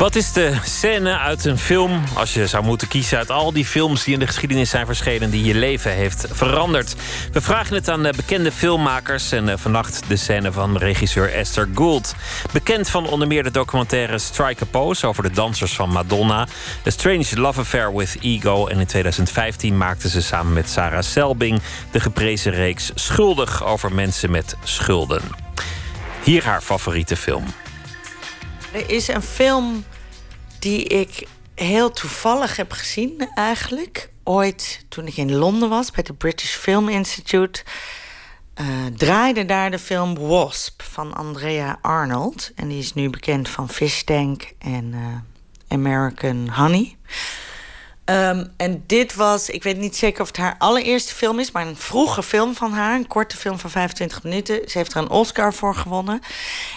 Wat is de scène uit een film, als je zou moeten kiezen uit al die films die in de geschiedenis zijn verschenen, die je leven heeft veranderd? We vragen het aan bekende filmmakers en eh, vannacht de scène van regisseur Esther Gould. Bekend van onder meer de documentaire Strike a Pose over de dansers van Madonna, A Strange Love Affair with Ego en in 2015 maakte ze samen met Sarah Selbing de geprezen reeks Schuldig over mensen met schulden. Hier haar favoriete film. Er is een film die ik heel toevallig heb gezien, eigenlijk. Ooit toen ik in Londen was bij het British Film Institute. eh, draaide daar de film Wasp van Andrea Arnold. En die is nu bekend van Fish Tank en eh, American Honey. Ehm, en dit was, ik weet niet zeker of het haar allereerste film is, maar een vroege film van haar, een korte film van 25 minuten. Ze heeft er een Oscar voor gewonnen.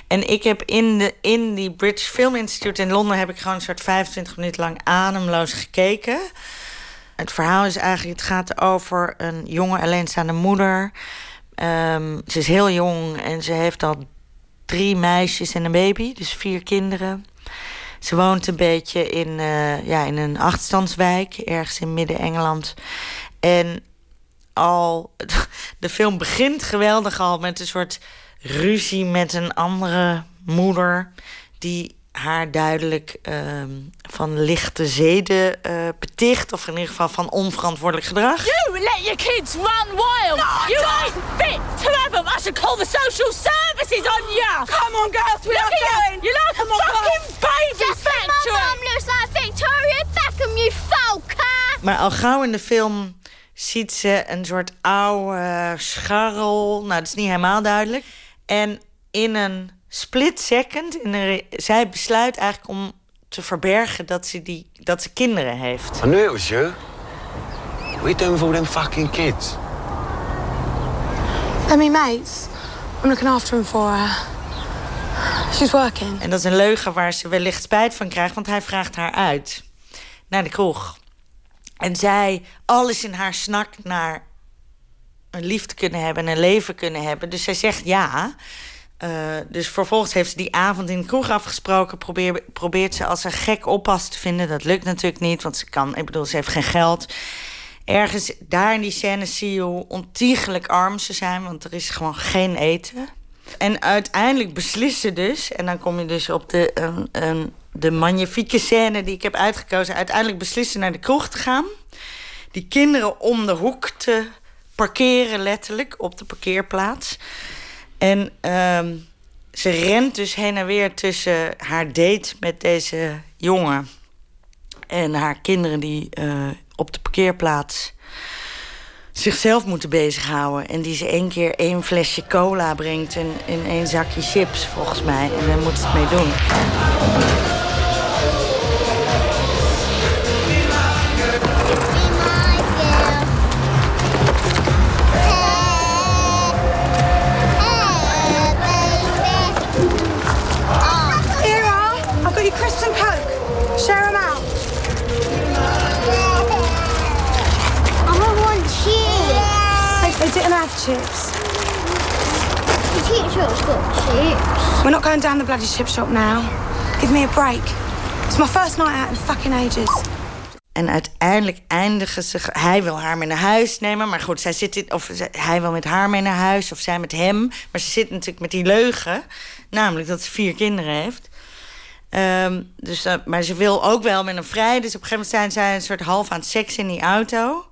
En ik heb in, de, in die British Film Institute in Londen heb ik gewoon een soort 25 minuten lang ademloos gekeken. Het verhaal is eigenlijk, het gaat over een jonge alleenstaande moeder. Ehm, ze is heel jong en ze heeft al drie meisjes en een baby, dus vier kinderen. Ze woont een beetje in, eh, ja, in een achtstandswijk, ergens in Midden-Engeland. En al, de film begint geweldig al met een soort ruzie met een andere moeder. die haar duidelijk ehm, van lichte zeden eh, beticht. Of in ieder geval van onverantwoordelijk gedrag. You let your kids run wild! you ain't fit to have them! I should call the social services on you! Come on, girls, we are going! You're like a fucking baby Just think my mum looks like Victoria Beckham, you falker! Maar al gauw in de film ziet ze een soort oude scharrel. Nou, dat is niet helemaal duidelijk. En in een split second, in een re- zij besluit eigenlijk om te verbergen dat ze, die, dat ze kinderen heeft. I knew it was you. What are you doing with all them fucking kids? They're me mates. I'm looking after him for her. She's working. En dat is een leugen waar ze wellicht spijt van krijgt, want hij vraagt haar uit naar de kroeg. En zij, alles in haar snakt naar een liefde kunnen hebben en een leven kunnen hebben. Dus zij zegt ja. Eh, dus vervolgens heeft ze die avond in de kroeg afgesproken. Probeer, probeert ze als een gek oppas te vinden. Dat lukt natuurlijk niet, want ze kan, ik bedoel, ze heeft geen geld. Ergens daar in die scène zie je hoe ontiegelijk arm ze zijn, want er is gewoon geen eten. En uiteindelijk beslissen dus, en dan kom je dus op de, de magnifieke scène die ik heb uitgekozen. Uiteindelijk beslissen naar de kroeg te gaan. Die kinderen om de hoek te parkeren, letterlijk, op de parkeerplaats. En ehm, ze rent dus heen en weer tussen haar date met deze jongen en haar kinderen die eh, op de parkeerplaats zichzelf moeten bezighouden. En die ze één keer één flesje cola brengt en, één zakje chips, volgens mij. En daar moet ze het mee doen. Chips. The shop's got chips. We're not going down the bloody chip shop now. Give me a break. It's my first night out in fucking ages. En uiteindelijk eindigen ze. Hij wil haar mee naar huis nemen. Maar goed, zij zit in, of hij wil met haar mee naar huis. Of zij met hem. Maar ze zit natuurlijk met die leugen. Namelijk dat ze vier kinderen heeft. Ehm, dus, maar ze wil ook wel met hem vrij. Dus op een gegeven moment zijn zij een soort half aan het seks in die auto.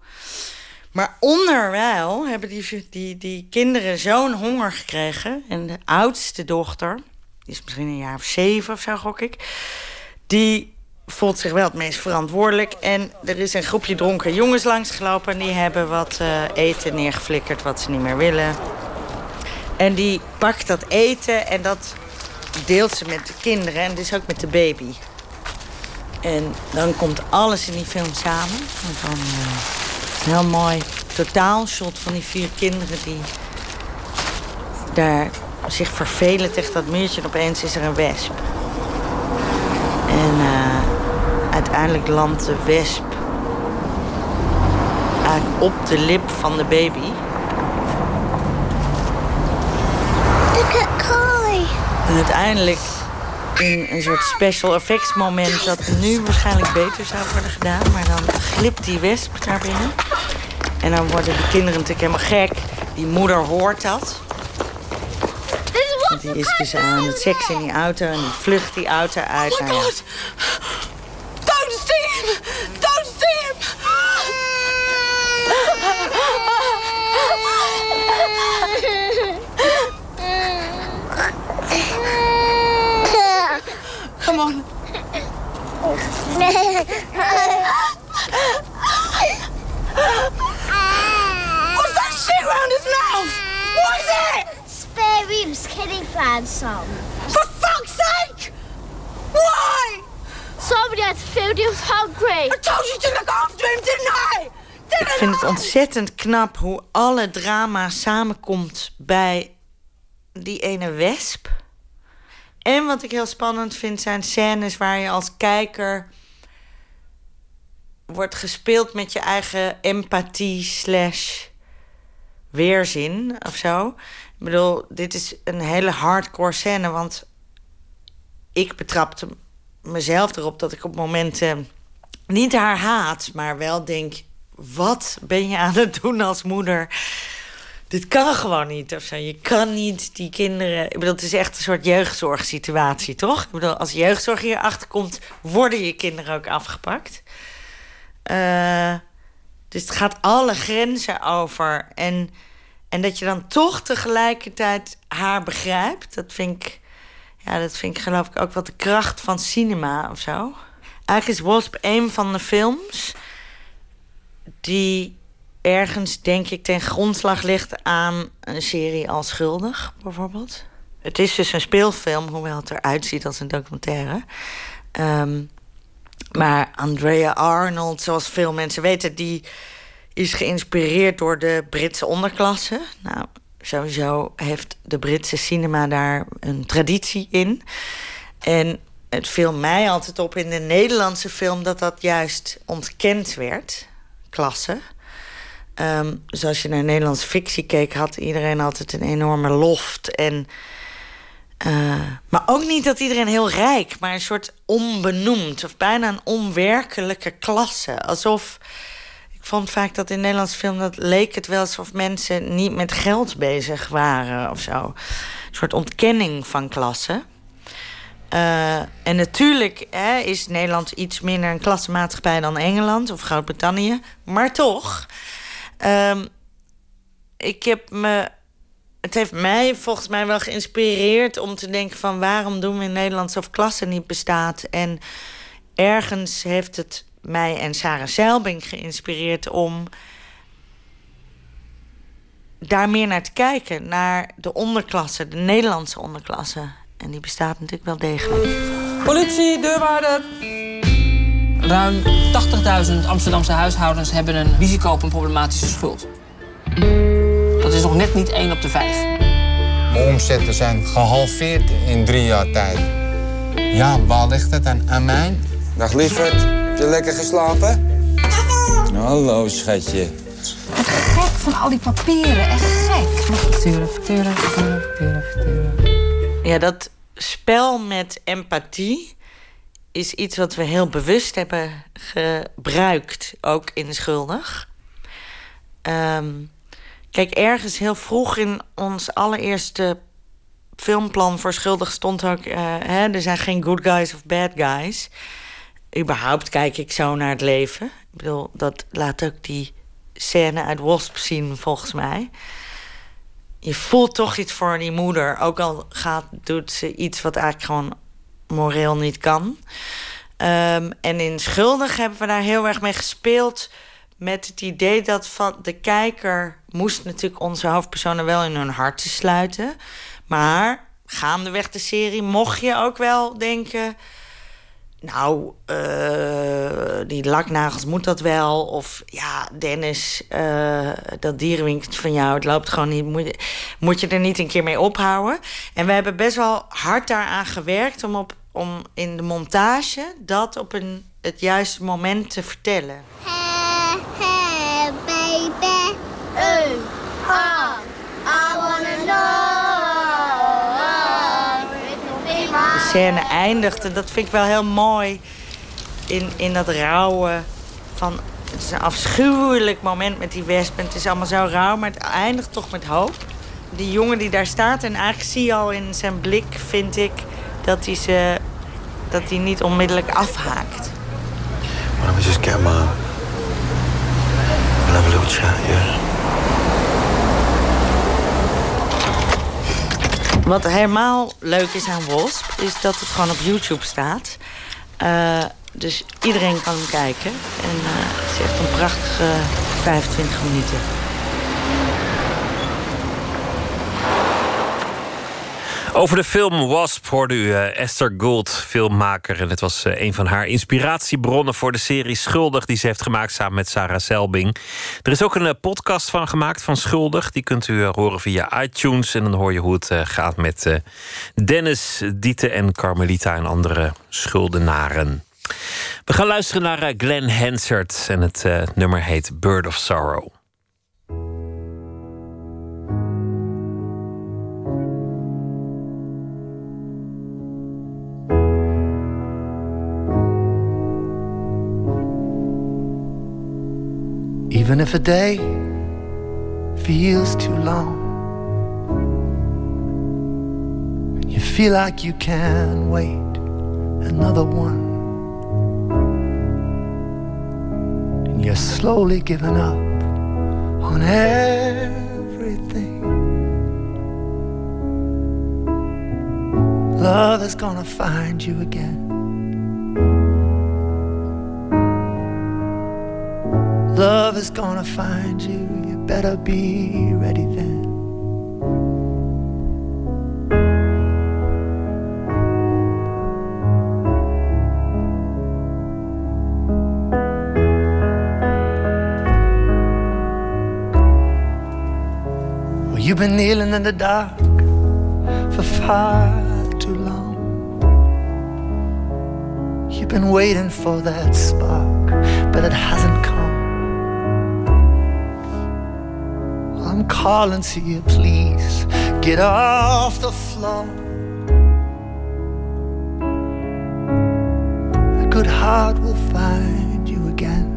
Maar onderwijl hebben die, die, die kinderen zo'n honger gekregen. En de oudste dochter, die is misschien een jaar of zeven of zo, gok ik. Die voelt zich wel het meest verantwoordelijk. En er is een groepje dronken jongens langsgelopen. En die hebben wat eh, eten neergeflikkerd wat ze niet meer willen. En die pakt dat eten en dat deelt ze met de kinderen. En dus ook met de baby. En dan komt alles in die film samen. Want dan eh, heel mooi totaalshot van die vier kinderen die daar zich vervelen tegen dat muurtje. En opeens is er een wesp. En eh, uiteindelijk landt de wesp eigenlijk op de lip van de baby. Look at. En uiteindelijk in een soort special effects moment dat nu waarschijnlijk beter zou worden gedaan. Maar dan glipt die wesp naar binnen. En dan worden de kinderen natuurlijk helemaal gek. Die moeder hoort dat. Want die is dus aan het seks in die auto en die vlucht die auto uit. Oh my god! Don't see him! Don't see him! Come on. What's that shit round his mouth? What is it? Spare ribs, Kenny planned some. For fuck's sake! Why? Somebody had to feed he was hungry. I told you to look after him, didn't I? Ik vind het ontzettend knap hoe alle drama samenkomt bij die ene wesp. En wat ik heel spannend vind zijn scènes waar je als kijker wordt gespeeld met je eigen empathie slash weerzin of zo. Ik bedoel, dit is een hele hardcore scène, want ik betrapte mezelf erop dat ik op momenten niet haar haat, maar wel denk: wat ben je aan het doen als moeder? Dit kan gewoon niet of zo. Je kan niet die kinderen. Ik bedoel, het is echt een soort jeugdzorgsituatie, toch? Ik bedoel, als jeugdzorg hier komt, worden je kinderen ook afgepakt. Eh, dus het gaat alle grenzen over. En, en dat je dan toch tegelijkertijd haar begrijpt, dat vind ik. Ja, dat vind ik geloof ik ook wel de kracht van cinema of zo. Eigenlijk is Wasp een van de films die ergens, denk ik, ten grondslag ligt aan een serie als Schuldig, bijvoorbeeld. Het is dus een speelfilm, hoewel het eruit ziet als een documentaire. Ehm, maar Andrea Arnold, zoals veel mensen weten, die is geïnspireerd door de Britse onderklasse. Nou, sowieso heeft de Britse cinema daar een traditie in. En het viel mij altijd op in de Nederlandse film dat dat juist ontkend werd, klasse. Ehm, dus als je naar Nederlandse fictie keek, had iedereen altijd een enorme loft. En, eh, maar ook niet dat iedereen heel rijk, maar een soort onbenoemd of bijna een onwerkelijke klasse. Alsof. Ik vond vaak dat in Nederlandse film dat leek het wel alsof mensen niet met geld bezig waren of zo. Een soort ontkenning van klasse. Eh, en natuurlijk hè, is Nederland iets minder een klassenmaatschappij dan Engeland of Groot-Brittannië. Maar toch, ehm, ik heb me. Het heeft mij volgens mij wel geïnspireerd om te denken van waarom doen we in Nederland alsof klasse niet bestaat. En ergens heeft het mij en Sarah Zeilbing geïnspireerd om daar meer naar te kijken. Naar de onderklasse, de Nederlandse onderklasse. En die bestaat natuurlijk wel degelijk. Politie, deurwaarder. Ruim 80.000 Amsterdamse huishoudens hebben een risico op een problematische schuld. Dat is nog net niet 1 op de 5. Mijn omzetten zijn gehalveerd in drie jaar tijd. Ja, waar ligt het aan, aan mij? Dag lieverd, heb je lekker geslapen? Hallo schatje. Gek van al die papieren, echt gek. Facturen, facturen, facturen, facturen. Ja, dat spel met empathie is iets wat we heel bewust hebben gebruikt, ook in Schuldig. Ehm, kijk, ergens heel vroeg in ons allereerste filmplan voor Schuldig stond ook... eh, hè, er zijn geen good guys of bad guys. Überhaupt kijk ik zo naar het leven. Ik bedoel, dat laat ook die scène uit Wasp zien, volgens mij je voelt toch iets voor die moeder. Ook al gaat, doet ze iets wat eigenlijk gewoon moreel niet kan. Ehm, en in Schuldig hebben we daar heel erg mee gespeeld. Met het idee dat van de kijker moest natuurlijk onze hoofdpersonen wel in hun hart te sluiten. Maar gaandeweg de serie mocht je ook wel denken. Nou, eh, die laknagels moet dat wel. Of ja, Dennis, eh, dat dierenwinkeltje van jou, het loopt gewoon niet. Moet moet je er niet een keer mee ophouden? En we hebben best wel hard daaraan gewerkt om, op, om in de montage dat op een, het juiste moment te vertellen. Hey, baby. Ah, I wanna know. De scène eindigt, en dat vind ik wel heel mooi, in, in dat rauwe van... Het is een afschuwelijk moment met die wesp. En het is allemaal zo rauw, maar het eindigt toch met hoop. Die jongen die daar staat, en eigenlijk zie je al in zijn blik, vind ik, dat hij, ze, dat hij niet onmiddellijk afhaakt. Why don't we just get? We'll have a little chat, yeah? Wat helemaal leuk is aan Wasp, is dat het gewoon op YouTube staat. Eh, dus iedereen kan hem kijken. En eh, het is echt een prachtige 25 minuten. Over de film Wasp hoorde u eh, Esther Gould, filmmaker. En het was eh, een van haar inspiratiebronnen voor de serie Schuldig... die ze heeft gemaakt samen met Sarah Selbing. Er is ook een eh, podcast van gemaakt van Schuldig. Die kunt u horen via iTunes. En dan hoor je hoe het gaat met Dennis, Diete en Carmelita... en andere schuldenaren. We gaan luisteren naar Glenn Hansard. En het nummer heet Bird of Sorrow. Even if a day feels too long, and you feel like you can wait another one, and you're slowly giving up on everything. Love is gonna find you again. Love is gonna find you, you better be ready then. Well, you've been kneeling in the dark for far too long. You've been waiting for that spark, but it hasn't come. Calling to you, please get off the floor. A good heart will find you again.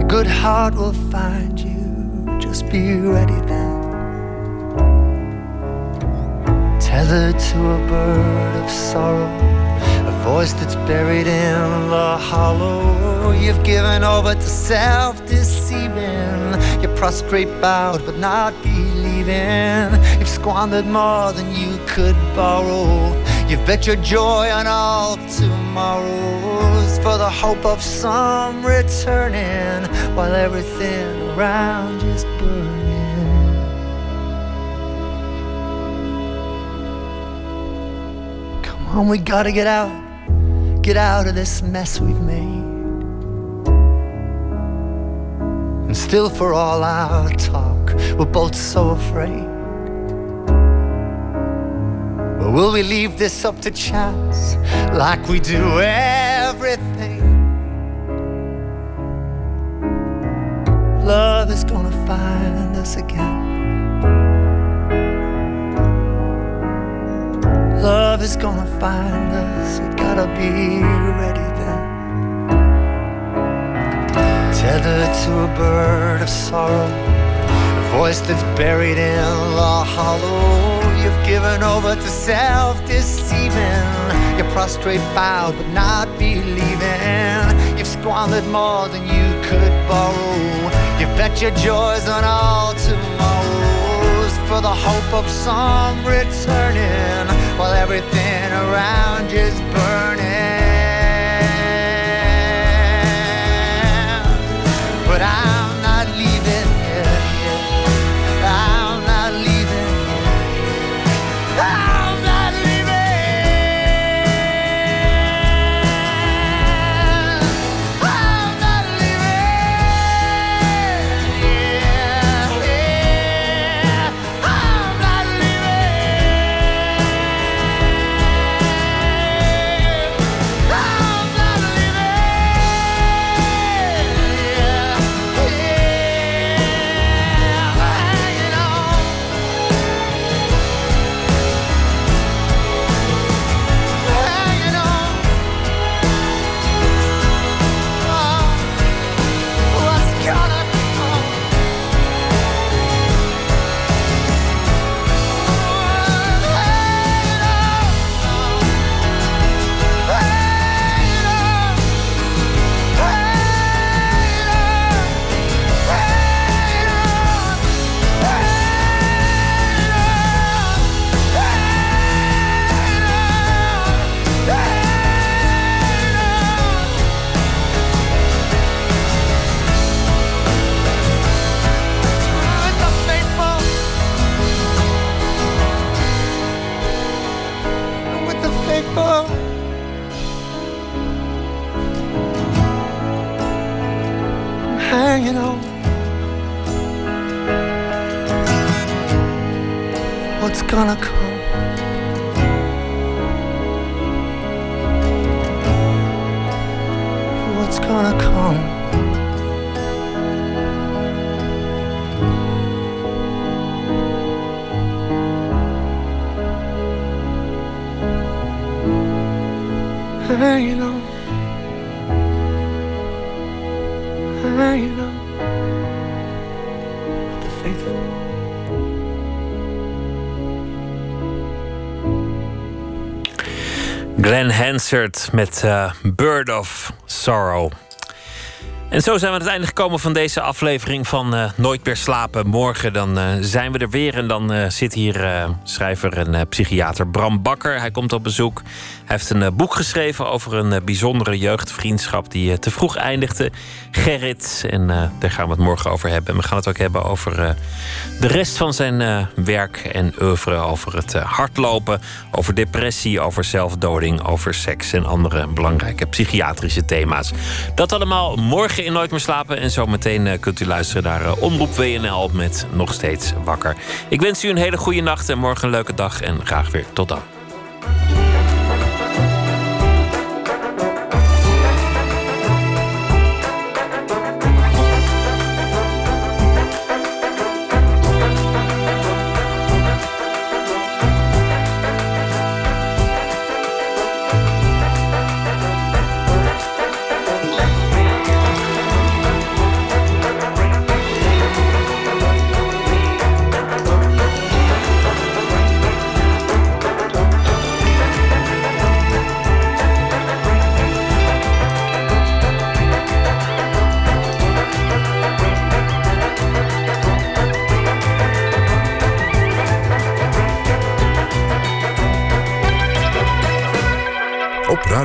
A good heart will find you. Just be ready then. Tethered to a bird of sorrow, a voice that's buried in the hollow. You've given over to self deceiving. You're prostrate, bowed, but not believing. You've squandered more than you could borrow. You've bet your joy on all tomorrows for the hope of some returning while everything around is burning. On, we gotta get out, get out of this mess we've made. And still, for all our talk, we're both so afraid. Or will we leave this up to chance like we do everything? Love is gonna find us again. Is gonna find us. We gotta be ready then. Tethered to a bird of sorrow, a voice that's buried in the hollow. You've given over to self deceiving. You're prostrate, bowed, but not believing. You've squandered more than you could borrow. You've bet your joys on all tomorrows for the hope of some returning everything around you's burning. But I'm not leaving yet. I'm not leaving yet. I'm Hansard met eh, Bird of Sorrow. En zo zijn we aan het einde gekomen van deze aflevering van eh, Nooit meer slapen. Morgen dan eh, zijn we er weer en dan zit hier schrijver en psychiater Bram Bakker. Hij komt op bezoek. Heeft een eh, boek geschreven over een eh, bijzondere jeugdvriendschap die eh, te vroeg eindigde. Gerrit. En daar gaan we het morgen over hebben. En we gaan het ook hebben over de rest van zijn werk en oeuvre. Over het hardlopen, over depressie, over zelfdoding, over seks en andere belangrijke psychiatrische thema's. Dat allemaal morgen in Nooit meer slapen. En zometeen eh, kunt u luisteren naar Omroep WNL met Nog Steeds Wakker. Ik wens u een hele goede nacht en morgen een leuke dag. En graag weer tot dan.